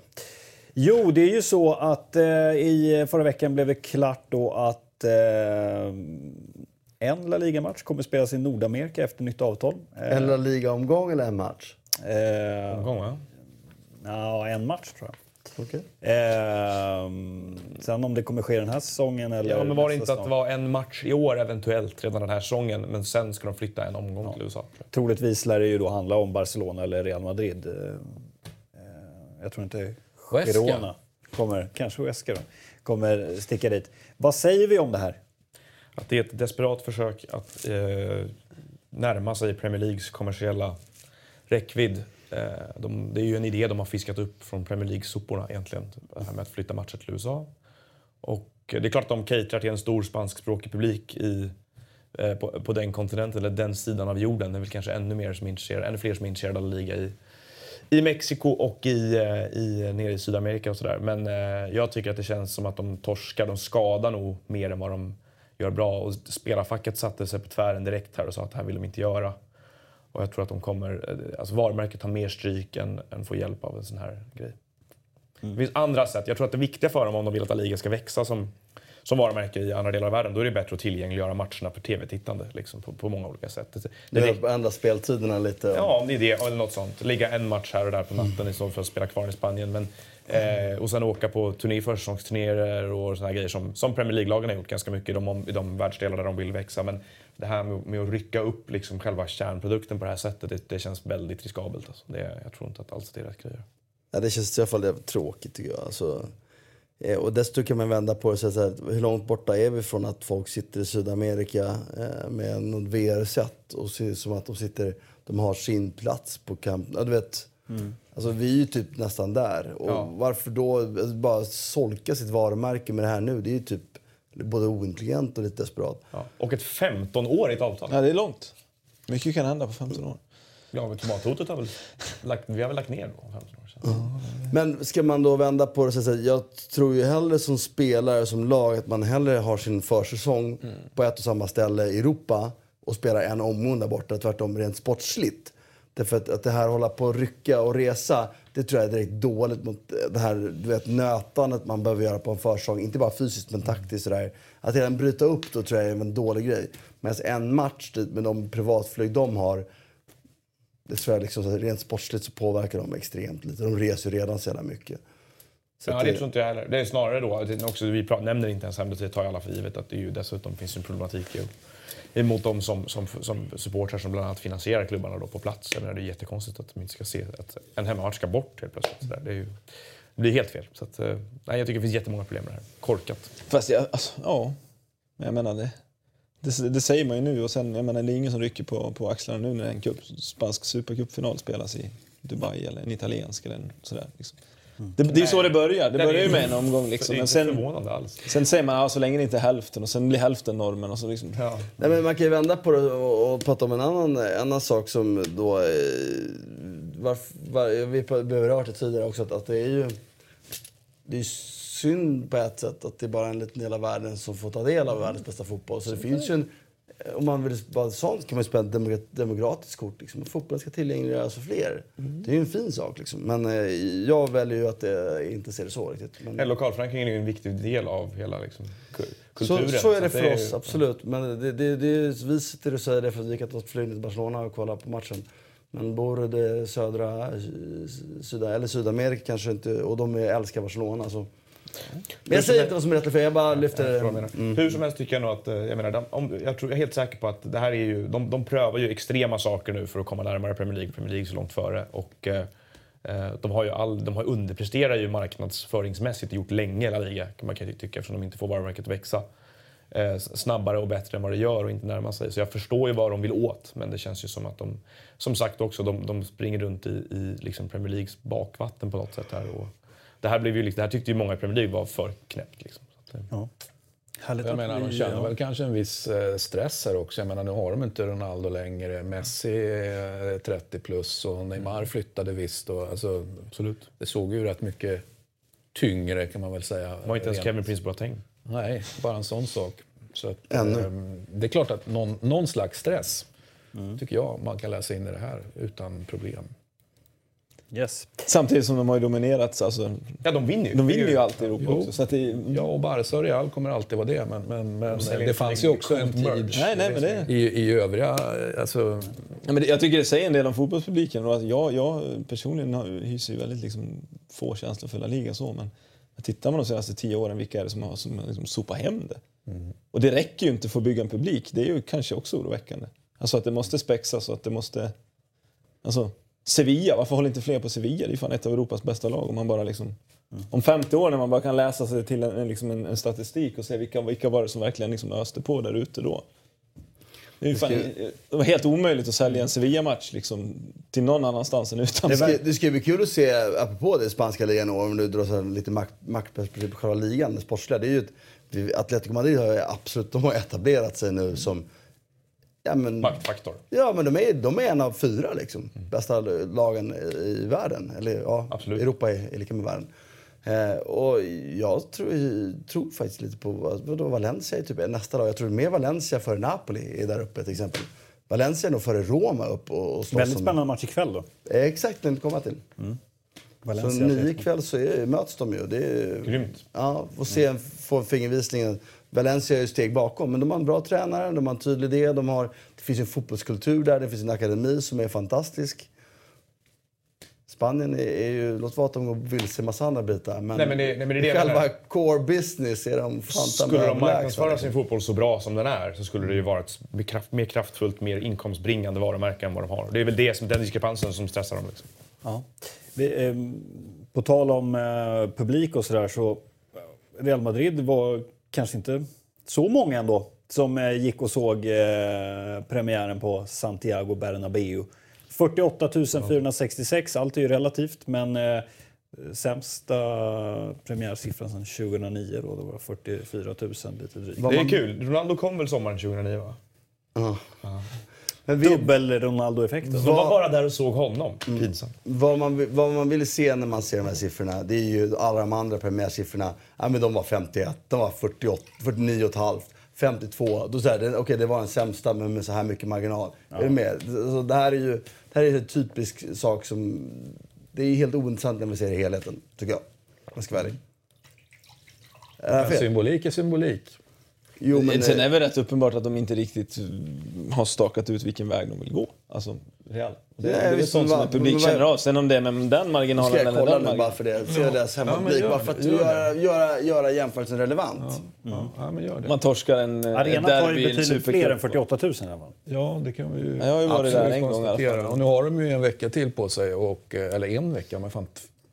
Jo, det är ju så att eh, i förra veckan blev det klart då att eh, en La Liga-match kommer spelas i Nordamerika efter nytt avtal. Eh, En La Liga-omgång eller en match? eh, Omgång, va? ja, en match tror jag. Okej. Eh, sen om det kommer ske den här säsongen eller... Ja, men var det inte att det säsong. var en match i år eventuellt redan den här säsongen, men sen ska de flytta en omgång till USA? tror jag. Troligtvis lär det ju då handla om Barcelona eller Real Madrid. Eh, eh, Jag tror inte Huesca. Girona kommer, kanske Huesca då, kommer sticka dit. Vad säger vi om det här? Att det är ett desperat försök att eh, närma sig Premier Leagues kommersiella räckvidd. Eh, de, det är ju en idé de har fiskat upp från Premier League-soporna egentligen. Det här med att flytta matcher till USA. Och det är klart att de caterar till en stor spanskspråkig publik i, eh, på, på den kontinenten, eller den sidan av jorden. Det är väl kanske ännu, mer som är intresserade, ännu fler som är intresserade av att liga i, i Mexiko och i, eh, i, nere i Sydamerika och sådär. Men eh, jag tycker att det känns som att de torskar, de skadar nog mer än vad de gör bra. Och spelarfacket satte sig på tvären direkt här och sa att det här vill de inte göra. Och jag tror att de kommer, eh, alltså varumärket har mer stryk än, än får hjälp av en sån här grej. Det finns andra sätt. Jag tror att det viktiga för dem om de vill att La Liga ska växa som, som varumärke i andra delar av världen, då är det bättre att tillgängliggöra matcherna för tv-tittande liksom, på, på många olika sätt. Det, det, Det ändra speltiderna lite. Ja, om det är det, eller något sånt. Ligga en match här och där på natten istället för att spela kvar i Spanien. Men, eh, och sen åka på turné, försäsongsturnéer och såna här grejer som, som Premier League-lagen har gjort ganska mycket i de, i de världsdelar där de vill växa. Men det här med, med att rycka upp liksom själva kärnprodukten på det här sättet, det, det känns väldigt riskabelt. Alltså. Det, jag tror inte att alls det är rätt grejer. Ja, det känns i alla fall tråkigt tycker jag. Alltså, eh, och dessutom kan man vända på det och säga så här, hur långt borta är vi från att folk sitter i Sydamerika eh, med något VR-set och ser som att de sitter, de har sin plats på camp. Ja, du vet, alltså, vi är ju typ nästan där. Och Ja. varför då alltså, bara solka sitt varumärke med det här nu? Det är ju typ både ointelligent och lite desperat. Ja. Och ett 15-årigt avtal. Ja, det är långt. Mycket kan hända på 15 år. Ja, men tomathotet har väl lagt, vi har väl lagt ner då, 15 år Men ska man då vända på det och säga så här, jag tror ju hellre som spelare, som lag, att man hellre har sin försäsong på ett och samma ställe i Europa och spelar en omgång där borta, tvärtom rent sportsligt. Därför att, att det här hålla på att rycka och resa, det tror jag är direkt dåligt mot det här du vet, nötandet man behöver göra på en försäsong. Inte bara fysiskt men taktiskt sådär. Att redan bryta upp då tror jag är en dålig grej. Medan en match typ, med de privatflyg de har, det tror jag liksom, rent sportsligt så påverkar de extremt lite. De reser ju redan så jävla mycket. Så Ja, att det tror inte jag heller. Det är snarare då, det- också, vi nämner inte ens hem, det tar ju alla för givet att det är ju dessutom finns en problematik ju, emot de som, som, som supportrar som bland annat finansierar klubbarna då på plats. Jag menar, det är jättekonstigt att de inte ska se att en hemmamatch ska bort helt plötsligt. Så där. Det, är ju, det blir helt fel. Så att, eh, nej, jag tycker det finns jättemånga problem med det här. Korkat. Fast jag, alltså, ja. Men jag menar det. Det, det säger man ju nu och sen, jag menar det är ingen som rycker på, på axlarna nu när en cup, spansk supercupfinal spelas i Dubai eller en italiensk eller en sådär. Liksom. Det, det är ju så det börjar. Det börjar ju med en omgång liksom. Men sen, sen säger man ja, så länge det inte är hälften och sen blir hälften normen och så liksom. Ja. Nej, men man kan ju vända på det och, och prata om en annan, annan sak som då... Eh, varf, var, vi berört det tidigare också, att, att det är ju... Det är synd på ett sätt att det är bara en liten del av världen som får ta del av världens bästa fotboll. Så det finns ju en, om man vill vara sånt kan man spela ett demok- demokratiskt kort. Liksom. Fotbollen ska tillgängliggöras för fler. Det är ju en fin sak. Liksom. Men eh, jag väljer ju att eh, inte se det så riktigt. Men, Men lokalförankringen är ju en viktig del av hela liksom, ku- så, kulturen. så är det att för oss, ju- absolut. Men det, det, det, vi sitter och säger det för att vi kan ta ett flyg till Barcelona och kolla på matchen. Men bor det södra, eh, syda, eller Sydamerika kanske inte, och de älskar Barcelona. Så. Men jag säger inte vad som är rätt fel, jag bara lyfter... Jag menar. Hur som helst tycker jag nog att, eh, jag menar, om, jag, tror, jag är helt säker på att det här är ju, de, de prövar ju extrema saker nu för att komma närmare Premier League. Premier League så långt före. Och, eh, eh, de har ju all, de har underpresterar ju marknadsföringsmässigt gjort länge La Liga, man kan ju tycka, eftersom de inte får varumärket växa eh, snabbare och bättre än vad det gör och inte närma sig. Så jag förstår ju vad de vill åt, men det känns ju som att de, som sagt också, de, de springer runt i, i liksom Premier Leagues bakvatten på något sätt här. Och det här, blev ju, liksom- det här tyckte ju många i Premier League var för knäppt. Liksom. Eh, Härligt Jag menar, de känner ja. väl kanske en viss eh, stress här också. Jag menar, nu har de inte Ronaldo längre. Messi är 30 plus och Neymar flyttade visst. Och, alltså, Absolut. Det såg ju rätt mycket tyngre kan man väl säga. Det var inte ens Rent- Kevin Prince Boateng. Nej, bara en sån sak. Så att, Ännu. det är klart att någon, någon slags stress Mm. tycker jag man kan läsa in i det här utan problem. Yes. Samtidigt som de har ju dominerats. Alltså, Ja, de vinner ju. de vinner ju alltid Europa Jo. också. Så att det, Ja, och Barca och Real kommer alltid vara det. Men, men, men säljer det fanns ju också en tid nej, nej, men det, i, i övriga... Alltså, Ja, men det, jag tycker det säger en del om fotbollspubliken. Och att jag, jag personligen har, hyser ju väldigt liksom, få känslor för La Liga. Så, men tittar man de senaste tio åren, vilka är det som har som, liksom, sopat hem det? Och det räcker ju inte för att bygga en publik. Det är ju kanske också oroväckande. Alltså att det måste spexas och att det måste... Alltså, Sevilla, varför håller inte fler på Sevilla? Det är fan ett av Europas bästa lag. Om, man bara liksom, om 50 år när man bara kan läsa sig till en, liksom en, en statistik och se vilka, vilka var det som verkligen liksom öste på där ute då. Det, fan, det var helt omöjligt att sälja en Sevilla-match liksom, till någon annanstans än Det utanför. ska, det ska bli kul att se, apropå det spanska ligan år, om du drar så lite makt, maktperspektiv på själva ligan, det sportsliga. Det är ju ett, vi- Atletico Madrid har ju absolut de har etablerat sig nu som... Ja, men, Maktfaktor. ja, men de är, de är en av fyra liksom, bästa lagen i, i världen. Eller ja, Absolut. Europa är, är lika med världen. Eh, och jag tror, tror faktiskt lite på vadå, Valencia är typ nästa lag. Jag tror mer Valencia före Napoli är där uppe till exempel. Valencia är nog före Roma upp och, och slåss Väldigt spännande match ikväll då. Eh, Exakt, den kommer till. Så Valencia. nio ikväll så är, möts de ju. Det är, Grymt. Ja, får se, en- få en fingervisning. Valencia är ju steg bakom, men de har en bra tränare, de har en tydlig idé. De har, det finns en fotbollskultur där, det finns en akademi som är fantastisk. Spanien är, är ju, låt vara att de går vilse en massa andra bitar, men, Nej, men det- nej, men det det i själva menar. core business är de fan Skulle de marknadsföra sin fotboll så bra som den är så skulle det ju vara ett mer kraftfullt, mer inkomstbringande varumärke än vad de har. Det är väl det som, den diskrepansen som stressar dem. Liksom. Ja. Vi, eh, på tal om eh, publik och sådär så Real Madrid var kanske inte så många ändå som eh, gick och såg eh, premiären på Santiago Bernabéu. 48 466, allt är ju relativt men eh, sämsta premiärsiffran sedan 2009 då, det var 44 000 lite drygt. Det är kul. Ronaldo kom väl sommaren 2009 va? Ja. Men vi, Dubbel Ronaldo-effekt. De var bara där och såg honom. Pinsamt. Vad man, vad man vill se när man ser de här siffrorna, det är ju alla de andra premiärsiffrorna. Ja, men de var 51, de var 48, 49,5, 52. Då säger okej det var den sämsta men med så här mycket marginal. Är du med? Så det här är ju det här är en typisk sak som... Det är helt ointressant när vi ser helheten, tycker jag. Om jag ska vara ärlig. Fel? symbolik är symbolik. Jo, men... Sen är eh, det väl rätt uppenbart att de inte riktigt har stakat ut vilken väg de vill gå. Alltså, Real. Det, det är väl visst, sånt som en publik känner av. Sen om det är med den marginalen Ska jag eller kolla den bara marginalen. för det? Se deras men hemmapublik. gör bara det, för att gör det. göra, göra, göra jämförelsen relevant. Ja, ja, men gör det. Man torskar en eh, Arenan tar ju betydligt fler än supercup. 48 000 i alla fall. Ja, det kan vi ju Ja, jag har ju varit där en gång i alla fall. Och nu har de ju en vecka till på sig, och, eh, eller en vecka, men fan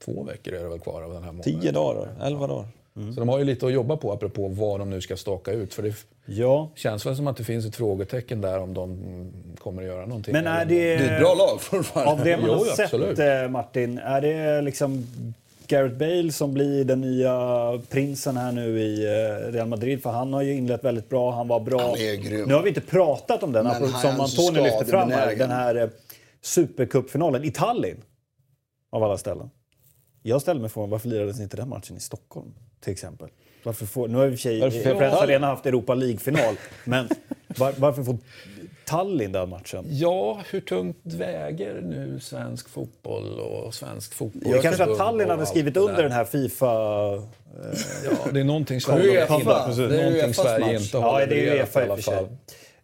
två veckor är det väl kvar av den här månaden. Tio dagar, elva dagar. Så de har ju lite att jobba på apropå vad de nu ska staka ut. För det Ja, känns väl som att det finns ett frågetecken där om de mm, kommer att göra någonting. men är det... Det är ett bra lag fortfarande. Av det man Jo, har absolut. sett, eh, Martin, är det liksom Gareth Bale som blir den nya prinsen här nu i eh, Real Madrid? För han har ju inlett väldigt bra, han var bra. Han är grym. Nu har vi inte pratat om den, Men apropå- som Antonio lyfte fram här. Den här eh, supercupfinalen i Tallinn, av alla ställen. Jag ställer mig frågan, varför lirades inte den matchen i Stockholm, till exempel? Varför får, nu har i och för sig Friends? Arena haft Europa League-final, men Var, varför får Tallinn den matchen? Ja, hur tungt väger nu svensk fotboll och svensk fotboll? Det kanske att Tallinn hade skrivit under den här Fifa... Ja, det är någonting Det är Sverige, Uefa. inte, precis, Det är någonting Uefas Sverige match. inte Ja, har det är Uefa i och för sig.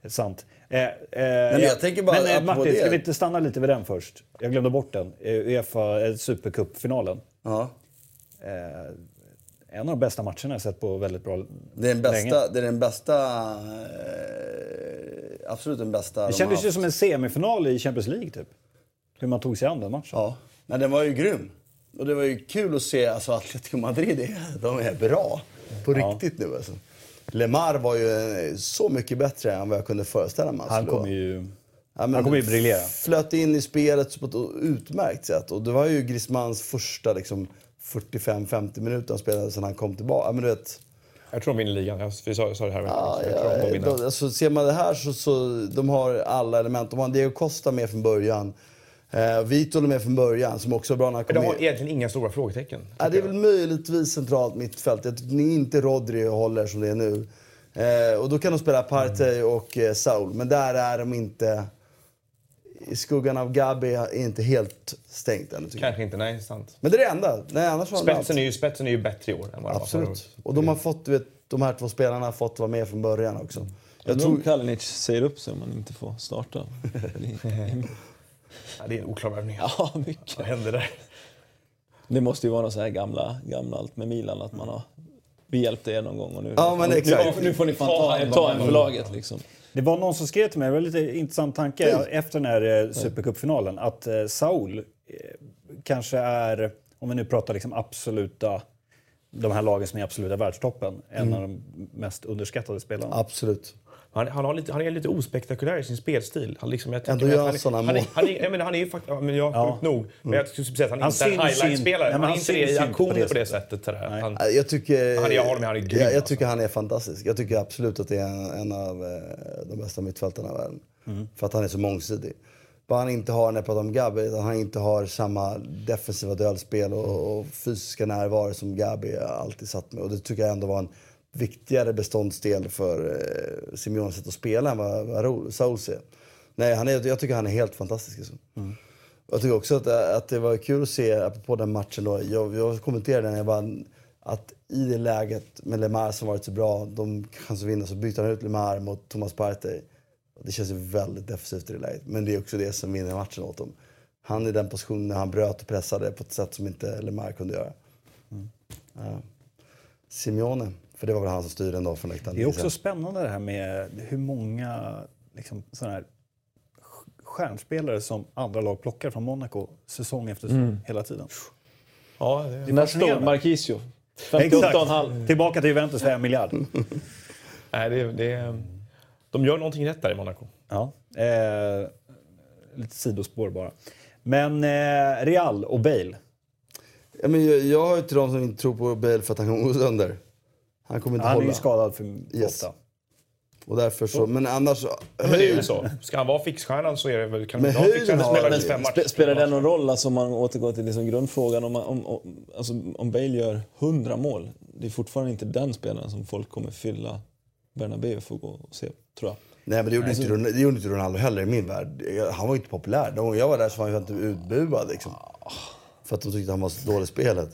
Sant. Eh, eh, men jag tänker bara men eh, Martin, det. ska vi inte stanna lite vid den först? Jag glömde bort den. Eh, Uefa eh, Supercup-finalen. Ja. En av de bästa matcherna jag sett på väldigt bra Det är den länge. bästa, det är den bästa absolut den bästa Det de kändes ju som en semifinal i Champions League typ. Hur man tog sig an den matchen. Ja, men den var ju grym. Och det var ju kul att se, alltså Atletico Madrid, de är bra. På riktigt nu alltså. Lemar var ju eh, så mycket bättre än vad jag kunde föreställa mig. Han vara. kommer ju, Ja, han kommer ju briljera. Flöt in i spelet på ett utmärkt sätt. Och det var ju Griezmanns första liksom, 45-50 minuter han spelade sedan han kom tillbaka. Ja, men du vet, Jag tror de vinner ligan. Jag- Vi sa, sa det här. Ja, jag tror de ja, vinner. då, alltså, ser man det här så, så de har alla element. De har Diego Costa med från början. Eh, Vitor är med från början, som också är bra när han kom de har egentligen inga stora frågetecken. Ja, det är väl möjligtvis centralt mittfält. Jag tycker inte Rodri håller som det är nu. Eh, och då kan de spela Partey och eh, Saul. Men där är de inte... I skuggan av Gabi är inte helt stängt ännu tycker jag. Kanske inte, nej, sant. Men det är det enda. Nej, annars allt. Spetsen är, ju, spetsen är ju bättre i år än vad det var förra året. Absolut. Och de har fått, du vet, de här två spelarna har fått vara med från början också. Jag Jag tror, Kalinic säger upp sig om man inte får starta. Ja, det är en oklar värvning. ja, mycket. Vad hände där? Det måste ju vara något så här gamla, gamla allt med Milan, att man har behjälpt er någon gång och nu, Ja, men nu, exakt. nu, nu får ni fan ta en, ta en för laget liksom. Det var någon som skrev till mig, det var en lite intressant tanke efter den här eh, Supercupfinalen, att eh, Saul eh, kanske är, om vi nu pratar liksom absoluta, de här lagen som är absoluta världstoppen, en av de mest underskattade spelarna. absolut. Han, han, har lite, han är lite ospektakulär i sin spelstil. Han, liksom, jag Ändå gör han, han han, är- mål. han, är, jag menar, han är ju faktiskt... Ja, men jag Ja. sjukt nog. Men jag skulle säga att han, Han inte är en highlight-spelare. men Han är han inte det i aktioner på det sättet. Sådär. Han, Jag tycker, Han är- jag håller med, han är grym, jag, jag alltså. tycker han är fantastisk. Jag tycker absolut att det är en, en av eh, de bästa mittfältarna i världen. För att han är så mångsidig. Bara han inte har, när jag pratar om Gabi, att han inte har samma defensiva duellspel och, och fysiska närvaro som Gabi alltid satt med. Och det tycker jag ändå var en viktigare beståndsdel för eh, Simeones sätt att spela än vad, Souls är. Nej, han är, jag tycker han är helt fantastisk. Alltså. Jag tycker också att, att det var kul att se, apropå den matchen då, jag, jag kommenterade den, jag bara, att i det läget med Lemar som varit så bra, de kanske vinner, så byter han ut Lemar mot Thomas Partey. Det känns ju väldigt defensivt i det läget. Men det är också det som vinner matchen åt dem. Han är i den positionen när han bröt och pressade på ett sätt som inte Lemar kunde göra. Ja. Simeone, för det var väl han som styrde ändå från läktaren. Det är också spännande det här med hur många liksom, här stjärnspelare som andra lag plockar från Monaco säsong efter säsong hela tiden. ja, det, är Nästa år. Marquisio. Exakt. 58,5. Tillbaka till Juventus för en miljard. nej, det, det, de gör någonting rätt där i Monaco. Ja. Eh, lite sidospår bara. Men eh, Real och Bale. Ja, men jag, jag har ju till de som inte tror på Bale för att han kommer gå sönder. Han kommer inte Han är hålla. ju skadad för Yes. ofta. Och därför så, men annars... Men det är ju så. Ska han vara fixstjärnan så är det väl... Kan Men fixstjärnan har spela han 95 ju. matcher? Spe, spelar det någon roll alltså, om man återgår till liksom grundfrågan? Om, man, om, om, alltså, om Bale gör 100 mål, det är fortfarande inte den spelaren som folk kommer fylla Bernabéu för att gå och se, tror jag. Nej men det gjorde, Alltså- inte, Ron- det gjorde inte Ronaldo heller i min värld. Han var ju inte populär. De gånger jag var där så var han ju inte utbuad liksom. För att de tyckte han var så dålig i spelet.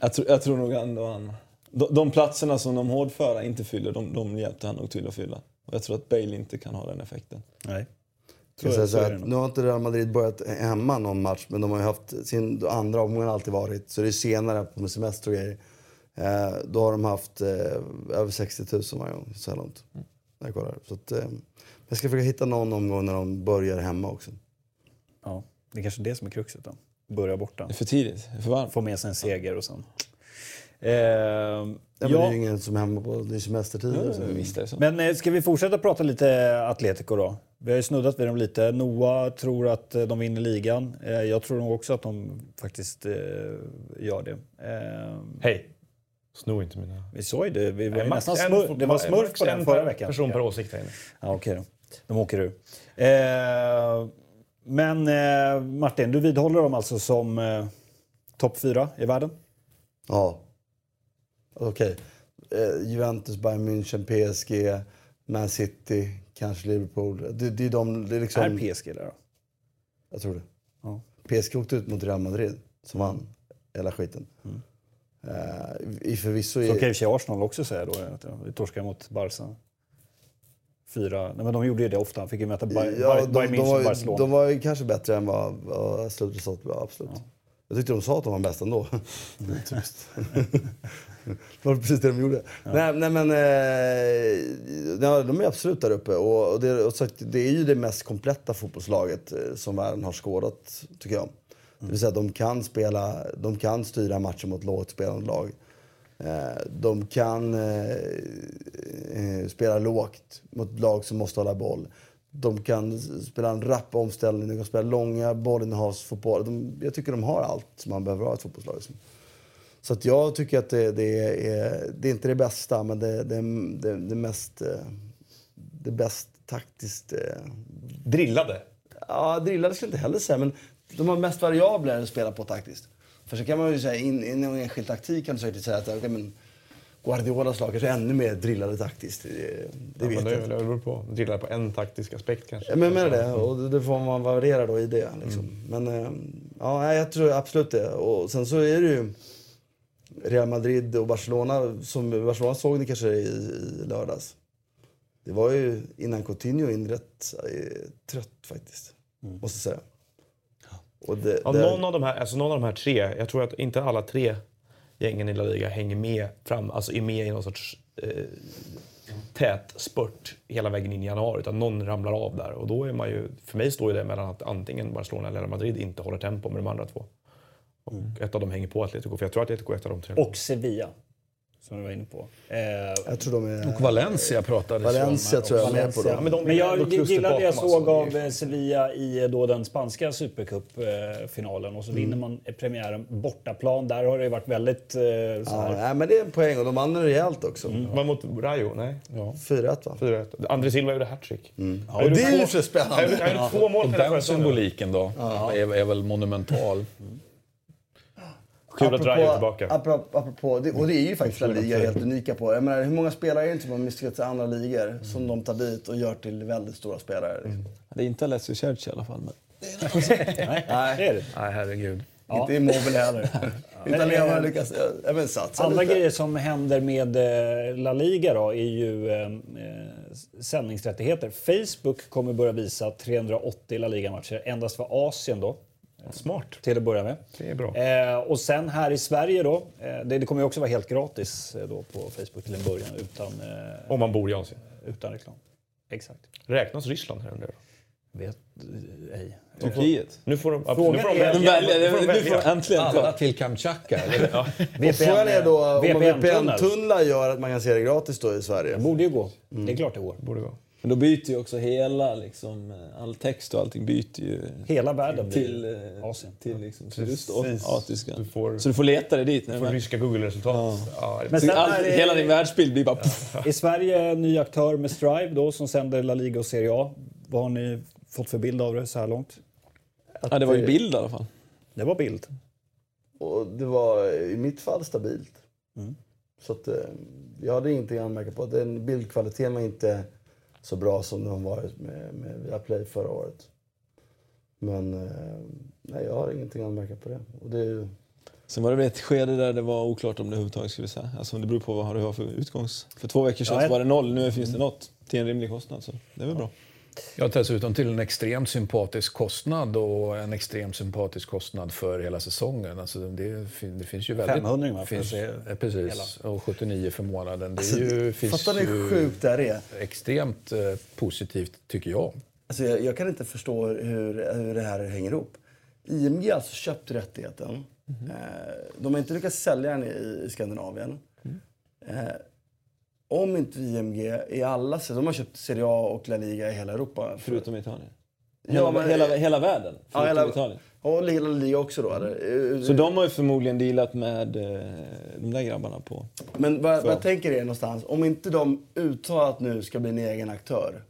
Jag, tror- jag tror nog ändå han... De, de platserna som de hårdföra inte fyller, de, de hjälpte han nog till att fylla. Och jag tror att Bale inte kan ha den effekten. Nej. Jag Så- säga så nog. nu har inte Real Madrid börjat hemma någon match, men de har ju haft sin andra omgång har alltid varit. Så det är senare på semester och grejer. Eh, då har de haft eh, över 60 000 varje gång så här långt. När jag kollar. Så att, eh, jag ska försöka hitta någon omgång när de börjar hemma också. Ja, det är kanske det som är kruxet då. Börja borta. Det är för tidigt, det är för varmt. Få med sig en seger och sen... Eh, Ja, men Det är ja, ju ingen som är hemma på det är semestertider. så. Visst är det så. men eh, ska vi fortsätta prata lite Atletico då? Vi har ju snuddat vid dem lite. Noah tror att eh, de vinner ligan. Eh, Jag tror nog också att de faktiskt eh, gör det. Eh, Hej. Sno inte mina... Vi sa ju det. Vi var Max nästan en- smurf, det var smurf på den en förra veckan. person per åsikt här inne. Ja, okej då. De åker ur. Eh, men eh, Martin, du vidhåller dem alltså som eh, topp fyra i världen? Ja. Okej. Eh, Juventus, Bayern München, PSG, Man City, kanske Liverpool. Det, det är de, det är liksom, Är PSG där då? Jag tror det. Ja. PSG åkte ut mot Real Madrid, som vann hela skiten. Eh, i förvisso... Så kan i och för sig Arsenal också säga då att ja, vi torskar mot Barca. Fyra, nej men de gjorde ju det ofta. De fick ju möta Bayern Ja, ja, de, Bayern de, München och var, Barcelona. de var ju kanske bättre än vad, vad slutresultatet var, absolut. Jag tyckte de sa att de var bäst ändå. Typiskt. det var precis det de gjorde. Nej, nej men, eh, ja, de är absolut där uppe. Och, och, det, och så, att det är ju det mest kompletta fotbollslaget eh, som världen har skådat, tycker jag. Det vill säga, de kan, spela, de kan styra matchen mot lågt spelande lag. Eh, De kan eh, eh, spela lågt mot lag som måste hålla boll. De kan spela en rapp omställning, de kan spela långa bollinnehavsfotboll. De, jag tycker de har allt som man behöver ha i ett fotbollslag. liksom. Så att jag tycker att det, det, är, det är inte det bästa, men det, det, det, det mest... eh, Det bäst taktiskt... eh, Drillade. Ja, drillade skulle jag inte heller säga, men de har mest variabler att spela på taktiskt. För så kan man ju säga, in, in i en enskild taktik kan du säkert säga att okej, men Guardiolas lag kanske är ännu mer drillade taktiskt. Det, det Ja, vet det jag inte. det beror på. Drillade på en taktisk aspekt kanske. Ja, men menar det, och det- det får man variera då i det. Liksom. Men eh, ja, jag tror absolut det. Och sen så är det ju Real Madrid och Barcelona, som Barcelona såg ni kanske i, i lördags. Det var ju innan Coutinho in rätt eh, trött faktiskt, måste jag säga. Och det, Ja, det- någon, av de här, alltså någon av de här tre, jag tror att inte alla tre gängen i La Liga hänger med fram, alltså är med i någon sorts eh, tät spurt hela vägen in i januari, utan någon ramlar av där. Och då är man ju, för mig står ju det mellan att antingen Barcelona eller Real Madrid inte håller tempo med de andra två. Och ett av dem hänger på Atletico, för jag tror att Atletico är ett av de tre. Och Sevilla, som du var inne på. Eh, Jag tror de är... Och Valencia pratades Valencia tror jag också. är med på dem. men de Men är jag gillade det jag bakom, såg alltså. av eh, Sevilla i eh, då den spanska supercupfinalen och så vinner man eh, premiären bortaplan. Där har det ju varit väldigt eh, Ja, nej, men det är en poäng och de vann rejält också. Var mot Rayo? Nej. Ja. 4-1 va? 4-1. André Silva gjorde hattrick. Ja, och det är ju så spännande. Han gjorde, han gjorde två mål den symboliken då är, är väl monumental. Kul att Rayo är tillbaka. Apropå, apropå det, och det är ju faktiskt La Liga helt unika på. Jag menar, hur många spelare är det inte som har misslyckats i andra ligor som de tar dit och gör till väldigt stora spelare? Liksom. Det är inte Alessio Cerci i alla fall. Men... Nej, det är det. Nej, herregud. Inte Immobile heller. Italienarna lyckas ja, men satsa Andra lite. grejer som händer med eh, La Liga då, är ju eh, eh, sändningsrättigheter. Facebook kommer börja visa 380 La Liga-matcher endast för Asien då. Smart. Till att börja med. Det är bra. Eh, och sen här i Sverige då, eh, det, det kommer ju också vara helt gratis eh, då på Facebook till en början utan, eh, Om man bor i Asien. utan reklam. Exakt. Räknas Ryssland här under? Vet eh, ej. Turkiet. Nu får de, Frågan nu får de är- De välja. Nu får de nu välja. får äntligen Alla till Kamchatka. eller? Och frågan är då om. VPN-tunnlar gör att man kan se det gratis då i Sverige. Det borde ju gå. Det är klart det går. Borde gå. Men då byter ju också hela, liksom, all text och allting byter ju Hela världen blir till, eh, Asien. till liksom Precis. sydostasiska. Du får- Så du får leta dig dit. Får Nej, ryska Google-resultat. Ja. Men så sen all, är det- hela din världsbild blir bara... Pff. I Sverige en ny aktör med Strive då, som sänder La Liga och Serie A. Vad har ni fått för bild av det så här långt? Ja, det var ju bild i alla fall. Det var bild. Och det var i mitt fall stabilt. Mm. Så att, eh, jag hade ingenting att anmärka på. Den bildkvaliteten var inte så bra som den varit med, med Viaplay förra året. Men eh, nej, jag har ingenting att anmärka på det. Och det är ju, Sen var det väl ett skede där det var oklart om det överhuvudtaget skulle säga. Alltså det beror på vad du har för utgångs... För två veckor sedan Ja, så var det noll, nu finns det något. Till en rimlig kostnad, så det är väl bra. Ja, dessutom till en extremt sympatisk kostnad och en extremt sympatisk kostnad för hela säsongen. Alltså det, det finns ju väldigt... 500 va, finns, se eh, Precis, och 79 för månaden. Det är alltså, ju, finns fattar ni hur sjukt det här är? extremt eh, positivt, tycker jag. Alltså jag, jag kan inte förstå hur, hur det här hänger ihop. IMG har alltså köpt rättigheten. Mhm. Eh, de har inte lyckats sälja den i, i Skandinavien. Mm. Eh, om inte IMG i alla... De har köpt Serie A och La Liga i hela Europa. Förutom Italien. Ja, Hela, men- hela, hela världen, förutom Ja, hela, Italien. och La Liga också då? Eh, Så de har ju förmodligen dealat med eh, de där grabbarna på... Men vad, vad jag tänker är någonstans, om inte de uttalat nu ska bli en egen aktör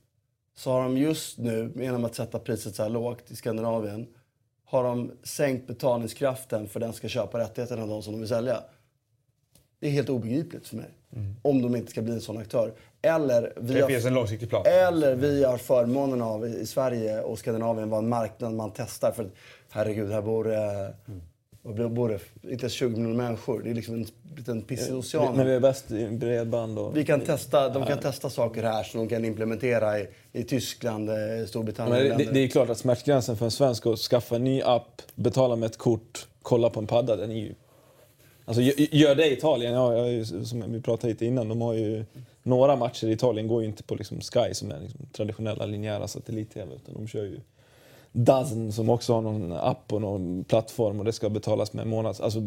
så har de just nu, genom att sätta priset så här lågt i Skandinavien, har de sänkt betalningskraften för den som ska köpa rättigheterna av de som de vill sälja. Det är helt obegripligt för mig. Om de inte ska bli en sån aktör. Eller vi, Det har, finns en långsiktig plan. eller vi har förmånen av i Sverige och Skandinavien vara en marknad man testar. För att, herregud, här bor det, bor det? Inte ens 20 miljoner människor. Det är liksom en liten pissig ocean. När vi är bäst i bredband och... Vi kan testa, de kan testa saker här som de kan implementera i, i Tyskland, eh, Storbritannien Men och det, det är klart att smärtgränsen för en svensk att skaffa en ny app, betala med ett kort, kolla på en padda, den är ju... Alltså gö- gör det i Italien, ja, jag som vi pratade lite innan, de har ju... Några matcher i Italien går ju inte på liksom Sky som är liksom traditionella linjära satellit-tv utan de kör ju Dozen som också har någon app och någon plattform och det ska betalas med månads... Alltså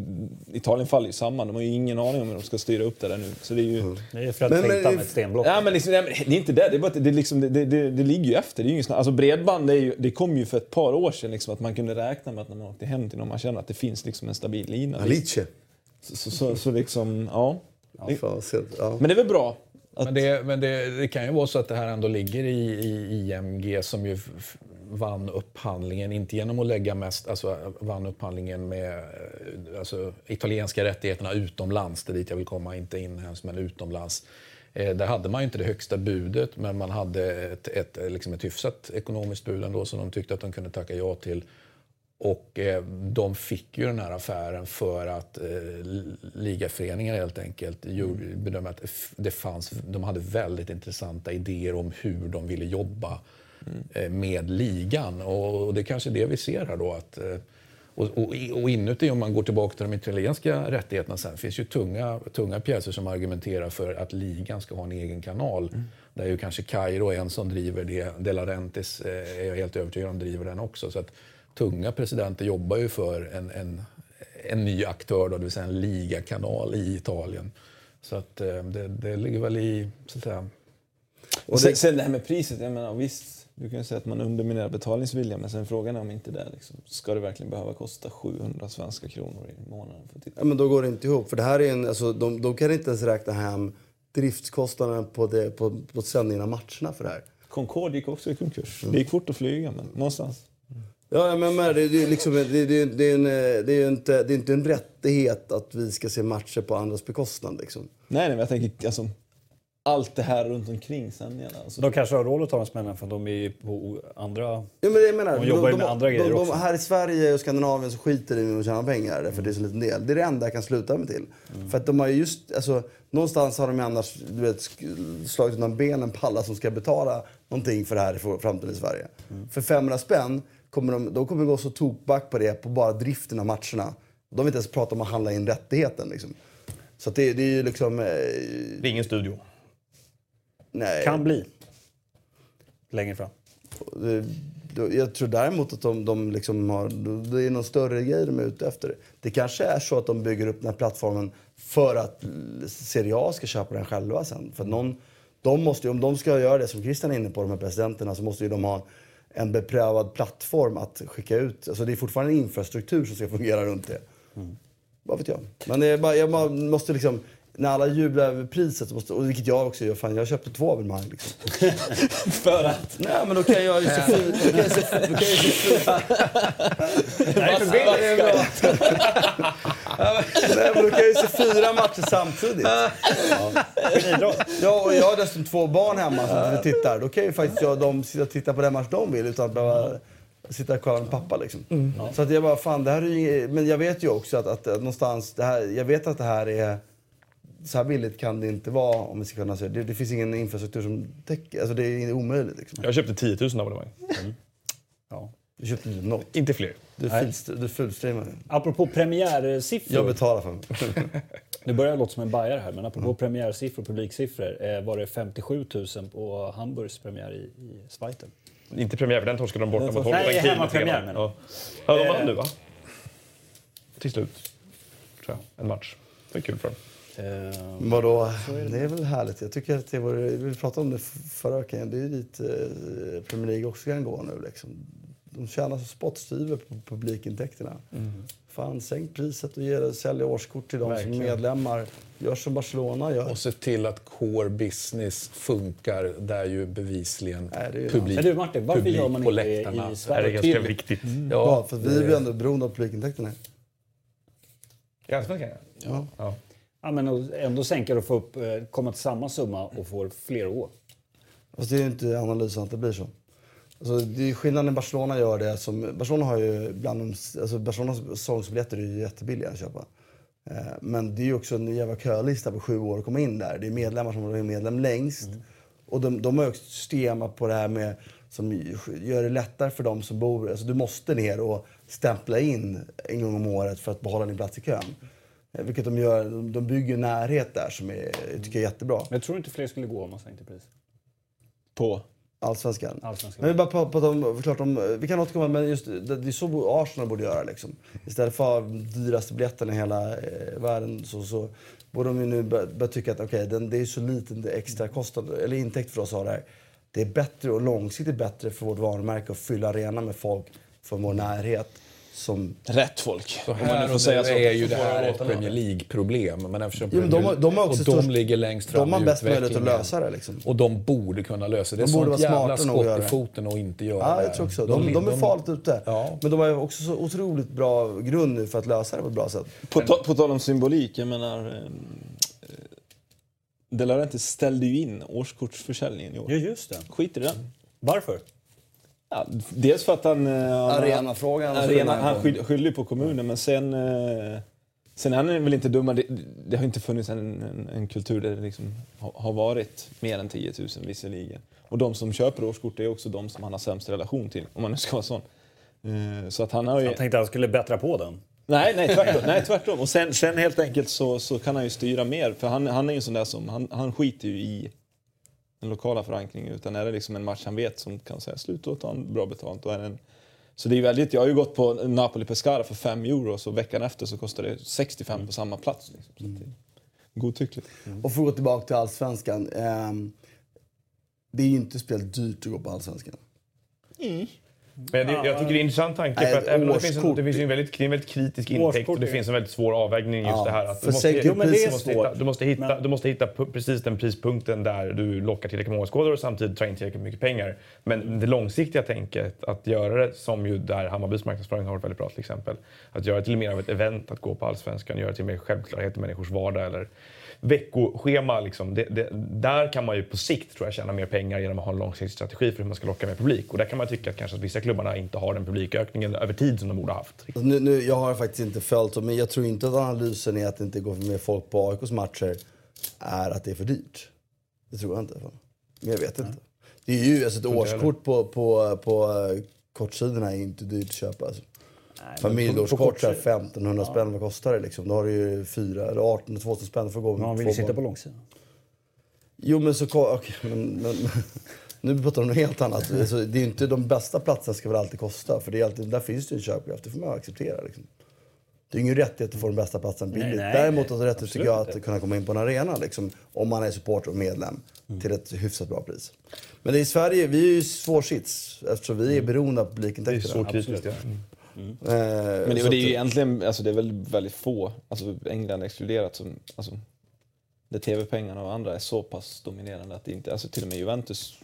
Italien faller ju samman, de har ju ingen aning om hur de ska styra upp det där nu. Så det är ju... Det är för att Men- med ett stenblock. Ja, men liksom, det är inte det. Det, är bara, att det, liksom, det, det, det, ligger ju efter. Det är ju snack. alltså, bredband det, är ju, det kom ju för ett par år sedan liksom, att man kunde räkna med att när man åkte hem till någon man känner att det finns liksom en stabil lina. Alice. Så, så, så, så liksom, ja. Ja, fan, så- ja. Men det är väl bra. Att, Men, det, men det, det kan ju vara så att det här ändå ligger i, i IMG som ju vann upphandlingen, inte genom att lägga mest, alltså vann upphandlingen med eh, alltså, italienska rättigheterna utomlands, det är dit jag vill komma, inte inhemskt men utomlands. Eh, där hade man ju inte det högsta budet men man hade ett, ett, liksom ett hyfsat ekonomiskt bud ändå som de tyckte att de kunde tacka ja till. Och eh, de fick ju den här affären för att eh, ligaföreningar helt enkelt gjorde, bedömde att det fanns, de hade väldigt intressanta idéer om hur de ville jobba eh, med ligan. Och, och det är kanske är det vi ser här då. Att, eh, och, och, och inuti, om man går tillbaka till de italienska rättigheterna sen, finns ju tunga, tunga pjäser som argumenterar för att ligan ska ha en egen kanal. Där ju kanske Kairo är en som driver det. De Laurentiis eh, är jag helt övertygad om driver den också. Så att tunga presidenter jobbar ju för en, en, en ny aktör, då, det vill säga en ligakanal i Italien. Så att eh, det, det ligger väl i, så att säga, och sen, sen det här med priset, jag menar visst, du kan ju säga att man underminerar betalningsviljan men sen frågan är om inte det liksom, ska det verkligen behöva kosta 700 svenska kronor i månaden för att titta? Ja, men då går det inte ihop. För det här är en, alltså, de, de kan inte ens räkna hem driftskostnaden på, det, på, på sändningen av matcherna för det här. Concorde gick också i konkurs. Det gick fort att flyga men någonstans. Ja, men det, det, är liksom, det, det, det, är en, det, är ju inte, det är inte en rättighet att vi ska se matcher på andras bekostnad. Liksom. Nej, nej men jag tänker alltså, allt det här runt omkring sändningarna. Alltså, De kanske har råd att ta den smällen för de är på andra... Ja, men det jag menar, De jobbar ju med andra grejer de, de, också. Här i Sverige och Skandinavien så skiter de i att tjäna pengar därför det är så liten del. Det är det enda jag kan sluta mig till. Mm. För att de har ju just, alltså, någonstans har de ju annars du vet, slagit undan benen på alla som ska betala någonting för det här i framtiden i Sverige. Mm. För 500 spänn kommer de, de kommer gå så tokback på det på bara driften av matcherna. De vill inte ens prata om att handla in rättigheten. Liksom. Så att det, det är ju liksom... Eh, Det är ingen studio. nej. Kan bli. Längre fram. Det- då- Jag tror däremot att de, de liksom har, det är någon större grej de är ute efter. Det kanske är så att de bygger upp den här plattformen för att Serie A ska köpa den själva sen. För någon, de måste, ju- om de ska göra det som Christian är inne på, de här presidenterna, så måste ju de ha en beprövad plattform att skicka ut. Alltså det är fortfarande en infrastruktur som ska fungera runt det. Vad vet jag. Men är bara, jag bara måste liksom, när alla jublar över priset, måste, och vilket jag också gör, fan jag köpte två abonnemang. Liksom. för att... Nej men då kan jag ju se fyra... Då kan jag Nej, men då kan jag ju se fyra matcher samtidigt. Ja, och jag har dessutom två barn hemma som tittar. Då kan ju faktiskt jag, de sitta och titta på den match de vill utan att behöva sitta och kolla med pappa. Liksom. Så att jag bara, fan det här är ju Men jag vet ju också att, att, att någonstans, det här, jag vet att det här är... Så här billigt kan det inte vara om vi ska kunna säga. Det, det finns ingen infrastruktur som täcker, alltså det är omöjligt. Liksom. Jag köpte 10 000 abonnemang. Ja. Du köpte inte något. Inte fler. Du, Nej. fullst- du fullstreamade. Apropå premiärsiffror. Jag betalar för mig. Nu börjar jag låta som en bajare här, men apropå premiärsiffror och publiksiffror eh, var det 57 000 på Hamburgs premiär i, i Schweiz. Inte premiär, för den torskade de borta mot Nej, Holland. hemmapremiär hemmapremiär. menar jag. Ja. ja, de vann nu va? Till slut. Tror jag. En match. Det var kul för dem. Eh, Vadå? Det är väl härligt. Jag tycker att det var, vi pratade om det förra veckan. Det är ju dit eh, Premier League också kan gå nu. Liksom. De tjänar så spottstyver på publikintäkterna. Fan, sänk priset och ge, sälj årskort till de som Verkligen. medlemmar. Gör som Barcelona gör. Och se till att core business funkar där ju bevisligen Nej, det är ju publik, Men du Martin, varför publik gör man på inte det läktarna. i Det Sverige? här är ganska Till- viktigt. Ja, för att vi är ju ändå beroende av publikintäkterna. I Allsvenskan ja. Ja. ja. Ja, men ändå sänka och få upp, eh, komma till samma summa och få fler år. Fast det är ju inte analysen att det blir så. Alltså, det är skillnad när Barcelona gör det. Som, Barcelona har ju bland de, alltså Barcelonas säsongsbiljetter är ju jättebilliga att köpa. Eh, men det är ju också en jävla kölista på sju år att komma in där. Det är medlemmar som varit medlem längst. Och de, de har ju också system på det här med som gör det lättare för dem som bor... Alltså du måste ner och stämpla in en gång om året för att behålla din plats i kön. Eh, Vilket de gör. De- bygger närhet där som är, jag tycker är jättebra. Men jag tror inte fler skulle gå om man sänkte pris. På? Allsvenskan. Allsvenskan. Men vi bara prata prata om, klart om, vi kan återkomma, men just det, det är så Arsenal borde göra liksom. Istället för de dyraste biljetterna i hela eh, världen så, så borde de ju nu börja, börja tycka att okej, den det är så liten extra kostnad, eller intäkt för oss att ha det här. Det är bättre och långsiktigt bättre för vårt varumärke att fylla arenan med folk från vår närhet. Som, Rätt folk. Så man här får säga så. är ju det här ett Premier League-problem. Men eftersom Jo, men de de har också och de ligger längst fram de har bäst möjlighet att lösa det liksom. Och de borde kunna lösa det. De borde vara jävla smarta nog att skott göra i det. foten och inte göra Ja, det. jag tror också. De, de, är farligt ute. Ja. Men de har också så otroligt bra grund nu för att lösa det på ett bra sätt. På, ta, på tal om symbolik, jag menar... Eh, De Laurentiis ställde ju in årskortsförsäljningen i år. Ja, just det. Skit i den. Varför? Ja, dels för att han... eh, han- Arenafrågan. Arena, han skyll- skyller ju på kommunen, men sen... eh, Sen är han väl inte dumma. Det, det har inte funnits en, en, en kultur där det liksom har, har varit mer än 10 000 visserligen. Och de som köper årskort är också de som han har sämst relation till, om man nu ska vara sån. Eh, Så att han har ju... Jag tänkte att han skulle bättra på den. Nej, nej tvärtom. nej, tvärtom. Och sen, sen helt enkelt så, så kan han ju styra mer. För han, han är ju en sån där som, han, han skiter ju i den lokala förankringen. Utan är det liksom en match han vet som kan säga slut och ta en bra betalt. Och är det en, så det är väldigt, jag har ju gått på Napoli Pescara för 5 euro så veckan efter så kostar det 65 på samma plats. Liksom. Så det är godtyckligt. Och för att gå tillbaka till Allsvenskan. ehm, det är ju inte speciellt dyrt att gå på Allsvenskan. Men det, jag tycker det är en intressant tanke. Nej, för att även om det finns, en, det finns ju en väldigt, det en väldigt kritisk intäkt och det finns en väldigt svår avvägning just Ja, det här. Att du, måste, jo, hitta, du, måste hitta, Men- du måste hitta pu- precis den prispunkten där du lockar tillräckligt många åskådare och samtidigt tar in tillräckligt mycket pengar. Men det långsiktiga tänket, att göra det som ju där Hammarbys marknadsföring har varit väldigt bra till exempel. Att göra det till mer av ett event att gå på Allsvenskan, göra det till mer självklarhet i människors vardag eller veckoschema. Liksom. Det, det, där kan man ju på sikt tror jag tjäna mer pengar genom att ha en långsiktig strategi för hur man ska locka mer publik. Och där kan man tycka att kanske att vissa klubbarna inte har den publikökningen över tid som de borde ha haft. Alltså nu, nu, jag har faktiskt inte följt men jag tror inte att analysen är att det inte går med folk på AIKs matcher är att det är för dyrt. Det tror jag inte. Men jag vet inte. Det är ju alltså ett årskort på, på, på kortsidorna är inte dyrt att köpa. Alltså. Familjeårskort så här 1500 spänn, vad kostar det liksom? Då har du ju 4 eller 18 2000 spänn för att gå med Man vill ju sitta barn. på långsidan. Jo men så okej, men, men, Nu pratar de om något helt annat. Alltså, det är ju inte de bästa platserna ska väl alltid kosta. För det är alltid, där finns det ju en köpkraft. Det får man acceptera. Liksom. Det är ingen rättighet att få den bästa platsen billigt. Nej, nej, Däremot det rättighet tycker jag absolut att kunna komma in på en arena. Liksom, om man är supporter och medlem. Till ett hyfsat bra pris. Men i Sverige, vi är ju svår sits. Eftersom vi är beroende av Det är publikintäkterna. så kritiskt. Ja. Eh, Men det, och det är ju egentligen alltså det är väl väldigt få, alltså England exkluderat, som, alltså, där tv-pengarna och andra är så pass dominerande att det inte, alltså till och med Juventus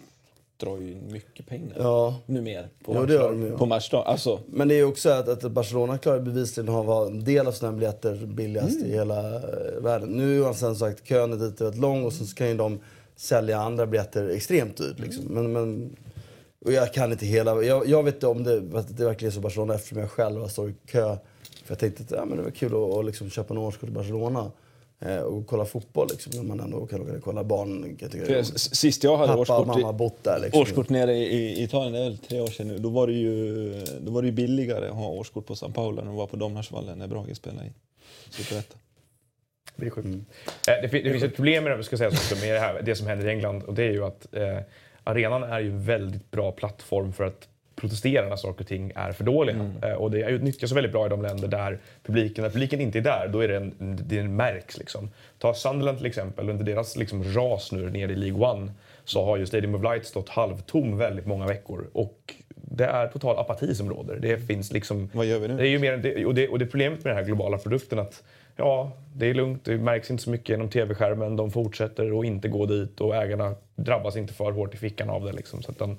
drar ju in mycket pengar Ja. numera på, de ju. på matchdag. Alltså, Men det är också att, att Barcelona klarar bevisligen att ha en del av sina biljetter billigast i hela eh, världen. Nu har sen sagt kön är dit rätt lång och så kan ju de sälja andra biljetter extremt dyrt. Liksom. Men, men, och jag kan inte hela... Jag, jag vet inte om det, att det verkligen är så Barcelona eftersom jag själv står i kö. För jag tänkte att ja, men det var kul att, att liksom köpa en årskort i Barcelona. Eh, och kolla fotboll liksom. När man ändå kan åka och kolla barn. kan Jag är sist jag hade Pappa och årskort, mamma bott där. Liksom. årskort nere i, Italien, det är väl tre år sedan nu, då var det ju, då var det ju billigare att ha årskort på San Paolo än att vara på Domnarsvallen när Brage spelade i Superettan. Det är sjukt. Eh, Det, det finns ett problem med det, ska också, med det, här, det som händer i England och det är ju att eh, arenan är ju en väldigt bra plattform för att protestera när saker och ting är för dåliga. Eh, och det utnyttjas väldigt bra i de länder där publiken, när publiken inte är där, då är det en, det märks. Liksom. Ta Sunderland till exempel, under deras liksom, ras nu nere i League One så har ju Stadium of Light stått halvtom väldigt många veckor. Och det är total apati som råder. Det finns liksom... Vad gör vi nu? Det är ju mer, det, och, det, och det är problemet med den här globala produkten att ja, det är lugnt, det märks inte så mycket genom tv-skärmen. De fortsätter att inte gå dit och ägarna drabbas inte för hårt i fickan av det. Liksom, så att de,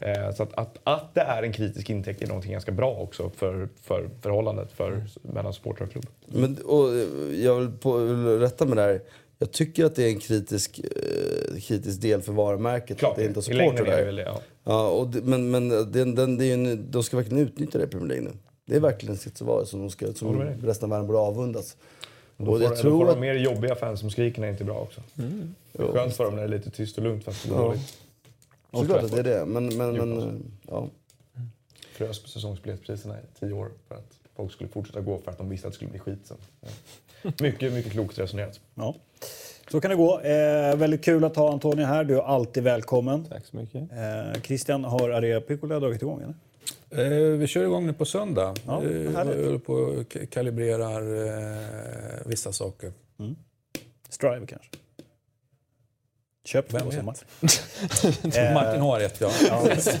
Eh, så att, att, att det är en kritisk intäkt är någonting ganska bra också för, för förhållandet för, mellan supporter och klubb. Men, och, eh, jag vill, på, vill rätta med det här. Jag tycker att det är en kritisk, eh, kritisk del för varumärket Klart, att det inte är det där. väl ja. Ja, och det, men men den, den, det är en, de ska verkligen utnyttja det i Premier League nu. Det är verkligen så vara som, de ska, som resten av världen borde avundas. Då får, Och jag då får tror de att... mer jobbiga fans som skriker när det inte är bra också. Det är skönt för dem när det är lite tyst och lugnt fast det går Ja. dåligt. Såklart att det är det. Men, men, men ja. Frös på säsongsbiljettpriserna i tio år för att folk skulle fortsätta gå för att de visste att det skulle bli skit sen. Ja. Mycket, mycket klokt resonerat. Ja. Så kan det gå. Eh, väldigt kul att ha Antonija här. Du är alltid välkommen. Tack så mycket. Eh, Christian, har Area Piccola dragit igång? Eller? Eh, vi kör igång nu på söndag. Ja, eh, vi på och ka- kalibrerar eh, vissa saker. Strive kanske? Köp Vem vet? Martin har ett, ja.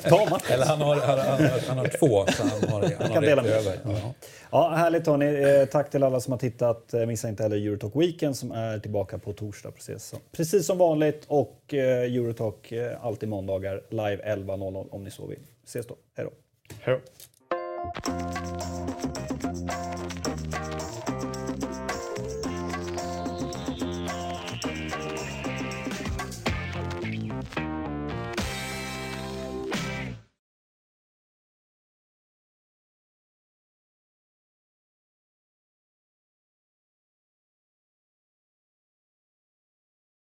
Ta Martin. Eller han har, han, har- han har två, så han har, han har dela över. Ja. Ja, härligt hörni. Tack till alla som har tittat. Missa inte heller Eurotalk Weekend som är tillbaka på torsdag precis som, precis som vanligt. Och Eurotalk alltid måndagar live 11.00 om ni så vill. Ses då. Hej då. Hej då.